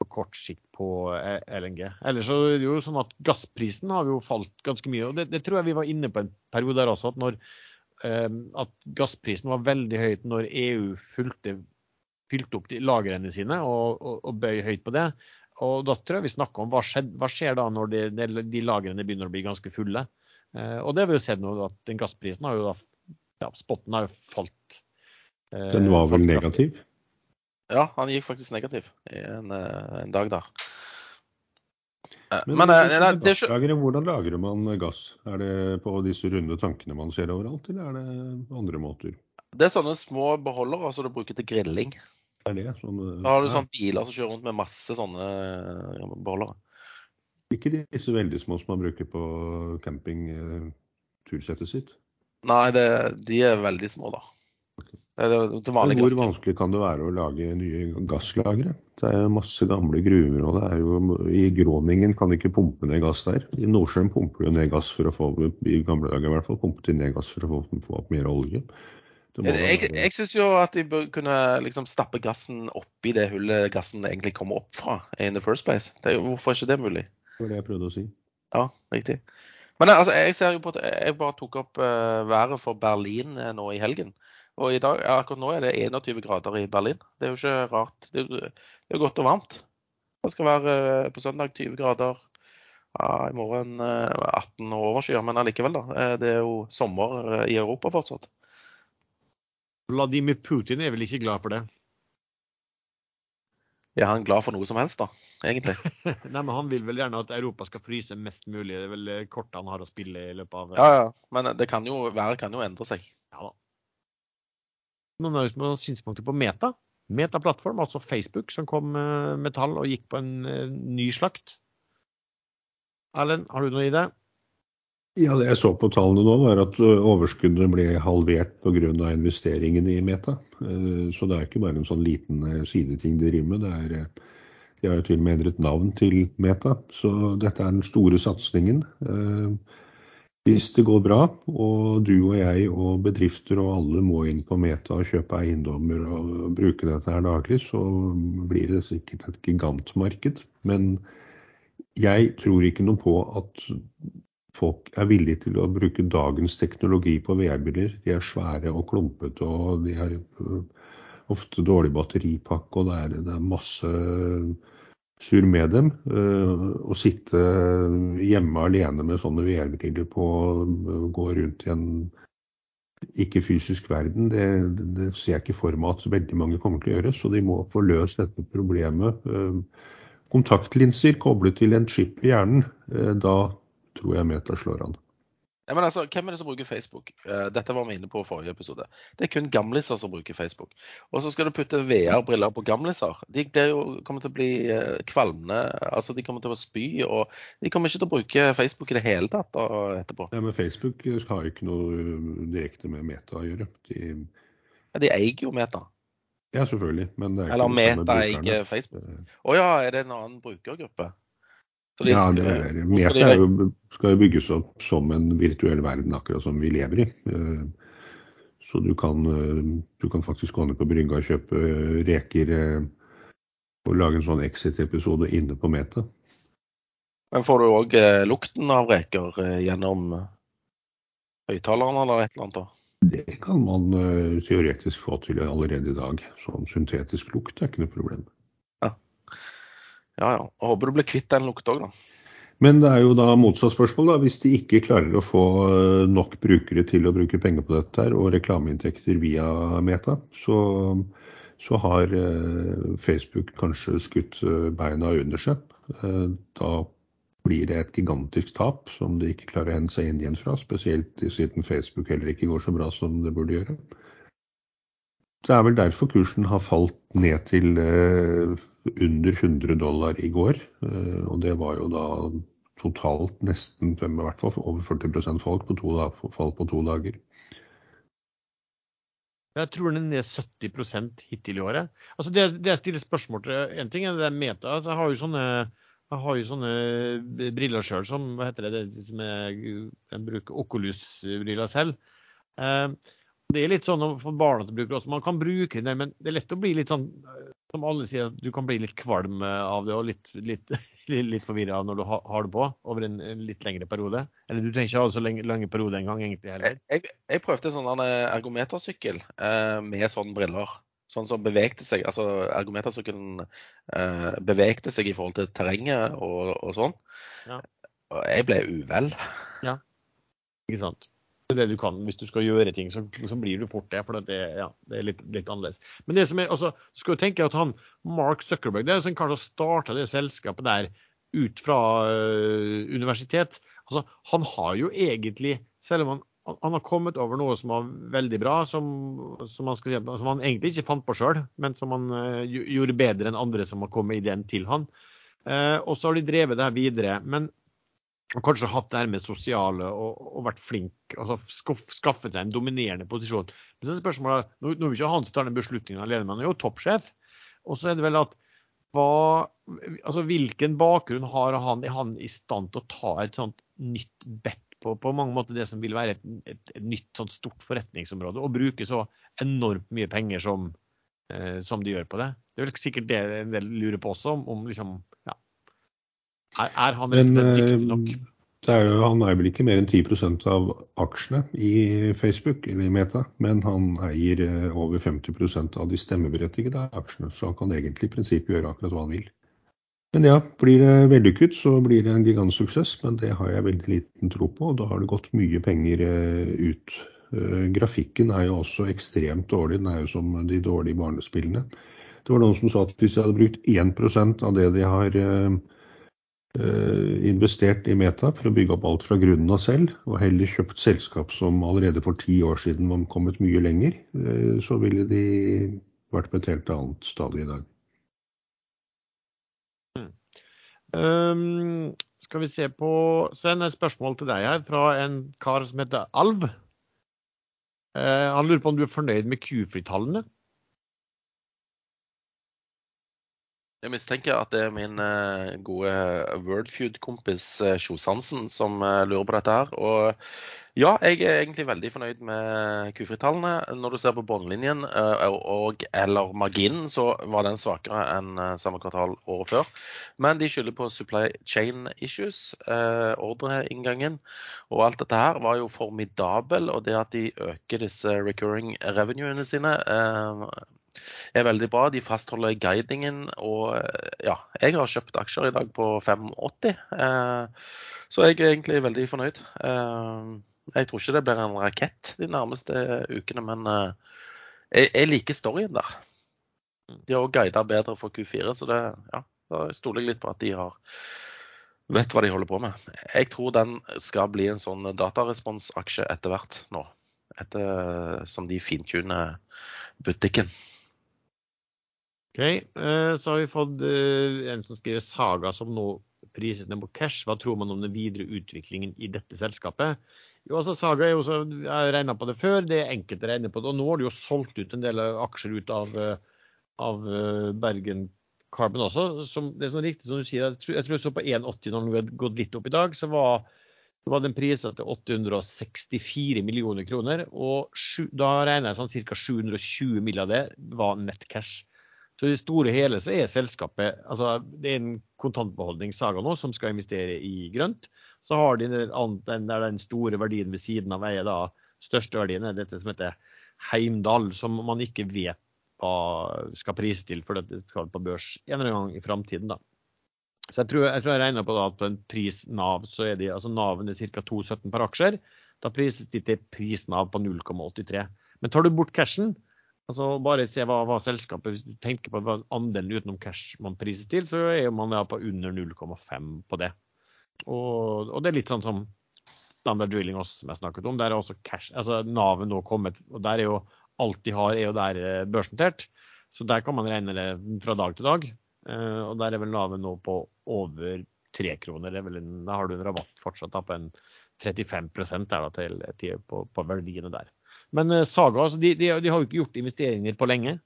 [SPEAKER 1] på kort sikt på eh, LNG. Ellers så er det jo sånn at gassprisen har jo falt ganske mye. og Det, det tror jeg vi var inne på en periode der også, at, når, eh, at gassprisen var veldig høyt når EU fulgte, fylte opp de lagrene sine og, og, og bøy høyt på det. Og da tror jeg vi snakker om hva, skjed, hva skjer da når de, de, de lagrene begynner å bli ganske fulle. Eh, og det har vi jo sett nå, at den gassprisen har jo da ja, Spotten har jo falt. eh,
[SPEAKER 3] Den var vel
[SPEAKER 1] kraftig.
[SPEAKER 3] negativ?
[SPEAKER 2] Ja, han gikk faktisk negativ en, eh, en dag der. Eh,
[SPEAKER 3] Men,
[SPEAKER 2] Men, det,
[SPEAKER 3] hvordan
[SPEAKER 2] nei, det er
[SPEAKER 3] hvordan lagrer man gass? Er det på disse runde tankene man ser overalt, eller er det på andre måter?
[SPEAKER 2] Det er sånne små beholdere som du bruker til grilling.
[SPEAKER 3] Er det sånn,
[SPEAKER 2] Da har du
[SPEAKER 3] ja,
[SPEAKER 2] biler som kjører rundt med masse sånne eh, beholdere.
[SPEAKER 3] Ikke disse veldig små som man bruker på campingtursettet sitt.
[SPEAKER 2] Nei, det, de er veldig små, da. Det det, det
[SPEAKER 3] hvor vanskelig kan det være å lage nye gasslagre? Det er masse gamle gruver, og det er jo i Groningen kan de ikke pumpe ned gass der. I Nordsjøen pumper de ned gass for å få i gamle dager i hvert fall, pumpet de ned gass for å få, få opp mer olje.
[SPEAKER 2] Jeg, jeg syns jo at de bør kunne liksom stappe gassen oppi det hullet gassen egentlig kommer opp fra. in the first place. Det er jo, hvorfor er ikke det mulig?
[SPEAKER 3] Det var det jeg prøvde å si.
[SPEAKER 2] Ja, riktig. Men altså, jeg ser jo på at jeg bare tok opp uh, været for Berlin uh, nå i helgen. Og i dag, akkurat nå er det 21 grader i Berlin. Det er jo ikke rart. Det er, det er godt og varmt. Det skal være uh, på søndag 20 grader. Ja, I morgen eh, 18 og overskyer, men allikevel, da. Eh, Det er jo sommer eh, i Europa fortsatt.
[SPEAKER 1] Vladimir Putin er vel ikke glad for det?
[SPEAKER 2] Er han glad for noe som helst, da? Egentlig.
[SPEAKER 1] Nei, men Han vil vel gjerne at Europa skal fryse mest mulig. Det er vel eh, kortet han har å spille i løpet av
[SPEAKER 2] Ja, ja. Men det kan jo, været kan jo endre seg.
[SPEAKER 1] Ja da. Noen har noen synspunkter på Meta. Meta-plattform, altså Facebook, som kom eh, med tall og gikk på en eh, ny slakt. Erlend, har du noe i det?
[SPEAKER 3] Ja, det jeg så på tallene nå, var at overskuddet ble halvert pga. investeringene i Meta. Eh, Så det er ikke bare en sånn liten eh, sideting de driver med. De har jo til og med endret navn til Meta. Så dette er den store satsingen. Hvis det går bra, og du og jeg og bedrifter og alle må inn på Meta og kjøpe eiendommer og bruke dette her daglig, så blir det sikkert et gigantmarked. Men jeg tror ikke noe på at folk er villige til å bruke dagens teknologi på VR-biler. De er svære og klumpete, og de har øh, ofte dårlig batteripakke, og det er, det er masse sur med dem. Øh, Å sitte hjemme alene med sånne VR-briller på gå rundt i en ikke-fysisk verden, det, det ser jeg ikke for meg at veldig mange kommer til å gjøre. Så de må få løst dette problemet. Øh, Kontaktlinser koblet til en chip i hjernen, øh, da tror jeg Meta slår an.
[SPEAKER 2] Ja, men altså, Hvem er det som bruker Facebook? Eh, Dette var vi inne på i forrige episode. Det er kun gamliser som bruker Facebook. Og så skal du putte VR-briller på gamliser. De blir jo, kommer til å bli eh, kvalmende. altså De kommer til å spy. og De kommer ikke til å bruke Facebook i det hele tatt da, etterpå.
[SPEAKER 3] Ja, men Facebook har jo ikke noe direkte med Meta å gjøre. De,
[SPEAKER 2] Ja, de eier jo Meta.
[SPEAKER 3] ja, selvfølgelig, men det er ikke
[SPEAKER 2] Eller Meta eier Facebook. Å oh, ja, er det en annen brukergruppe? De
[SPEAKER 3] Ja, det er, Meta
[SPEAKER 2] de-
[SPEAKER 3] er jo, skal jo bygges opp som en virtuell verden, akkurat som vi lever i. Eh, Så du kan, eh, du kan faktisk gå ned på brygga og kjøpe eh, reker og lage en sånn Exit-episode inne på Meta.
[SPEAKER 2] Men får du òg lukten av reker gjennom høyttaleren eller et eller annet? da?
[SPEAKER 3] Det kan man teoretisk få til allerede i dag. Sånn syntetisk lukt er ikke noe problem.
[SPEAKER 2] Ja, ja. Jeg håper du blir kvitt den lukta òg, da.
[SPEAKER 3] Men det er jo da motsatt spørsmål. da, Hvis de ikke klarer å få eh, nok brukere til å bruke penger på dette her, og reklameinntekter via Meta, så, så har eh, Facebook kanskje skutt eh, beina under seg. Da blir det et gigantisk tap som de ikke klarer å hente seg inn igjen fra. Spesielt siden Facebook heller ikke går så bra som det burde gjøre. Det er vel derfor kursen har falt ned til under 100 dollar i går. Eh, og det var jo da totalt nesten i hvert fall over 40% folk på to, fall på to dager.
[SPEAKER 1] Jeg tror den er 70% hittil i året. Altså det, det jeg stiller spørsmål til En ting er det meta. Altså jeg har jo sånne, har jo sånne briller sjøl som Hva heter det? det som jeg, jeg bruker Oculus-briller selv. Eh, det er litt sånn for barna til å bruke det også. Man kan bruke det, men det er lett å bli litt sånn eh, Som alle sier, at du kan bli litt kvalm av det og litt, litt, litt forvirra når du har det på over en, litt lengre periode. Eller du trenger ikke ha så lenge, lange periode engang, egentlig heller.
[SPEAKER 2] Jeg, jeg prøvde en sånn ergometersykkel eh, med sånne briller. Sånn som bevegte seg. Altså ergometersykkelen eh, bevegte seg i forhold til terrenget og, og sånn.
[SPEAKER 1] Ja.
[SPEAKER 2] Og jeg ble uvel.
[SPEAKER 1] Ikke sant? Det du kan. Hvis du skal gjøre ting, så, så blir du fort det. For det, ja, det er litt, litt annerledes. Men det som er, altså, du skal jo tenke at han, Mark Zuckerberg det er jo sånn som starta det selskapet der ut fra øh, universitet. Altså, han har jo egentlig, selv om han, han har kommet over noe som var veldig bra, som, som, han, skal, som han egentlig ikke fant på sjøl, men som han øh, gjorde bedre enn andre som har kommet ideen til han. Eh, og så har de drevet det her videre. men og kanskje hatt det her med sosiale og, og vært flink altså skaff, skaffet seg en dominerende posisjon. Men så er spørsmålet, nå, det ikke han tar den beslutningen alene, men han er jo toppsjef. Og så er det vel at hva, altså Hvilken bakgrunn har han? Er han i stand til å ta et sånt nytt bet på, på mange måter det som vil være et, et, et nytt sånt stort forretningsområde, og bruke så enormt mye penger som, eh, som de gjør på det. Det er vel sikkert det en del lurer på også, om liksom ja. Er, er han rett og slett dyktig nok?
[SPEAKER 3] Er jo, han er vel ikke mer enn 10% av aksjene i Facebook eller i Meta, men han eier over 50% av de stemmeberettigede aksjene, så han kan egentlig i prinsippet gjøre akkurat hva han vil. Men ja, blir det vellykket, så blir det en gigantsuksess. Men det har jeg veldig liten tro på, og da har det gått mye penger eh, ut. Eh, grafikken er jo også ekstremt dårlig. Den er jo som de dårlige barnespillene. Det var noen som sa at hvis jeg hadde brukt 1% av det de har eh, investert i Meta for å bygge opp alt fra grunnen av selv, og heller kjøpt selskap som allerede for ti år siden var kommet mye lenger, så ville de vært på et helt annet stadie i dag.
[SPEAKER 1] Um, skal vi se på Sven, et spørsmål til deg her fra en kar som heter Alv. Uh, han lurer på om du er fornøyd med Q-fritallene?
[SPEAKER 2] Jeg mistenker at det er min uh, gode Wordfeud-kompis uh, Sjosansen som uh, lurer på dette her. Og ja, jeg er egentlig veldig fornøyd med Q-fritallene. Når du ser på bunnlinjen eh, og eller marginen, så var den svakere enn eh, samme kvartal året før. Men de skylder på supply chain issues, eh, ordreinngangen. Og alt dette her var jo formidabel. Og det at de øker disse recurring revenuene sine er veldig bra. De fastholder guidingen. Og ja, jeg har kjøpt aksjer i dag på 5,80. Så jeg er egentlig veldig fornøyd. Jeg tror ikke det blir en rakett de nærmeste ukene, men jeg, liker storyen der. De har òg guida bedre for Q4, så det, ja, da stoler jeg litt på at de har vet hva de holder på med. Jeg tror den skal bli en sånn dataresponsaksje etter hvert nå. Etter som de fintuner butikken.
[SPEAKER 1] OK. Eh, så har vi fått eh, en som skriver Saga som nå prises ned på cash. Hva tror man om den videre utviklingen i dette selskapet? Jo, altså Saga er jo så, Jeg har regna på det før, det er enkelt å regne på det. Og nå har de jo solgt ut en del aksjer ut av, eh, av Bergen Carbon også. Som, det er sånn riktig som du sier, jeg tror jeg, tror jeg så på 1,80 når den hadde gått litt opp i dag. så var var den prisa til 864 millioner kroner. Og sju, da regner jeg sånn ca. 720 mill. av det var nettcash. Så i det store hele så er selskapet altså Det er en kontantbeholdning Saga nå som skal investere i grønt. Så har de den, der den store verdien ved siden av eiet, da. Største verdien er dette som heter Heimdal, som man ikke vet hva skal prise til for det skal på børs en eller annen gang i framtiden. Så jeg tror jeg, jeg regner på da, at på en pris Nav, så er de, altså Naven er ca. 2,17 per aksjer. Da prises de til prisnav på 0,83. Men tar du bort cashen, altså bare se hva, hva, selskapet Hvis du tenker på hva andelen utenom cash man priser til, så er man da på under 0,5 på det. Og, og, det er litt sånn som standard drilling også, som jeg snakket om. Der er også cash, altså Navet nå kommet, og der er jo alt de har, er jo der eh, børsnotert. Så der kan man regne det fra dag til dag. Uh, og der er vel Navet nå på over tre kroner. En, da har du en rabatt fortsatt da, på en 35 der da, til, til, på, på, verdiene der. Men uh, Saga altså, de, de, de, har jo ikke gjort investeringer på lenge.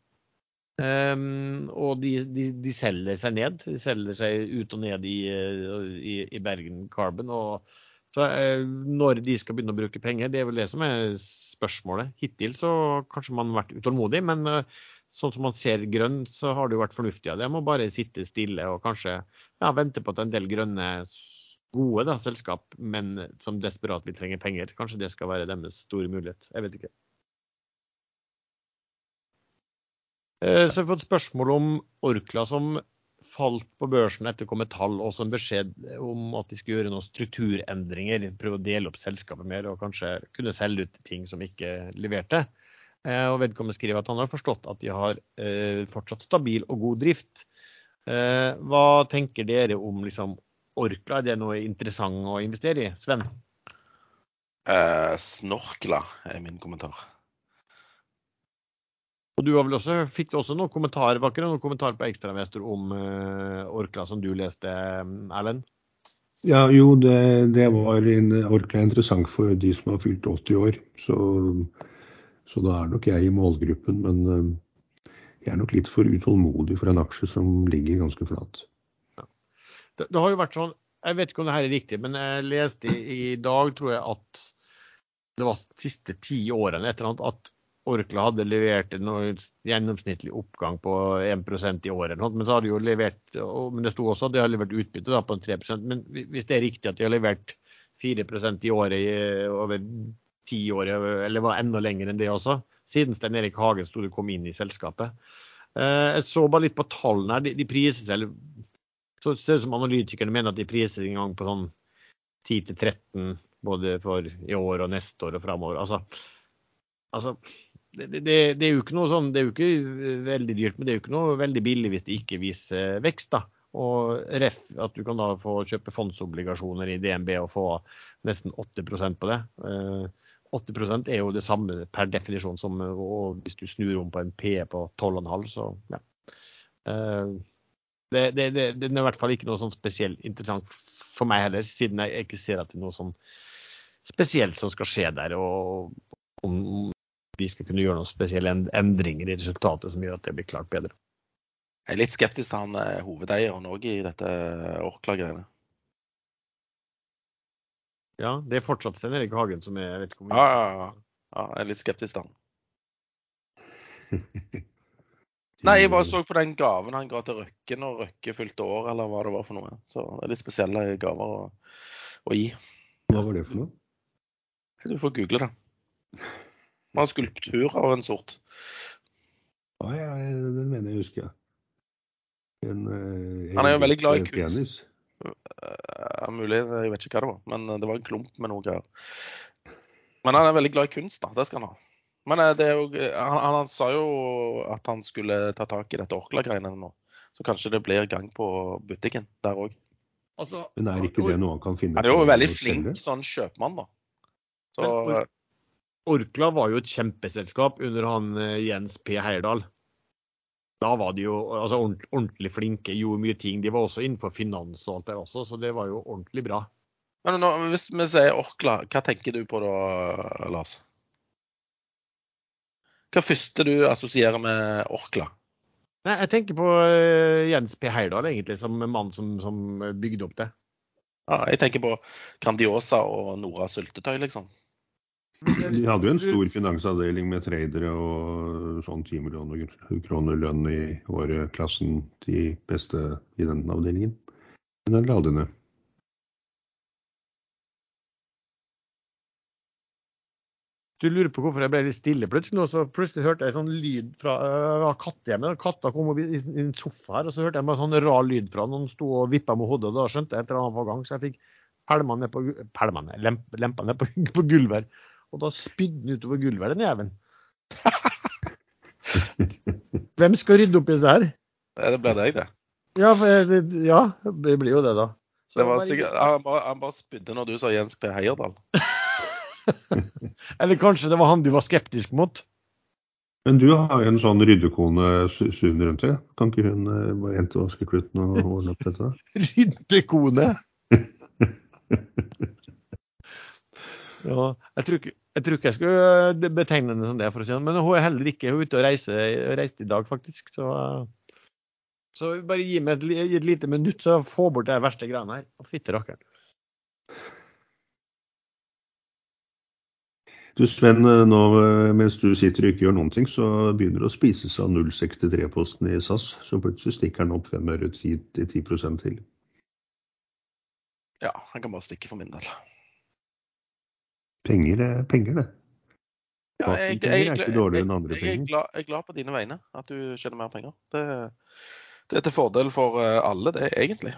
[SPEAKER 1] Um, og de, de, selger seg ned. De selger seg ut og ned i, i, i Bergen Carbon. Og, så, uh, når de skal begynne å bruke penger, det er vel det som er spørsmålet. Hittil så kanskje man har vært utålmodig, men uh, sånn som man ser grønn, så har det jo vært fornuftig av det. Man må bare sitte stille og kanskje ja, vente på at en del grønne gode da, selskap, men som desperat vil trenge penger. Kanskje det skal være deres store mulighet. Jeg vet ikke. Eh, så jeg har fått spørsmål om Orkla som falt på børsen etter å komme tall, og som beskjed om at de skulle gjøre noen strukturendringer. Prøve å dele opp selskapet mer og kanskje kunne selge ut ting som ikke leverte. Eh, og Vedkommende skriver at han har forstått at de har eh, fortsatt stabil og god drift. Hva tenker dere om liksom, Orkla? Er det noe interessant å investere i? Sven?
[SPEAKER 2] Eh, snorkla er min kommentar.
[SPEAKER 1] Og du har vel også, fikk du også noen kommentarer, var ikke det noen kommentarer på Ekstrainvestor om uh, Orkla som du leste, Erlend?
[SPEAKER 3] Ja, jo, det, det var en, Orkla interessant for de som har fylt 80 år. Så, så da er nok jeg i målgruppen. Men uh, jeg er nok litt for utålmodig for en aksje som ligger ganske flat.
[SPEAKER 1] Det, det, har jo vært sånn, Jeg vet ikke om det her er riktig, men jeg leste i, i dag, tror jeg, at det var de siste ti årene et eller annet, at Orkla hadde levert en gjennomsnittlig oppgang på 1% i året. Men så har de jo levert, men det sto også at de har levert utbytte da, på 3% Men hvis det er riktig at de har levert 4% i året i, over ti år, eller var enda lenger enn det også, siden Stein Erik Hagen sto kom inn i selskapet. Eh, jeg så bare litt på tallene her. De, de prises vel Så ser det ut som analytikerne mener at de priser en gang på sånn 10-13 både for i år og neste år og framover. Altså, altså det, det, det, er jo ikke noe sånn, det er jo ikke veldig dyrt, men det er jo ikke noe veldig billig hvis det ikke viser vekst. da. Og ref at du kan da få kjøpe fondsobligasjoner i DNB og få nesten 8% på det. 8 eh, er jo det samme per definisjon som hvis du snur om på en PE på 12,5, så ja. Det, det, det, det, er i hvert fall ikke noe sånn spesielt interessant for meg heller, siden jeg ikke ser at det er noe sånn spesielt som skal skje der. Og om vi skal kunne gjøre noen spesielle endringer i resultatet som gjør at det blir klart bedre.
[SPEAKER 2] Jeg er litt skeptisk til han eh, hovedeieren òg i dette Orkla-greiene.
[SPEAKER 1] Ja, det er fortsatt Stein Erik Hagen som er jeg vet ikke
[SPEAKER 2] om ja, ja, ja. ja, jeg er litt skeptisk til han. Nei, jeg bare så på den gaven han ga til Røkke når Røkke fylte år, eller hva det var for noe. Så det er litt spesielle gaver å, å gi.
[SPEAKER 3] Hva var det for noe?
[SPEAKER 2] Du får google det. Det var en skulptur av en sort.
[SPEAKER 3] Ja, ja, den mener jeg husker. En,
[SPEAKER 2] en, han er jo veldig glad i kunst. Ja, mulig, jeg vet ikke hva det var. Men det var en klump med noe greier. Men han er veldig glad i kunst, da. Det skal han ha. Men eh, jo, eh, han, han, sa jo at han skulle ta tak i dette Orkla-greiene nå. Så kanskje det blir gang på butikken der òg.
[SPEAKER 3] Altså, Men er ikke det noe han kan finne
[SPEAKER 2] Han er jo veldig flink sånn kjøpmann, da. Så,
[SPEAKER 1] Men, eh, Orkla var jo et kjempeselskap under han Jens P. Heierdal. Da var de jo altså, ordentlig flinke, gjorde mye ting. De var også innenfor finans og alt der også, så det var jo ordentlig bra.
[SPEAKER 2] Men nå, Hvis vi sier Orkla, hva tenker du på da, Lars? Hva er første du assosierer med Orkla?
[SPEAKER 1] Nei, jeg tenker på uh, Jens P. Heyerdahl, egentlig, som mann som, som, bygde opp det.
[SPEAKER 2] Ja, jeg tenker på Grandiosa og Nora syltetøy, liksom.
[SPEAKER 3] De hadde jo en stor finansavdeling med tradere og sånn 10 millioner kroner lønn i året, klassen de beste i den avdelingen. Men den la de ned.
[SPEAKER 1] Du lurer på hvorfor jeg ble litt stille plutselig. nå, så plutselig hørte jeg sånn lyd fra uh, kattehjemmet. Katta kom opp i, i en sofa her, og så hørte jeg bare sånn rar lyd fra noen sto og vippa med hodet. og Da skjønte jeg et eller annet på gang, så jeg fikk pælma ned på, pælma lemp, lempa ned på, på gulvet. Og da spydde den utover gulvet, den jævelen. Hvem skal rydde opp i det her?
[SPEAKER 2] Det ble deg, det.
[SPEAKER 1] Ja, for, ja, det blir jo det, da.
[SPEAKER 2] Så det var sikkert, han, bare, han bare spydde når du sa Jens P. Heierdal.
[SPEAKER 1] Eller kanskje det var han du var skeptisk mot?
[SPEAKER 3] Men du har jo en sånn ryddekone sunn rundt deg. Kan ikke hun eh, bare hente vaskekluten og ordne opp dette?
[SPEAKER 1] ryddekone? ja, jeg tror, ikke, jeg tror ikke jeg skulle eh, betegne henne som det, for å si det Men hun er heller ikke hun er ute og reiser, reiste i dag, faktisk. Så, så bare gi meg et, et lite minutt, så få bort de verste greiene her. Fytti rakkeren.
[SPEAKER 3] Du Sven, eh, nå eh, mens du sitter og ikke gjør noen ting, så begynner det å spises av 063-posten i SAS. Så plutselig stikker den opp fem øre til 10% til.
[SPEAKER 2] Ja, han kan bare stikke for min del.
[SPEAKER 3] Penger er penger, det.
[SPEAKER 2] Ja, jeg, jeg, jeg, jeg, er glad, jeg er glad på dine vegne at du tjener mer penger. Det, det er til fordel for eh, alle, det, egentlig.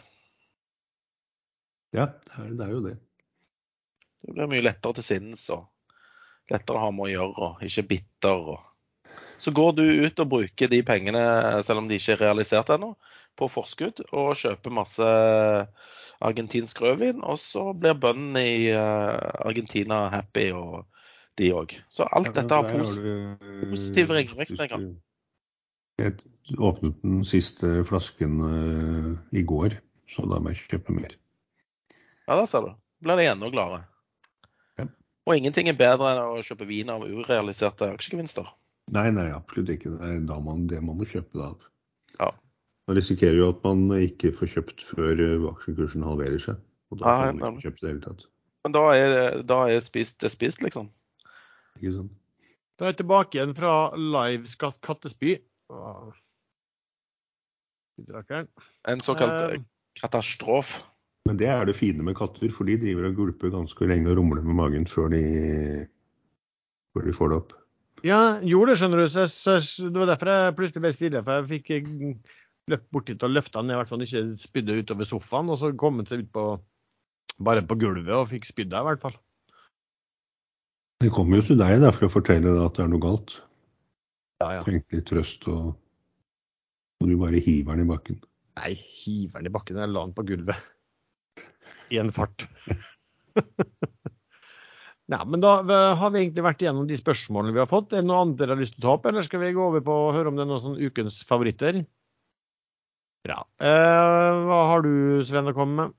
[SPEAKER 3] Ja, det er jo det.
[SPEAKER 2] Det blir mye lettere til sinns og lettere å ha med å gjøre, og ikke bitter. Og... Så går du ut og bruker de pengene, selv om de ikke er realisert ennå, på forskudd, og kjøper masse argentinsk rødvin, og så blir bøndene i eh, Argentina happy, og de òg. Så alt dette har pos positive ringvirkninger.
[SPEAKER 3] Jeg åpnet den siste flasken uh, i går, så da må jeg kjøpe mer.
[SPEAKER 2] Ja, der ser du. Blir de enda gladere. Og ingenting er bedre enn å kjøpe vin av urealiserte aksjegevinster.
[SPEAKER 3] Nei, nei, absolutt ikke. Det er da man, det man må kjøpe da.
[SPEAKER 2] Ja.
[SPEAKER 3] Man risikerer jo at man ikke får kjøpt før aksjekursen halverer seg. Og da får man ikke kjøpt det hele tatt.
[SPEAKER 2] Men da er, da er spist, det spist, liksom?
[SPEAKER 3] Ikke sant.
[SPEAKER 1] Da er jeg tilbake igjen fra live Skatt Kattespy.
[SPEAKER 2] En såkalt
[SPEAKER 1] Eh,
[SPEAKER 2] katastrofe.
[SPEAKER 3] Men det er det fine med katter, for de driver og gulper ganske lenge og rumler med magen før de, før de får det opp.
[SPEAKER 1] Ja, gjorde det, skjønner du. Så, så, det var derfor jeg plutselig ble stille. For jeg fikk eh, løpt bort dit og løfta den, i hvert fall ikke spydde utover sofaen. Og så kom han seg ut på bare på gulvet og fikk spydd der, i hvert fall.
[SPEAKER 3] Det kommer jo til deg da, for å fortelle deg at det er noe galt.
[SPEAKER 1] Ja, ja.
[SPEAKER 3] Trengte litt trøst, og, og du bare hiver den i bakken.
[SPEAKER 1] Nei, hiver den i bakken. Jeg la den på gulvet. I en fart. Nei, men da har vi egentlig vært igjennom de spørsmålene vi har fått. Er det noe annet dere har lyst til å ta opp, eller skal vi gå over på å høre om det er noen sånn ukens favoritter? Bra. Eh, hva har du, Sven, å komme med?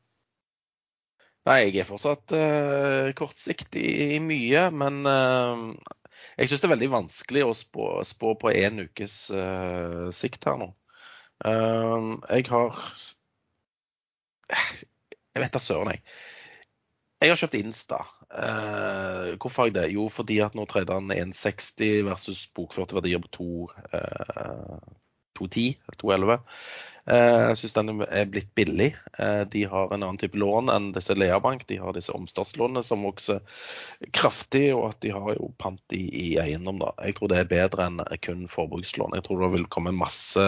[SPEAKER 2] Nei, jeg er fortsatt eh, kortsiktig i mye, men eh, jeg syns det er veldig vanskelig å spå, spå på én ukes eh, sikt her nå. Eh, jeg har Jeg vet da søren, jeg. Jeg har kjøpt Insta. Eh, hvorfor har jeg det? Jo, fordi at nå tredde han 1,60 versus bokførte verdier på 2, eh, 2,10 2,11. Eh, Jeg syns den er blitt billig. Eh, De har en annen type lån enn disse Leabank. De har disse omstartslånene som vokser kraftig, og at de har jo pant i, i eiendom. da. Jeg tror det er bedre enn kun forbrukslån. Jeg tror det vil komme masse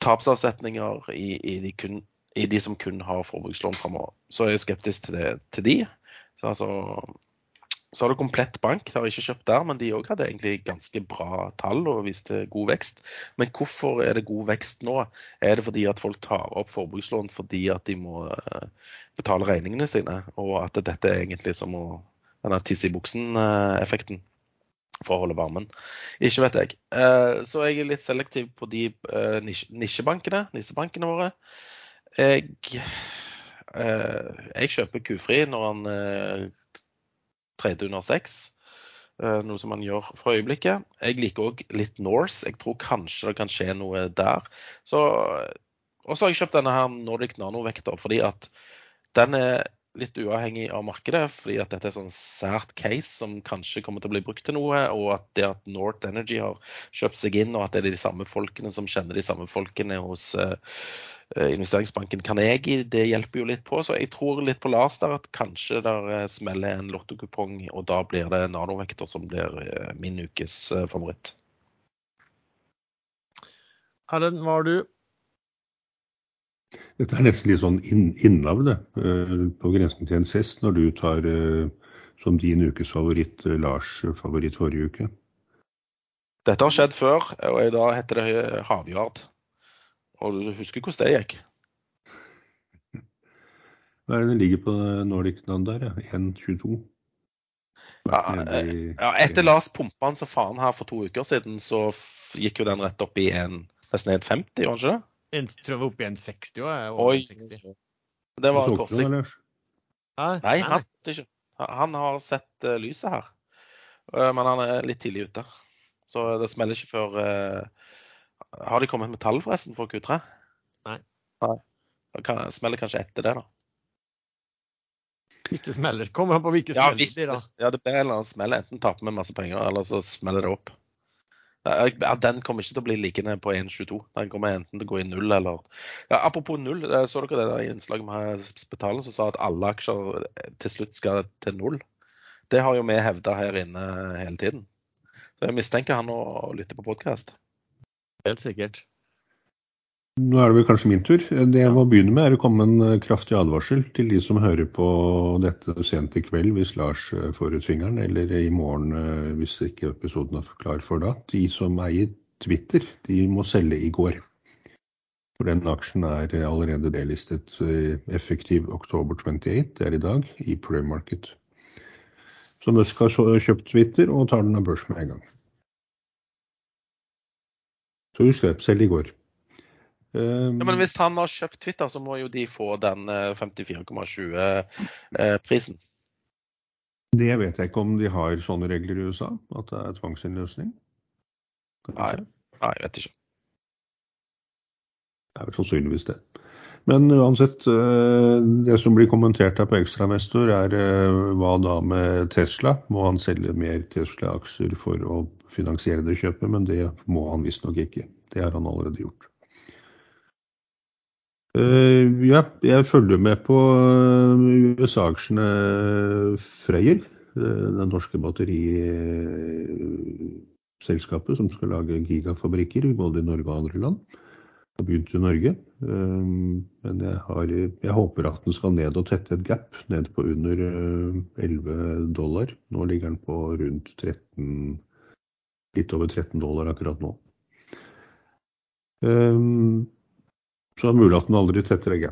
[SPEAKER 2] tapsavsetninger i, i, de, kun, i de som kun har forbrukslån framover. Så jeg er skeptisk til, det, til de. Så, altså, så har du Komplett Bank, det har ikke kjøpt der, men de òg hadde egentlig ganske bra tall og viste god vekst. Men hvorfor er det god vekst nå? Er det fordi at folk tar opp forbrukslån fordi at de må eh, betale regningene sine, og at dette er egentlig som å denne tisse i buksen-effekten for å holde varmen? Ikke vet jeg. Eh, Så jeg er litt selektiv på de eh, nisjebankene, nissebankene våre. Jeg, eh, jeg kjøper kufri når han eh, trader under seks. eh, Noe som han gjør for øyeblikket. Jeg liker òg litt Norse. Jeg tror kanskje det kan skje noe der. Så, og så har jeg kjøpt denne her Nordic Nano-vektor fordi at den er litt uavhengig av markedet. Fordi at dette er sånn sært case som kanskje kommer til å bli brukt til noe. Og at det at North Energy har kjøpt seg inn, og at det er de samme folkene som kjenner de samme folkene hos eh, investeringsbanken Carnegie, det hjelper jo litt på. Så jeg tror litt på Lars der at kanskje der eh, smeller en lottokupong, og da blir det nanovekter som blir min ukes favoritt.
[SPEAKER 1] Erlend, hva har du?
[SPEAKER 3] Dette er nesten litt sånn inn, innavl, eh, På grensen til en fest når du tar eh, som din ukes favoritt eh, Lars' favoritt forrige uke.
[SPEAKER 2] Dette har skjedd før, og i dag heter det Havjard. Og du husker hvordan det gikk?
[SPEAKER 3] Hva er det den ligger på Nordic Land der? ja? 1,22?
[SPEAKER 2] Ja, Ja, etter Lars pumpa han så faen her for to uker siden, så gikk jo den rett opp i en nesten 1,50, gjorde den ikke det?
[SPEAKER 1] En, tror jeg var oppe i en 60 òg.
[SPEAKER 2] Oi. Det var
[SPEAKER 3] Lars?
[SPEAKER 2] Nei, han, ikke. han har sett uh, lyset her. Uh, men han er litt tidlig ute. Så det smeller ikke før uh, Har de kommet med tall forresten for Q3?
[SPEAKER 1] Nei.
[SPEAKER 2] Nei. Det kan, smeller kanskje etter det, da.
[SPEAKER 1] Hvis det smeller. Kommer han på hvilke
[SPEAKER 2] Ja,
[SPEAKER 1] smeller
[SPEAKER 2] hvis,
[SPEAKER 1] det da.
[SPEAKER 2] ja, det blir en eller annen smell. Enten taper vi masse penger, eller så smeller det opp. Ja, Den kommer ikke til å bli liggende på 1,22. Den kommer enten til å gå i null eller ja, Apropos null, eh, så dere det der innslaget med Spetalen som sa at alle aksjer eh, til slutt skal til null? Det har jo vi hevda her inne hele tiden. Så jeg mistenker han å lytte på podkast.
[SPEAKER 1] Helt sikkert.
[SPEAKER 3] Nå er det vel kanskje min tur. Det jeg må begynne med, er å komme med en kraftig advarsel til de som hører på dette sent i kveld hvis Lars eh, får ut fingeren, eller i morgen eh, hvis ikke episoden er klar for da. De som eier Twitter, de må selge i går. For den aksjen er allerede delistet eh, effektiv oktober 28, det er i dag, i pre-market. Så Musk har så kjøpt Twitter og tar den av børs med en gang. Så husk det, selg i går.
[SPEAKER 2] Ja, men hvis han har kjøpt Twitter, så må jo de få den eh, 54,20-prisen.
[SPEAKER 3] Det vet jeg ikke om de har sånne regler i USA, at det er tvangsinnløsning.
[SPEAKER 2] Nei. Nei, jeg vet ikke.
[SPEAKER 3] Det er vel sannsynligvis det. Men uansett, det som blir kommentert her på Ekstramestor, er hva da med Tesla? Må han selge mer Tesla-aksjer for å finansiere det kjøpet? Men det må han visstnok ikke. Det har han allerede gjort. Ja, jeg følger med på USA-aksjene Freyr, det norske batteriselskapet som skal lage gigafabrikker både i Norge og andre land. Har begynt i Norge. Men jeg, har, jeg håper at den skal ned og tette et gap, ned på under 11 dollar. Nå ligger den på rundt 13, litt over 13 dollar akkurat nå. Så det er mulig at den aldri tetter det.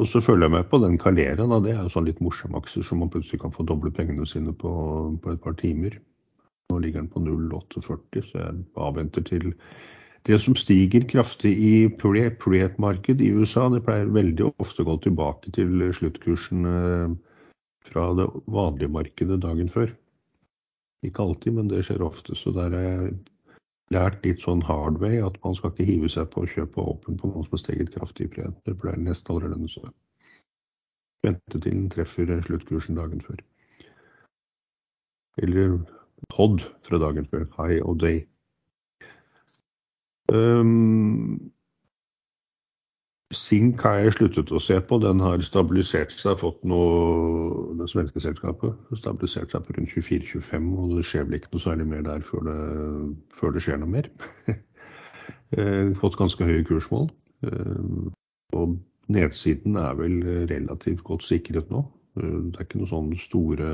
[SPEAKER 3] Og så følger jeg med på den Calera. Da. Det er jo sånn litt morsom aksjer som man plutselig kan få doble pengene sine på, på et par timer. Nå ligger den på 0,48, så jeg avventer til det som stiger kraftig i pre-marked i USA. Det pleier veldig ofte å gå tilbake til sluttkursen fra det vanlige markedet dagen før. Ikke alltid, men det skjer ofte. Så der er jeg lært litt sånn hard way at man skal ikke hive seg på å kjøpe åpen på noen som har steget kraftig i pre. Det pleier nesten aldri lønne seg. Vente til den treffer sluttkursen dagen før. Eller POD fra dagen før, high og day. Um, Sink har jeg sluttet å se på. Den har stabilisert seg, fått noe Det svenske selskapet har stabilisert seg på rundt 24-25, og det skjer vel ikke noe særlig mer der før det, før det skjer noe mer. fått ganske høye kursmål. Og nedsiden er vel relativt godt sikret nå. Det er ikke noen sånne store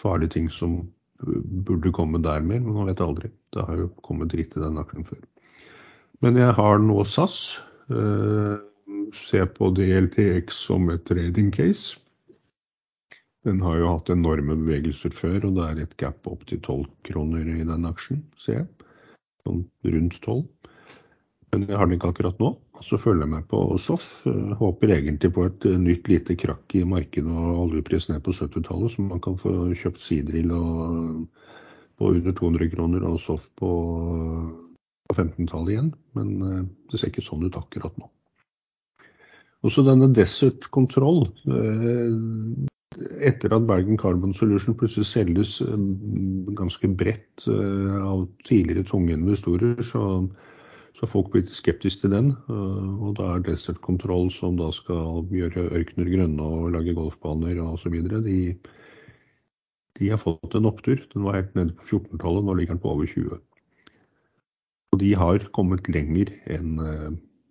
[SPEAKER 3] farlige ting som burde komme der mer, men man vet aldri. Det har jo kommet dritt i den aksjen før. Men jeg har nå SAS se på DLTX som et trading case. Den har jo hatt enorme bevegelser før, og det er et gap opp til 12 kroner i den aksjen, ser jeg. Sånn rundt 12. Men jeg har den ikke akkurat nå. Så følger jeg med på SOF. Håper egentlig på et nytt lite krakk i markedet og oljepris ned på 70-tallet, så man kan få kjøpt sidrill på under 200 kroner og SOF på på 15-tallet igjen, men eh, det ser ikke sånn ut akkurat nå. Også denne Desert Control, eh, etter at Bergen Carbon Solution plutselig selges eh, ganske bredt av tidligere tunge investorer, så, så har folk blitt skeptiske til den. Og da er Desert Control, som da skal gjøre ørkener grønne og lage golfbaner osv., de, de har fått en opptur. Den var helt nede på 14-tallet, nå ligger den på over 20. Og de har kommet lenger enn uh,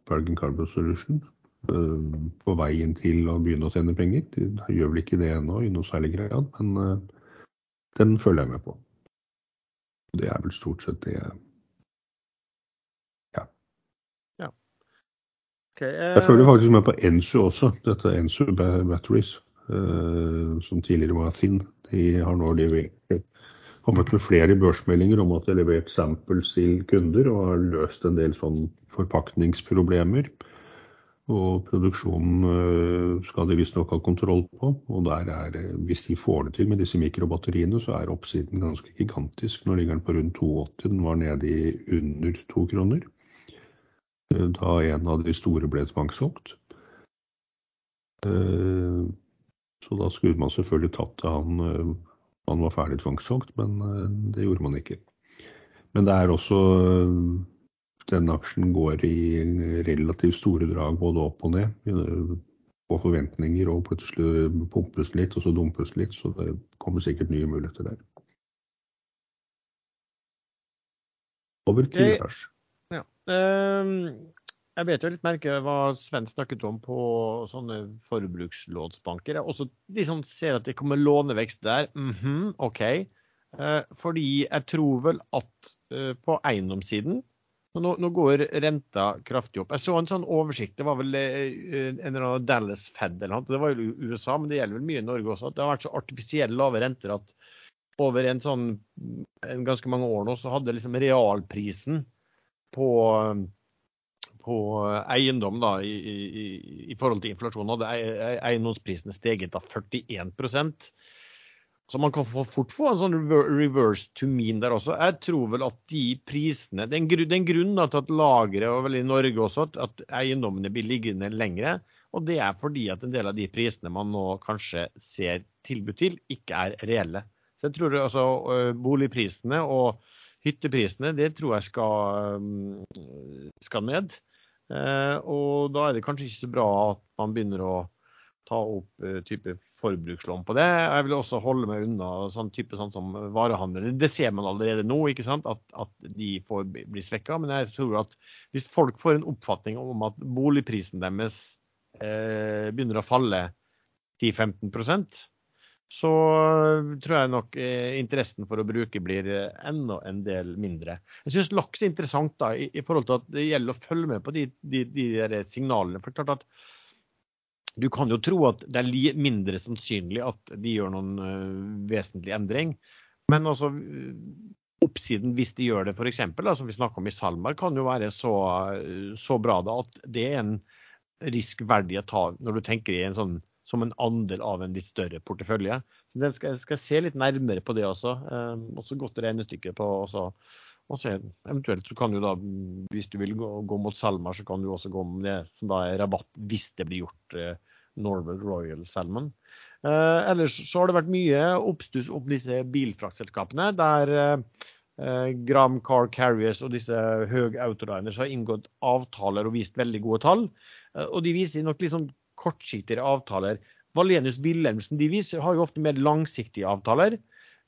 [SPEAKER 3] Bergen Carbon Solution uh, på veien til å begynne å tjene penger. De gjør vel ikke det ennå i noe særlig grad, men uh, den følger jeg med på. Det er vel stort sett det jeg Ja.
[SPEAKER 1] ja.
[SPEAKER 3] Jeg følger faktisk med på Ensu også, dette Ensu Batteries, som tidligere var Thin. De har nå levert kommet med flere børsmeldinger om at de har levert samples til kunder og har løst en del sånn forpakningsproblemer. Og produksjonen øh, skal de visstnok ha kontroll på. Og der er, hvis de får det til med disse mikrobatteriene, så er oppsiden ganske gigantisk. Nå ligger den på rundt 2,80. Den var nede i under 2 kroner øh, da en av de store ble tvangssolgt. Så da skulle man selvfølgelig tatt til han man var ferdig tvangssolgt, men eh, det gjorde man ikke. Men det er også eh, Denne aksjen går i relativt store drag både opp og ned. Eh, på forventninger, og plutselig pumpes litt, og så dumpes litt. Så det kommer sikkert nye muligheter der. Over til Lars.
[SPEAKER 1] Ja. Um, jeg bet jo litt merke hva Sven snakket om på sånne forbrukslånsbanker. Jeg også som ser at det kommer lånevekst der. Mm -hmm, OK. Eh, fordi jeg tror vel at eh, på eiendomssiden nå, nå, går renta kraftig opp. Jeg så en sånn oversikt. Det var vel eh, en eller annen Dallas Fed eller noe. Det var jo USA, men det gjelder vel mye i Norge også. at Det har vært så artifisielle lave renter at over en sånn en ganske mange år nå så hadde liksom realprisen på på eiendom da, i, i, i, forhold til inflasjon hadde eiendomsprisene steget av 41% Så man kan fort få en sånn reverse to mean der også. Jeg tror vel at de prisene Det er en, grunn, til at lageret, og vel i Norge også, at, at eiendommene blir liggende lengre. Og det er fordi at en del av de prisene man nå kanskje ser tilbud til, ikke er reelle. Så jeg tror altså boligprisene og hytteprisene, det tror jeg skal, skal ned. Og da er det kanskje ikke så bra at man begynner å ta opp type forbrukslån på det. Jeg vil også holde meg unna sånn type sånn som varehandel. Det ser man allerede nå, ikke sant? At, at de får bli svekka. Men jeg tror at hvis folk får en oppfatning om at boligprisen deres eh, begynner å falle 10-15 så tror jeg nok eh, interessen for å bruke blir enda en del mindre. Jeg syns laks er interessant da, i, i, forhold til at det gjelder å følge med på de, de, de signalene. for klart at du kan jo tro at det er mindre sannsynlig at de gjør noen uh, vesentlig endring. Men altså, oppsiden hvis de gjør det f.eks., som vi snakka om i SalMar, kan jo være så, så bra da, at det er en risk verdig å ta når du tenker i en sånn, som en andel av en litt større portefølje. Så den skal, skal se litt nærmere på det også. Eh, også godt regnestykke på også, også Eventuelt så kan du da, hvis du vil gå, gå mot SalMar, så kan du også gå med det som da er rabatt hvis det blir gjort eh, Norway Royal Salmon. Eh, ellers så har det vært mye oppstuss om disse bilfraktselskapene, der eh, Gram Car Carriers og disse Høg Autoliners har inngått avtaler og vist veldig gode tall. Eh, og de viser nok litt sånn kortsiktigere avtaler. Valenius Wilhelmsen de viser, har jo ofte mer langsiktige avtaler.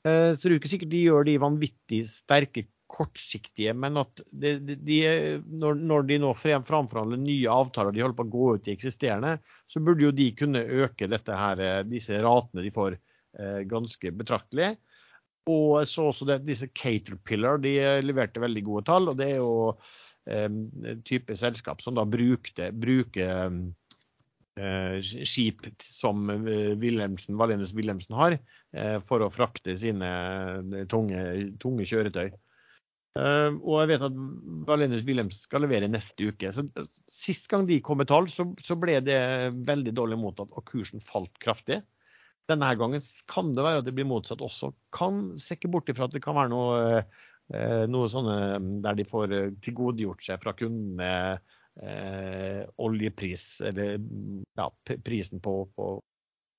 [SPEAKER 1] Eh, så det er jo ikke sikkert de gjør de vanvittig sterke kortsiktige, men at de, de, når, når, de nå framforhandler nye avtaler, de holder på å gå ut i eksisterende, så burde jo de kunne øke her, eh, disse ratene de får eh, ganske betraktelig. Og så også det, disse Caterpillar de leverte veldig gode tall. og Det er jo en type selskap som da brukte, bruker skip som eh, Wilhelmsen, Valenius Wilhelmsen har, eh, for å frakte sine tunge, tunge kjøretøy. Og jeg vet at Valenius Wilhelmsen skal levere neste uke. Så Sist gang de kom med tall, så, så, ble det veldig dårlig mottatt, og kursen falt kraftig. Denne gangen kan det være at det blir motsatt også. Kan se ikke bort ifra at det kan være noe, noe sånne der de får tilgodegjort seg fra kundene oljepris, eller ja, prisen på, på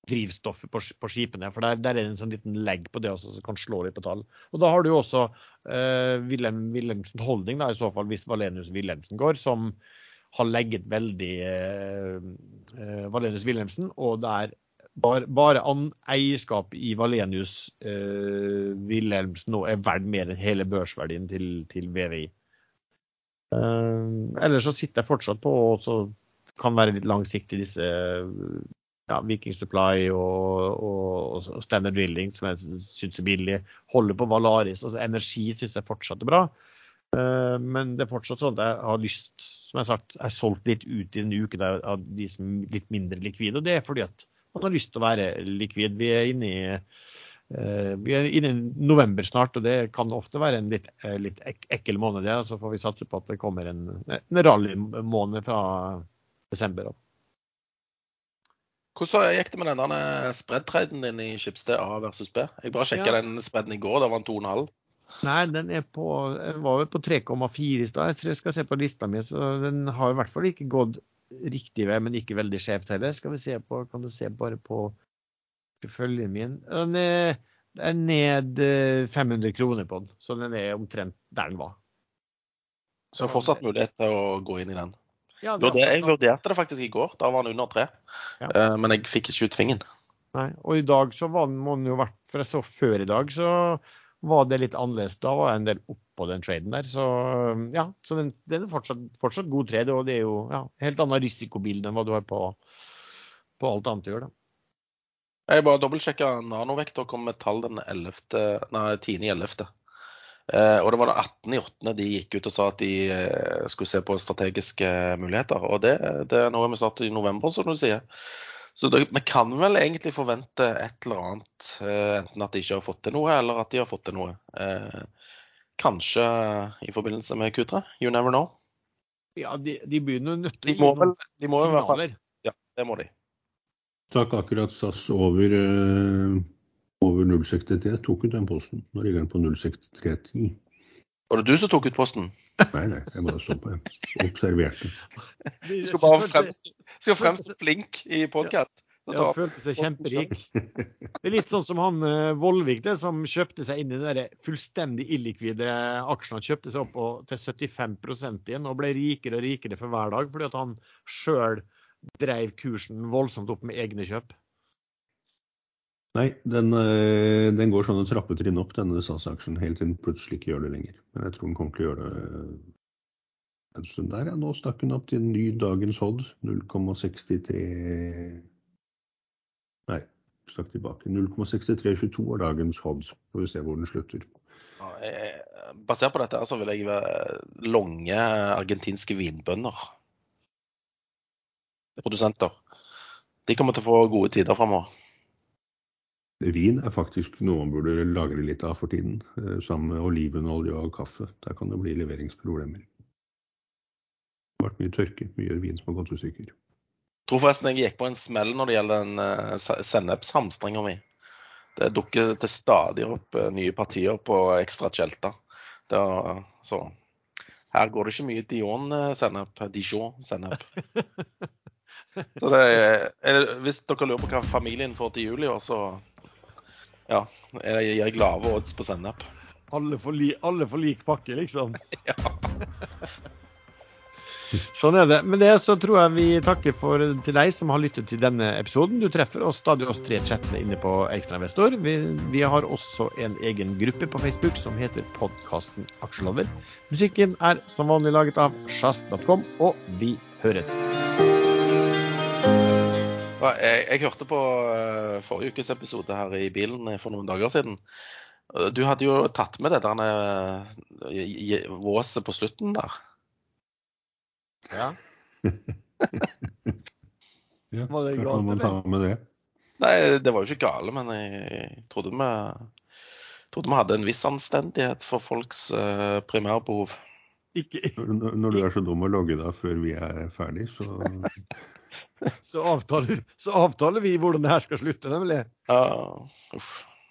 [SPEAKER 1] drivstoffet på, på, skipene. For der, der, er det en sånn liten legg på det også, som kan slå litt på tall. Og da har du jo også eh, Wilhelm Wilhelmsen Holding, da, i så fall hvis Valenius Wilhelmsen går, som har legget veldig eh, uh, Valenius Wilhelmsen. Og der bare, bare an, eierskap i Valenius eh, Wilhelmsen nå er verdt mer enn hele børsverdien til, til VVI. Uh, ellers så sitter jeg fortsatt på og så kan være litt langsiktig disse ja, Viking Supply og, og, og, Standard Drilling, som jeg syns er billig. Holder på Valaris. altså Energi syns jeg fortsatt er bra. Uh, men det er fortsatt sånn at jeg har lyst, som jeg har sagt, jeg har solgt litt ut i denne uken av de som er litt mindre likvide. Og det er fordi at man har lyst til å være likvid. Vi er inne i vi er inne i november snart, og det kan ofte være en litt, uh, litt ek ekkel måned. Ja. Så får vi satse på at det kommer en, en rallymåned fra desember. Opp.
[SPEAKER 2] Hvordan gikk det med denne spread-traden din i Skipsted A versus B? Jeg bare sjekka ja. den spreaden i går, da var den 2,5.
[SPEAKER 1] Nei, den er på, var vel på 3,4 i stad. Jeg tror jeg skal se på lista mi, så den har i hvert fall ikke gått riktig vei, men ikke veldig skjevt heller. Skal vi se på, Kan du se bare på porteføljen min? Den er, er ned 500 eh, kroner på den, så den er omtrent der den var.
[SPEAKER 2] Så fortsatt mulighet til å gå inn i den? Ja, det, jeg vurderte det faktisk i går. Da var den under tre. Ja. Uh, men jeg fikk ikke ut fingeren.
[SPEAKER 1] Nei, og i dag så var den, må den jo vært For jeg så før i dag, så var det litt annerledes. Da var jeg en del oppå den traden der. Så ja, så den, den er fortsatt, fortsatt, god trade. Og det er jo ja, helt annet risikobilde enn hva du har på, på alt annet du gjør. da.
[SPEAKER 2] Jeg bare dobbeltsjekka nanovekt og kom med tall den 11., nei, 10.11. Eh, og det var da 18.8. de gikk ut og sa at de eh, skulle se på strategiske muligheter. Og det, det er noe vi starter i november, som du sier. Så det, vi kan vel egentlig forvente et eller annet, eh, enten at de ikke har fått til noe, eller at de har fått til noe. Kanskje i forbindelse med Q3. You never know.
[SPEAKER 1] Ja, de, de begynner nødt
[SPEAKER 2] til å gi noen signaler. Ja, det må de.
[SPEAKER 3] Takk akkurat SAS over over 063 tok ut den posten. Nå ligger den på 06310.
[SPEAKER 2] Var det du som tok ut posten?
[SPEAKER 3] Nei, nei, jeg bare så på. Jeg observerte.
[SPEAKER 2] Du skal bare fremstå, skal fremstå flink i podkast.
[SPEAKER 1] Ja, følte seg kjemperik. Det er litt sånn som han eh, Vollvik, det, som kjøpte seg inn i den fullstendig illikvide aksjen. Han kjøpte seg opp til 75 igjen og ble rikere og rikere for hver dag fordi at han sjøl drev kursen voldsomt opp med egne kjøp.
[SPEAKER 3] Nei, den, eh, den går sånne trappetrinn opp, denne SAS-aksjen, helt til den plutselig ikke gjør det lenger. Men jeg tror den kommer til å gjøre det en stund der. Ja, nå stakk den opp til en ny dagens Hodd, 0,63 Nei, stakk tilbake. 0,6322 er dagens Hodd. Får vi se hvor den slutter.
[SPEAKER 2] Basert på dette så vil jeg være lange argentinske vinbønder. Produsenter. De kommer til å få gode tider framover.
[SPEAKER 3] Vin er faktisk noe man burde lagre litt av for tiden, eh, sammen med olivenolje og kaffe. Der kan det bli leveringsproblemer. Det har vært mye tørke, mye vin som har gått i stykker.
[SPEAKER 2] Jeg tror forresten jeg gikk på en smell når det gjelder den uh, sennepshamstringa mi. Det dukker til stadig opp uh, nye partier på ekstra tjelta. Så her går det ikke mye Dion-sennep. Dijon-sennep. Så det er, hvis dere lurer på hva familien får til jul i år, så ja. Jeg gir lave odds på sennep.
[SPEAKER 1] Alle får, li, alle får lik pakke, liksom?
[SPEAKER 2] ja.
[SPEAKER 1] Sånn er det. Med det så tror jeg vi takker for til deg som har lyttet til denne episoden. Du treffer oss stadig oss tre chattene inne på Ekstrainvestor. Vi, vi har også en egen gruppe på Facebook som heter podkasten Aksjelover. Musikken er som vanlig laget av sjazz.com, og vi høres.
[SPEAKER 2] Jeg, jeg, hørte på uh, forrige ukes episode her i bilen for noen dager siden. Du hadde jo tatt med det der uh, våset på slutten der.
[SPEAKER 1] Ja.
[SPEAKER 3] ja Var det galt, man ta med det?
[SPEAKER 2] Nei, det var jo ikke gale, men jeg trodde vi, trodde vi hadde en viss anstendighet for folks primærbehov.
[SPEAKER 1] Ikke.
[SPEAKER 3] Når, når du er så dum å logge deg før vi er ferdig, så
[SPEAKER 1] så avtaler, så avtaler vi hvordan det her skal slutte, nemlig.
[SPEAKER 2] Ja, uff.